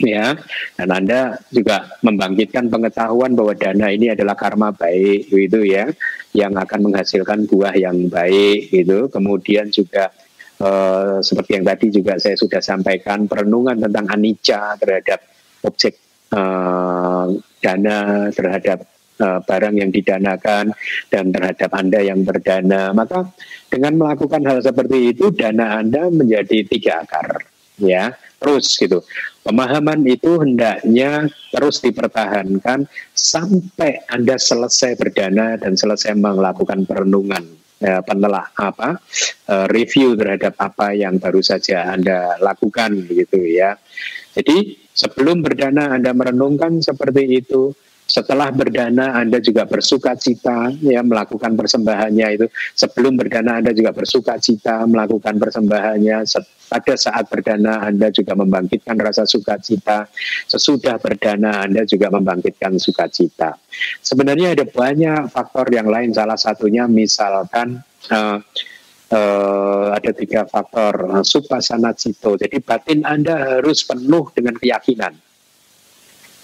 ya dan anda juga membangkitkan pengetahuan bahwa dana ini adalah karma baik itu ya yang akan menghasilkan buah yang baik gitu kemudian juga eh, seperti yang tadi juga saya sudah sampaikan perenungan tentang anicca terhadap objek eh, dana terhadap eh, barang yang didanakan dan terhadap anda yang berdana maka dengan melakukan hal seperti itu dana anda menjadi tiga akar ya terus gitu. Pemahaman itu hendaknya terus dipertahankan sampai Anda selesai berdana dan selesai melakukan perenungan ya, penelah apa uh, review terhadap apa yang baru saja Anda lakukan gitu ya. Jadi sebelum berdana Anda merenungkan seperti itu, setelah berdana Anda juga bersuka cita ya melakukan persembahannya itu. Sebelum berdana Anda juga bersuka cita melakukan persembahannya. Pada saat berdana Anda juga membangkitkan rasa sukacita. Sesudah berdana Anda juga membangkitkan sukacita. Sebenarnya ada banyak faktor yang lain. Salah satunya misalkan uh, uh, ada tiga faktor supasana cito. Jadi batin Anda harus penuh dengan keyakinan.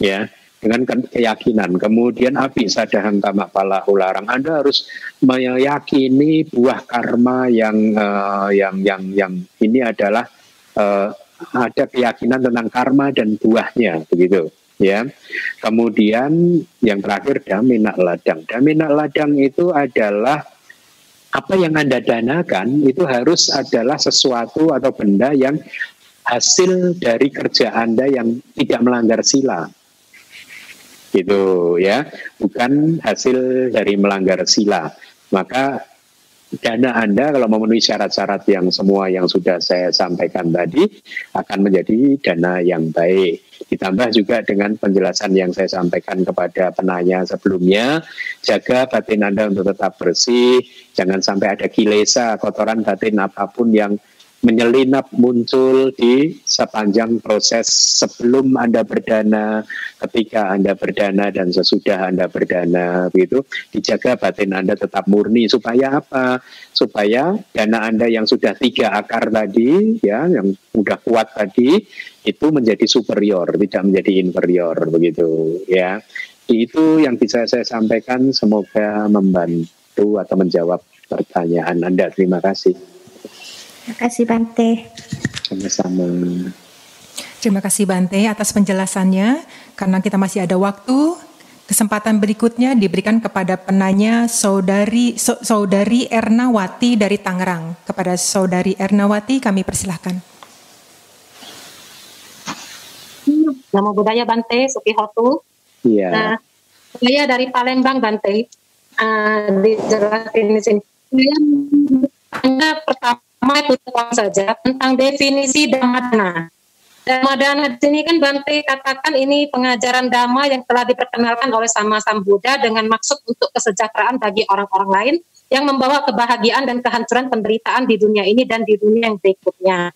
Ya dengan keyakinan. Kemudian api sadahang tamak pala ularang. Anda harus meyakini buah karma yang uh, yang yang yang ini adalah uh, ada keyakinan tentang karma dan buahnya begitu ya. Kemudian yang terakhir daminak ladang. Daminak ladang itu adalah apa yang Anda danakan itu harus adalah sesuatu atau benda yang hasil dari kerja Anda yang tidak melanggar sila gitu ya bukan hasil dari melanggar sila maka dana Anda kalau memenuhi syarat-syarat yang semua yang sudah saya sampaikan tadi akan menjadi dana yang baik. Ditambah juga dengan penjelasan yang saya sampaikan kepada penanya sebelumnya, jaga batin Anda untuk tetap bersih, jangan sampai ada kilesa, kotoran batin apa pun yang menyelinap muncul di sepanjang proses sebelum Anda berdana, ketika Anda berdana dan sesudah Anda berdana begitu dijaga batin Anda tetap murni supaya apa? Supaya dana Anda yang sudah tiga akar tadi ya yang sudah kuat tadi itu menjadi superior, tidak menjadi inferior begitu ya. Itu yang bisa saya sampaikan semoga membantu atau menjawab pertanyaan Anda. Terima kasih. Terima kasih Bante. Sama-sama. Terima kasih Bante atas penjelasannya. Karena kita masih ada waktu, kesempatan berikutnya diberikan kepada penanya saudari saudari Ernawati dari Tangerang. Kepada saudari Ernawati kami persilahkan. Nama budaya Bante Sukihotu. Iya. Nah, saya dari Palembang Bante. Uh, dijelasin sini. Saya pertama pertama itu saja tentang definisi damadana. Damadana di sini kan Bante katakan ini pengajaran dhamma yang telah diperkenalkan oleh Sama Sam Buddha dengan maksud untuk kesejahteraan bagi orang-orang lain yang membawa kebahagiaan dan kehancuran penderitaan di dunia ini dan di dunia yang berikutnya.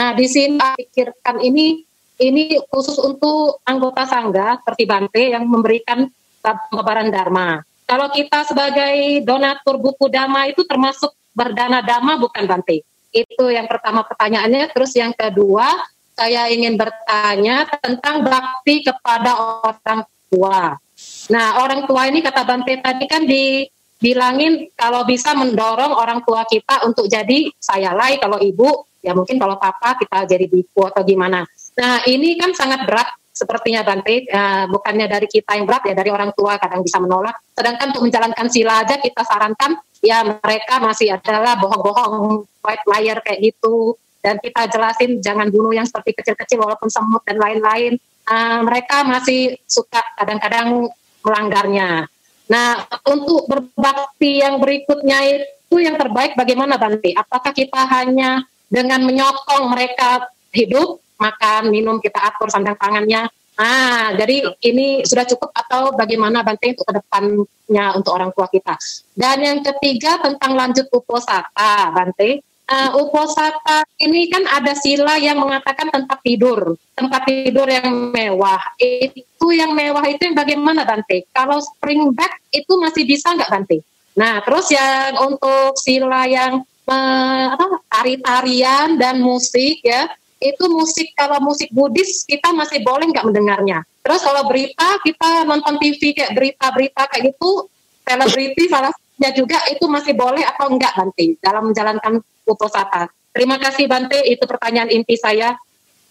Nah, di sini pikirkan ini ini khusus untuk anggota sangga seperti Bante yang memberikan pembabaran dharma. Kalau kita sebagai donatur buku dhamma itu termasuk berdana dhamma bukan Bante? Itu yang pertama pertanyaannya. Terus yang kedua, saya ingin bertanya tentang bakti kepada orang tua. Nah, orang tua ini kata Bante tadi kan dibilangin kalau bisa mendorong orang tua kita untuk jadi saya lai kalau ibu, ya mungkin kalau papa kita jadi biku atau gimana. Nah, ini kan sangat berat sepertinya Bante, uh, bukannya dari kita yang berat ya dari orang tua kadang bisa menolak. Sedangkan untuk menjalankan sila aja kita sarankan ya mereka masih adalah bohong-bohong white liar kayak gitu. Dan kita jelasin jangan bunuh yang seperti kecil-kecil walaupun semut dan lain-lain. Uh, mereka masih suka kadang-kadang melanggarnya. Nah untuk berbakti yang berikutnya itu yang terbaik bagaimana Bante? Apakah kita hanya dengan menyokong mereka hidup makan minum kita atur sandang pangannya Ah, jadi ini sudah cukup atau bagaimana Bante untuk ke depannya untuk orang tua kita. Dan yang ketiga tentang lanjut uposata, Bante. Uh, uposata ini kan ada sila yang mengatakan tempat tidur, tempat tidur yang mewah. Itu yang mewah itu yang bagaimana Bante? Kalau spring back itu masih bisa nggak Bante? Nah, terus yang untuk sila yang uh, tari-tarian dan musik ya, itu musik kalau musik Buddhis kita masih boleh nggak mendengarnya. Terus kalau berita kita nonton TV kayak berita-berita kayak gitu, selebriti salah satunya juga itu masih boleh atau enggak nanti dalam menjalankan uposata. Terima kasih Bante, itu pertanyaan inti saya.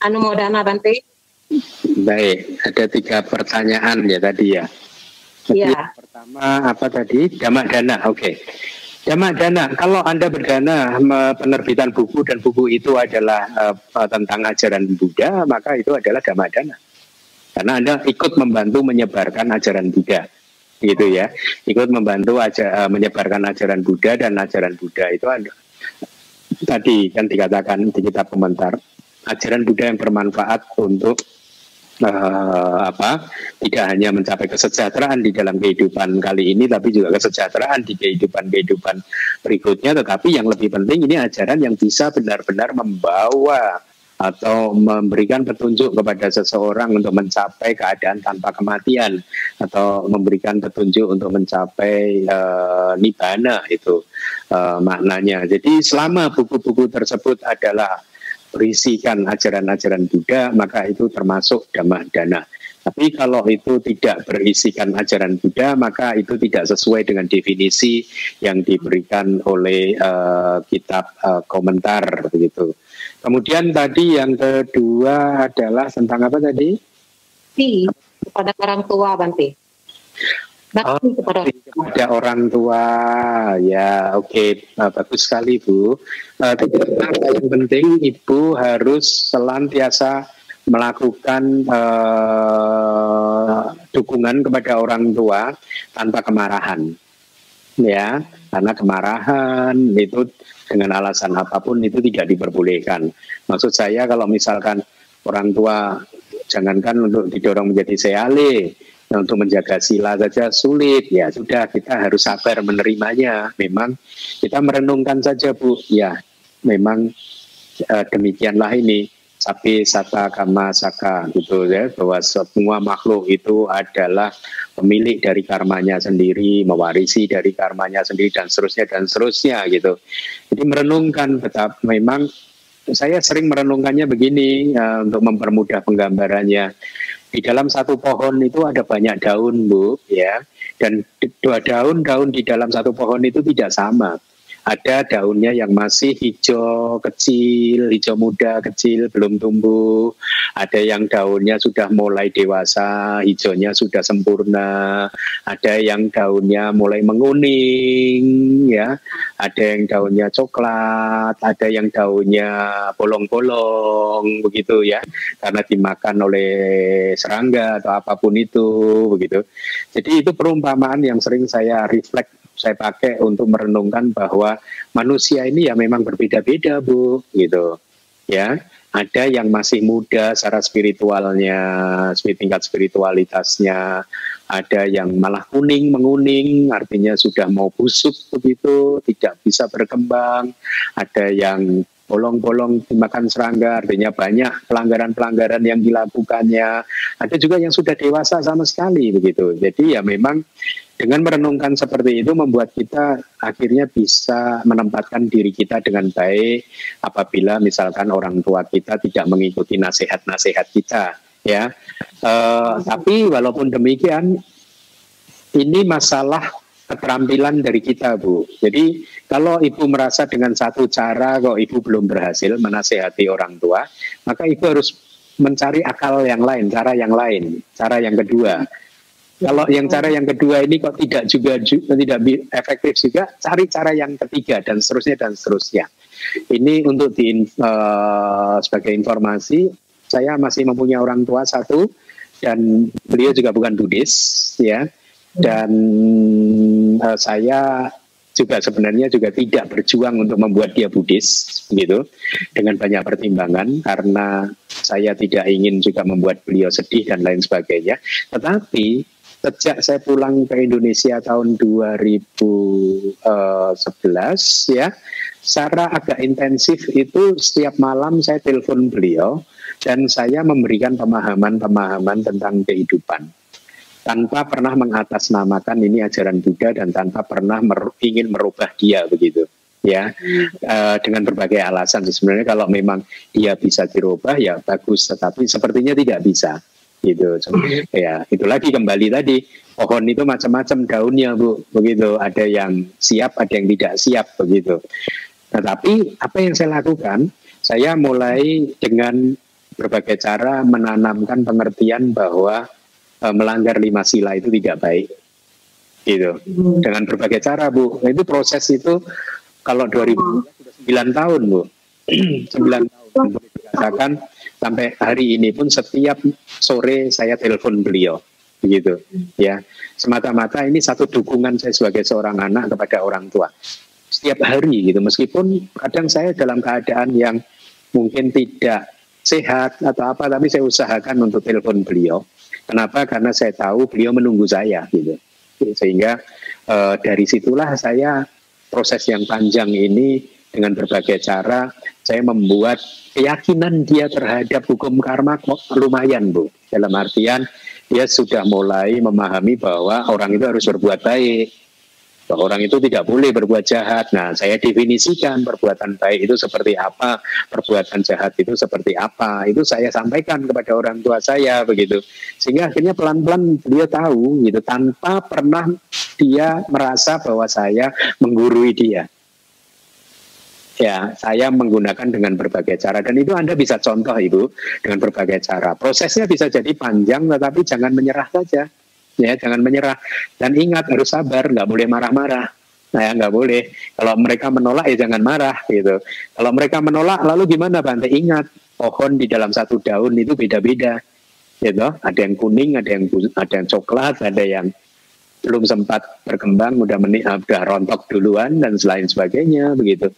Anu Modana Bante. Baik, ada tiga pertanyaan ya tadi ya. Iya. Pertama apa tadi? Damak dana, oke. Okay. Jamak dana, kalau Anda berdana penerbitan buku dan buku itu adalah uh, tentang ajaran Buddha, maka itu adalah dhamma dana. Karena Anda ikut membantu menyebarkan ajaran Buddha. Gitu ya. Ikut membantu aja, uh, menyebarkan ajaran Buddha dan ajaran Buddha itu ada. Tadi kan dikatakan di kitab komentar, ajaran Buddha yang bermanfaat untuk uh, apa tidak hanya mencapai kesejahteraan di dalam kehidupan kali ini tapi juga kesejahteraan di kehidupan-kehidupan berikutnya tetapi yang lebih penting ini ajaran yang bisa benar-benar membawa atau memberikan petunjuk kepada seseorang untuk mencapai keadaan tanpa kematian atau memberikan petunjuk untuk mencapai uh, nibbana itu uh, maknanya. Jadi selama buku-buku tersebut adalah berisikan ajaran-ajaran Buddha, maka itu termasuk dhamma dana. Tapi kalau itu tidak berisikan ajaran Buddha, maka itu tidak sesuai dengan definisi yang diberikan oleh uh, kitab uh, komentar begitu. Kemudian tadi yang kedua adalah tentang apa tadi? Kepada orang tua, Bante. Bakti oh, kepada, kepada orang tua, ya oke, okay. nah, bagus sekali Bu. Uh, yang penting Ibu harus selantiasa melakukan uh, dukungan kepada orang tua tanpa kemarahan, ya, karena kemarahan itu dengan alasan apa pun itu tidak diperbolehkan. Maksud saya kalau misalkan orang tua jangankan untuk didorong menjadi seale, untuk menjaga sila saja sulit, ya sudah kita harus sabar menerimanya. Memang kita merenungkan saja Bu, ya memang uh, demikianlah ini. Sapi saka kama saka gitu ya bahwa semua makhluk itu adalah pemilik dari karmanya sendiri mewarisi dari karmanya sendiri dan seterusnya dan seterusnya gitu. Jadi merenungkan betapa memang saya sering merenungkannya begini uh, untuk mempermudah penggambarannya di dalam satu pohon itu ada banyak daun bu ya. Dan dua daun-daun di dalam satu pohon itu tidak sama ada daunnya yang masih hijau kecil, hijau muda kecil, belum tumbuh. Ada yang daunnya sudah mulai dewasa, hijaunya sudah sempurna. Ada yang daunnya mulai menguning, ya. Ada yang daunnya coklat, ada yang daunnya bolong-bolong, begitu ya. Karena dimakan oleh serangga atau apa pun itu, begitu. Jadi itu perumpamaan yang sering saya reflect saya pakai untuk merenungkan bahwa manusia ini ya memang berbeda-beda bu gitu. Ya ada yang masih muda secara spiritualnya tingkat spiritualitasnya ada yang malah kuning menguning artinya sudah mau busuk begitu tidak bisa berkembang. Ada yang bolong-bolong dimakan serangga artinya banyak pelanggaran-pelanggaran yang dilakukannya. Ada juga yang sudah dewasa sama sekali begitu. Jadi ya memang dengan merenungkan seperti itu membuat kita akhirnya bisa menempatkan diri kita dengan baik apabila misalkan orang tua kita tidak mengikuti nasihat-nasihat kita ya. Uh, tapi walaupun demikian ini masalah keterampilan dari kita Bu. Jadi kalau ibu merasa dengan satu cara kok ibu belum berhasil menasehati orang tua maka ibu harus mencari akal yang lain cara yang lain cara yang kedua kalau yang cara yang kedua ini kok tidak juga tidak efektif juga, cari cara yang ketiga dan seterusnya dan seterusnya. Ini untuk di uh, sebagai informasi, saya masih mempunyai orang tua satu dan beliau juga bukan Buddhis ya. Dan uh, saya juga sebenarnya juga tidak berjuang untuk membuat dia Buddhis gitu dengan banyak pertimbangan karena saya tidak ingin juga membuat beliau sedih dan lain sebagainya. Tetapi sejak saya pulang ke Indonesia tahun 2011 ya secara agak intensif itu setiap malam saya telepon beliau dan saya memberikan pemahaman-pemahaman tentang kehidupan. Tanpa pernah mengatasnamakan ini ajaran Buddha dan tanpa pernah mer ingin merubah dia begitu ya. Hmm. uh, dengan berbagai alasan. Sebenarnya kalau memang dia bisa dirubah ya bagus tetapi sepertinya tidak bisa gitu. Ya itu lagi kembali tadi. Pohon itu macam-macam daunnya bu. Begitu. Ada yang siap ada yang tidak siap begitu. Tetapi apa yang saya lakukan saya mulai dengan berbagai cara menanamkan pengertian bahwa e, melanggar lima sila itu tidak baik. Gitu. Hmm. dengan berbagai cara bu. Itu proses itu kalau 2000 sudah 9 tahun bu. 9 tahun boleh dikatakan sampai hari ini pun setiap sore saya telepon beliau begitu ya. Semata-mata ini satu dukungan saya sebagai seorang anak kepada orang tua. Setiap hari gitu. Meskipun kadang saya dalam keadaan yang mungkin tidak sehat atau apa tapi saya usahakan untuk telepon beliau. Kenapa? Karena saya tahu beliau menunggu saya gitu. Sehingga e, dari situlah saya proses yang panjang ini dengan berbagai cara saya membuat keyakinan dia terhadap hukum karma lumayan bu dalam artian dia sudah mulai memahami bahwa orang itu harus berbuat baik bahwa orang itu tidak boleh berbuat jahat. Nah, saya definisikan perbuatan baik itu seperti apa, perbuatan jahat itu seperti apa. Itu saya sampaikan kepada orang tua saya begitu. Sehingga akhirnya pelan-pelan dia tahu gitu tanpa pernah dia merasa bahwa saya menggurui dia ya saya menggunakan dengan berbagai cara dan itu Anda bisa contoh Ibu dengan berbagai cara. Prosesnya bisa jadi panjang tetapi jangan menyerah saja. Ya, jangan menyerah dan ingat harus sabar, nggak boleh marah-marah. Nah, ya nggak boleh. Kalau mereka menolak ya jangan marah gitu. Kalau mereka menolak lalu gimana Bante? Ingat pohon di dalam satu daun itu beda-beda. Gitu. Ada yang kuning, ada yang ada yang coklat, ada yang belum sempat berkembang udah meni udah rontok duluan dan selain sebagainya begitu.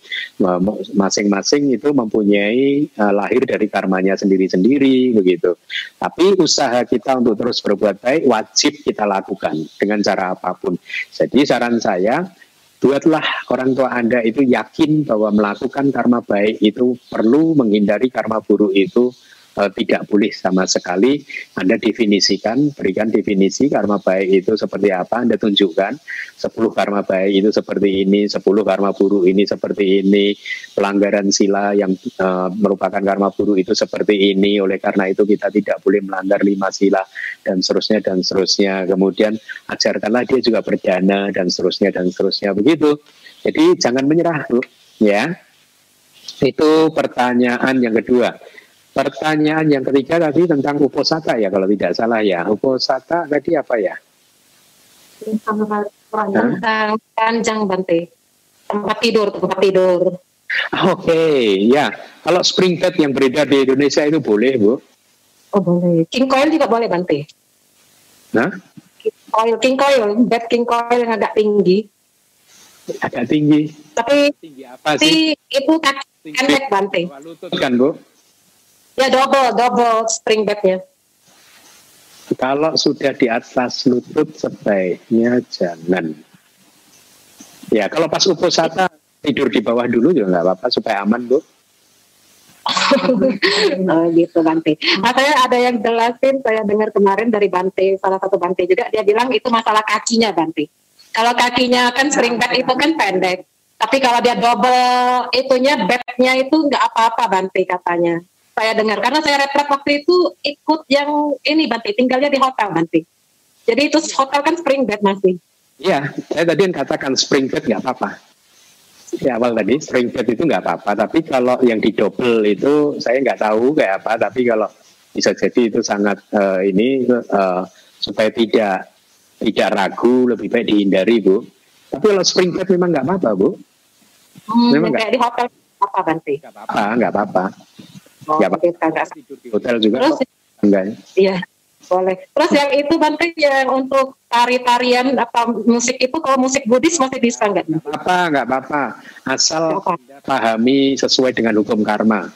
Masing-masing itu mempunyai uh, lahir dari karmanya sendiri-sendiri begitu. Tapi usaha kita untuk terus berbuat baik wajib kita lakukan dengan cara apa pun. Jadi saran saya buatlah orang tua Anda itu yakin bahwa melakukan karma baik itu perlu menghindari karma buruk itu uh, tidak boleh sama sekali. Anda definisikan, berikan definisi karma baik itu seperti apa, Anda tunjukkan 10 karma baik itu seperti ini, 10 karma buruk ini seperti ini, pelanggaran sila yang uh, merupakan karma buruk itu seperti ini, oleh karena itu kita tidak boleh melanggar lima sila dan seterusnya dan seterusnya. Kemudian ajarkanlah dia juga berdana dan seterusnya dan seterusnya begitu. Jadi jangan menyerah, ya. Itu pertanyaan yang kedua. Pertanyaan yang ketiga tadi tentang uposata ya kalau tidak salah ya. Uposata tadi apa ya? Panjang Bante. Tempat tidur, tempat tidur. Oke, okay, ya. Kalau spring bed yang beredar di Indonesia itu boleh, Bu? Oh, boleh. King coil juga boleh, Bante. Nah? King coil, king coil, bed king coil yang agak tinggi. Agak tinggi. Tapi tinggi apa sih? Itu kaki pendek, Bante. Lutut kan, Bu? Ya double, double spring bednya. Kalau sudah di atas lutut sebaiknya jangan. Ya kalau pas uposata tidur di bawah dulu juga nggak apa-apa supaya aman bu. oh, gitu Bante. Nah, saya ada yang jelasin, saya dengar kemarin dari Bante, salah satu Bante juga, dia bilang itu masalah kakinya Bante. Kalau kakinya kan spring bed itu kan pendek, tapi kalau dia double itunya bednya itu nggak apa-apa Bante katanya saya dengar karena saya retret waktu itu ikut yang ini Banti tinggalnya di hotel Banti jadi itu hotel kan spring bed masih Iya, saya tadi yang katakan spring bed nggak apa-apa. Di awal tadi spring bed itu nggak apa-apa, tapi kalau yang di double itu saya nggak tahu kayak apa. Tapi kalau bisa jadi itu sangat uh, ini uh, supaya tidak tidak ragu lebih baik dihindari bu. Tapi kalau spring bed memang nggak apa-apa bu. Hmm, memang kayak gak, di hotel apa Banti? Nggak apa-apa, nggak apa-apa. Oh, ya, nggak tidur di hotel juga Terus, enggak ya? Iya, boleh. Terus yang itu Bante yang untuk tari-tarian apa musik itu kalau musik Buddhis masih bisa nggak? Nggak apa-apa, nggak apa-apa. Asal apa? pahami sesuai dengan hukum karma.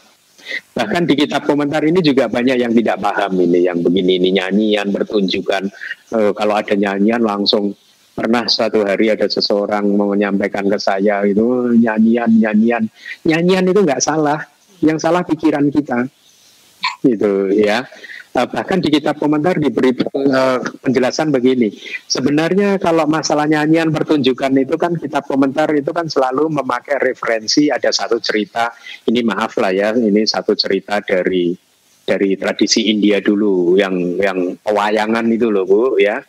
Bahkan di kitab komentar ini juga banyak yang tidak paham ini, yang begini ini nyanyian bertunjukan. E, kalau ada nyanyian langsung pernah suatu hari ada seseorang menyampaikan ke saya itu nyanyian nyanyian nyanyian itu nggak salah yang salah pikiran kita. Gitu ya. Uh, bahkan di kitab komentar diberi uh, penjelasan begini. Sebenarnya kalau masalah nyanyian pertunjukan itu kan kitab komentar itu kan selalu memakai referensi ada satu cerita. Ini maaf lah ya ini satu cerita dari dari tradisi India dulu yang yang pewayangan itu loh bu ya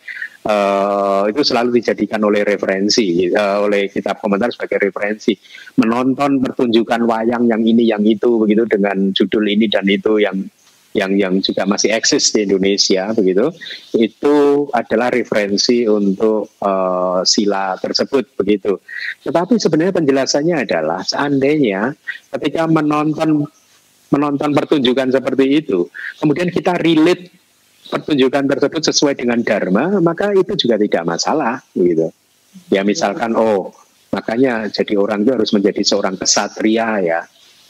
uh, itu selalu dijadikan oleh referensi uh, oleh kitab komentar sebagai referensi. Menonton pertunjukan wayang yang ini yang itu begitu dengan judul ini dan itu yang yang yang juga masih eksis di Indonesia begitu. Itu adalah referensi untuk uh, sila tersebut begitu. Tetapi sebenarnya penjelasannya adalah seandainya ketika menonton menonton pertunjukan seperti itu kemudian kita relate pertunjukan tersebut sesuai dengan dharma, maka itu juga tidak masalah gitu. Ya misalkan oh makanya jadi orang itu harus menjadi seorang kesatria ya.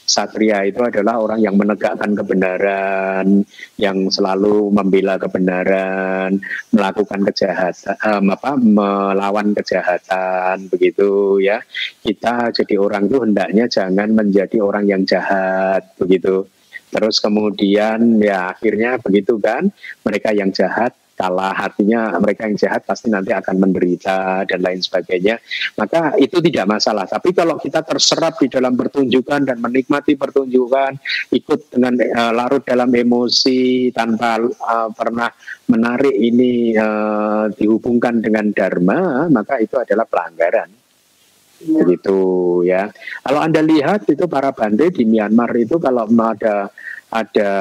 Satria itu adalah orang yang menegakkan kebenaran, yang selalu membela kebenaran, melakukan kejahatan, um, apa, melawan kejahatan, begitu ya. Kita jadi orang itu hendaknya jangan menjadi orang yang jahat, begitu Terus kemudian ya akhirnya begitu kan mereka yang jahat kalah hatinya mereka yang jahat pasti nanti akan menderita dan lain sebagainya maka itu tidak masalah tapi kalau kita terserap di dalam pertunjukan dan menikmati pertunjukan ikut dengan uh, larut dalam emosi tanpa uh, pernah menarik ini uh, dihubungkan dengan dharma maka itu adalah pelanggaran. Begitu ya. Kalau anda lihat itu para bandai di Myanmar itu kalau ada ada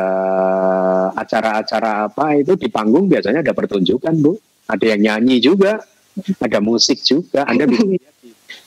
acara-acara apa itu di panggung biasanya ada pertunjukan bu. Ada yang nyanyi juga ada musik juga. Anda bisa lihat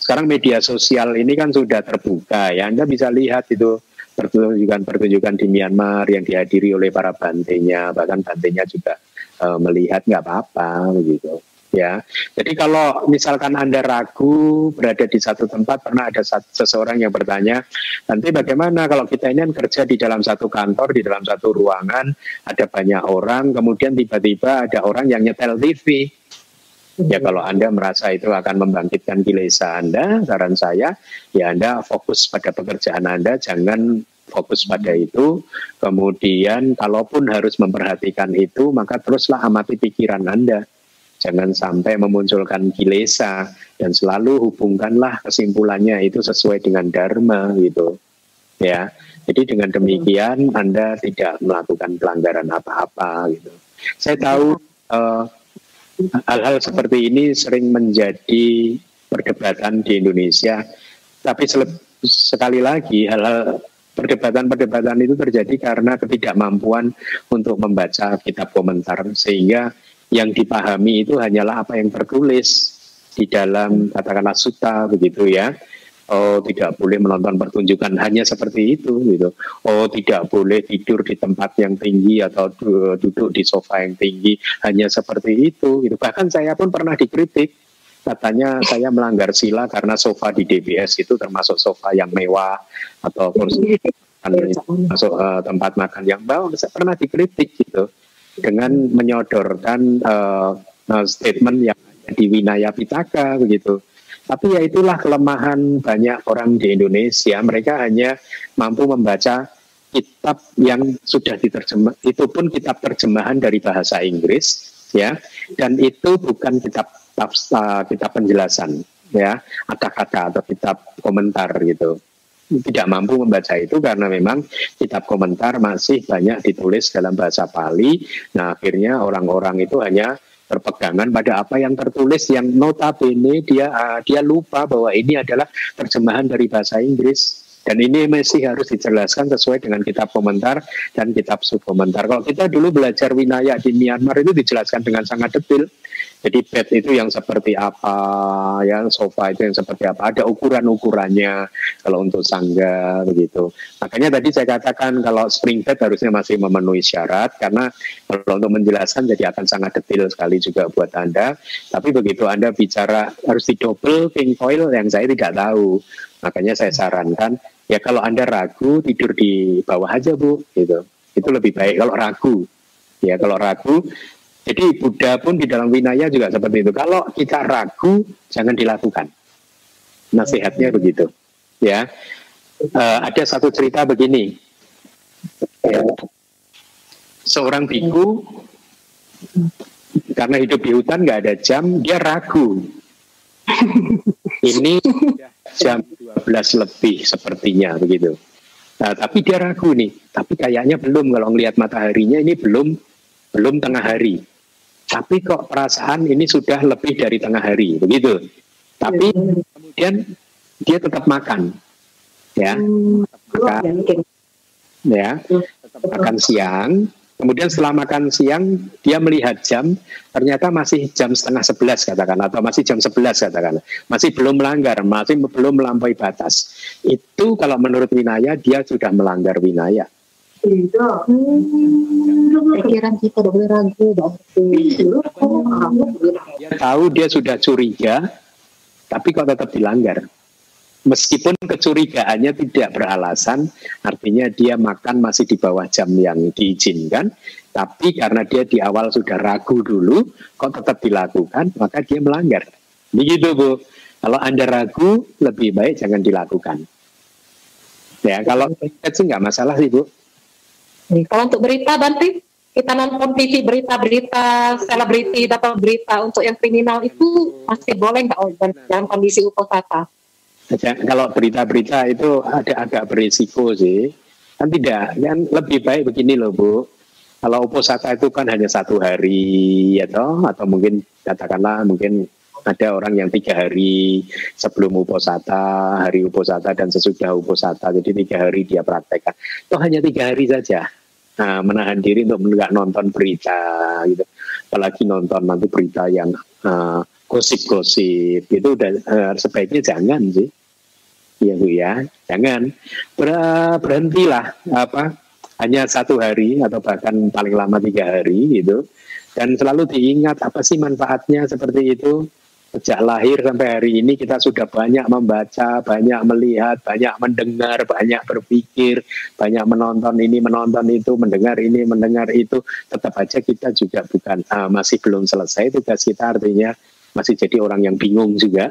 sekarang media sosial ini kan sudah terbuka ya. Anda bisa lihat itu pertunjukan-pertunjukan di Myanmar yang dihadiri oleh para bantenya bahkan bantenya juga uh, melihat nggak apa-apa begitu ya. Jadi kalau misalkan Anda ragu berada di satu tempat pernah ada seseorang yang bertanya, nanti bagaimana kalau kita ini kan kerja di dalam satu kantor, di dalam satu ruangan, ada banyak orang, kemudian tiba-tiba ada orang yang nyetel TV. Ya kalau Anda merasa itu akan membangkitkan kilesa Anda, saran saya ya Anda fokus pada pekerjaan Anda, jangan fokus pada itu. Kemudian kalaupun harus memperhatikan itu, maka teruslah amati pikiran Anda. Jangan sampai memunculkan kilesa dan selalu hubungkanlah kesimpulannya itu sesuai dengan dharma gitu. Ya. Jadi dengan demikian Anda tidak melakukan pelanggaran apa-apa gitu. Saya tahu uh, hal-hal seperti ini sering menjadi perdebatan di Indonesia. Tapi sekali lagi hal-hal perdebatan-perdebatan itu terjadi karena ketidakmampuan untuk membaca kitab komentar sehingga yang dipahami itu hanyalah apa yang tertulis di dalam katakanlah suta begitu ya. Oh tidak boleh menonton pertunjukan hanya seperti itu gitu. Oh tidak boleh tidur di tempat yang tinggi atau duduk di sofa yang tinggi hanya seperti itu gitu. Bahkan saya pun pernah dikritik. Katanya saya melanggar sila karena sofa di DBS itu termasuk sofa yang mewah atau kursi masuk uh, tempat makan yang bawah. Saya pernah dikritik gitu dengan menyodorkan uh, statement yang di Winaya Pitaka begitu tapi ya itulah kelemahan banyak orang di Indonesia. Mereka hanya mampu membaca kitab yang sudah diterjemah. Itu pun kitab terjemahan dari bahasa Inggris, ya. Dan itu bukan kitab uh, kitab penjelasan, ya, kata-kata atau kitab komentar gitu. Tidak mampu membaca itu karena memang kitab komentar masih banyak ditulis dalam bahasa Pali. Nah, akhirnya orang-orang itu hanya berpegangan pada apa yang tertulis yang notabene dia uh, dia lupa bahwa ini adalah terjemahan dari bahasa Inggris dan ini masih harus dijelaskan sesuai dengan kitab komentar dan kitab subkomentar. Kalau kita dulu belajar winaya di Myanmar itu dijelaskan dengan sangat detail. Jadi bed itu yang seperti apa, ya sofa itu yang seperti apa, ada ukuran-ukurannya kalau untuk sangga begitu. Makanya tadi saya katakan kalau spring bed harusnya masih memenuhi syarat karena kalau untuk menjelaskan jadi akan sangat detail sekali juga buat Anda. Tapi begitu Anda bicara harus didouble king foil yang saya tidak tahu. Makanya saya sarankan ya kalau Anda ragu tidur di bawah aja Bu gitu. Itu lebih baik kalau ragu. Ya kalau ragu jadi Buddha pun di dalam Winaya juga seperti itu. Kalau kita ragu, jangan dilakukan. Nasihatnya begitu. Ya, uh, ada satu cerita begini. Ya. Seorang biku karena hidup di hutan nggak ada jam, dia ragu. Ini jam 12 lebih sepertinya begitu. Nah, tapi dia ragu nih. Tapi kayaknya belum kalau ngelihat mataharinya ini belum belum tengah hari. Tapi kok perasaan ini sudah lebih dari tengah hari begitu. Tapi kemudian dia tetap makan ya. Tetap makan ya. Tetap makan siang kemudian setelah makan siang dia melihat jam ternyata masih jam setengah sebelas katakan atau masih jam sebelas katakan. Masih belum melanggar masih belum melampaui batas. Itu kalau menurut winaya dia sudah melanggar winaya. Pikiran kita udah boleh ragu, Dia tahu dia sudah curiga, tapi kok tetap dilanggar. Meskipun kecurigaannya tidak beralasan, artinya dia makan masih di bawah jam yang diizinkan, tapi karena dia di awal sudah ragu dulu, kok tetap dilakukan, maka dia melanggar. Begitu Bu. Kalau Anda ragu, lebih baik jangan dilakukan. Ya, kalau itu nggak masalah sih Bu. Kalau untuk berita Banti, kita nonton TV berita-berita selebriti dapat berita untuk yang kriminal itu masih boleh nggak dalam kondisi uposata? Kalau berita-berita itu ada agak berisiko sih. Kan tidak, kan lebih baik begini loh Bu. Kalau uposata itu kan hanya satu hari ya toh, atau mungkin katakanlah mungkin ada orang yang tiga hari sebelum uposata, hari uposata dan sesudah uposata. Jadi tiga hari dia praktekkan. Itu hanya tiga hari saja. Nah, menahan diri untuk nggak nonton berita gitu. Apalagi nonton nanti berita yang uh, gosip-gosip itu udah uh, sebaiknya jangan sih. Iya Bu ya, jangan. Ber berhentilah apa hanya satu hari atau bahkan paling lama tiga hari gitu. Dan selalu diingat apa sih manfaatnya seperti itu. Sejak lahir sampai hari ini kita sudah banyak membaca, banyak melihat, banyak mendengar, banyak berpikir, banyak menonton ini, menonton itu, mendengar ini, mendengar itu. Tetap aja kita juga bukan uh, masih belum selesai tugas kita. Artinya masih jadi orang yang bingung juga.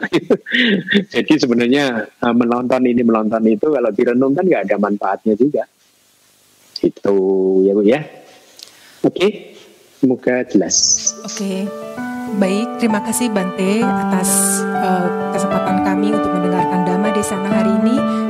jadi sebenarnya eh, menonton ini menonton itu kalau direnungkan nggak ada manfaatnya juga. Itu ya bu ya. Oke, okay. semoga jelas. Oke, okay. baik. Terima kasih Bante atas uh, kesempatan kami untuk mendengarkan Dhamma di sana hari ini.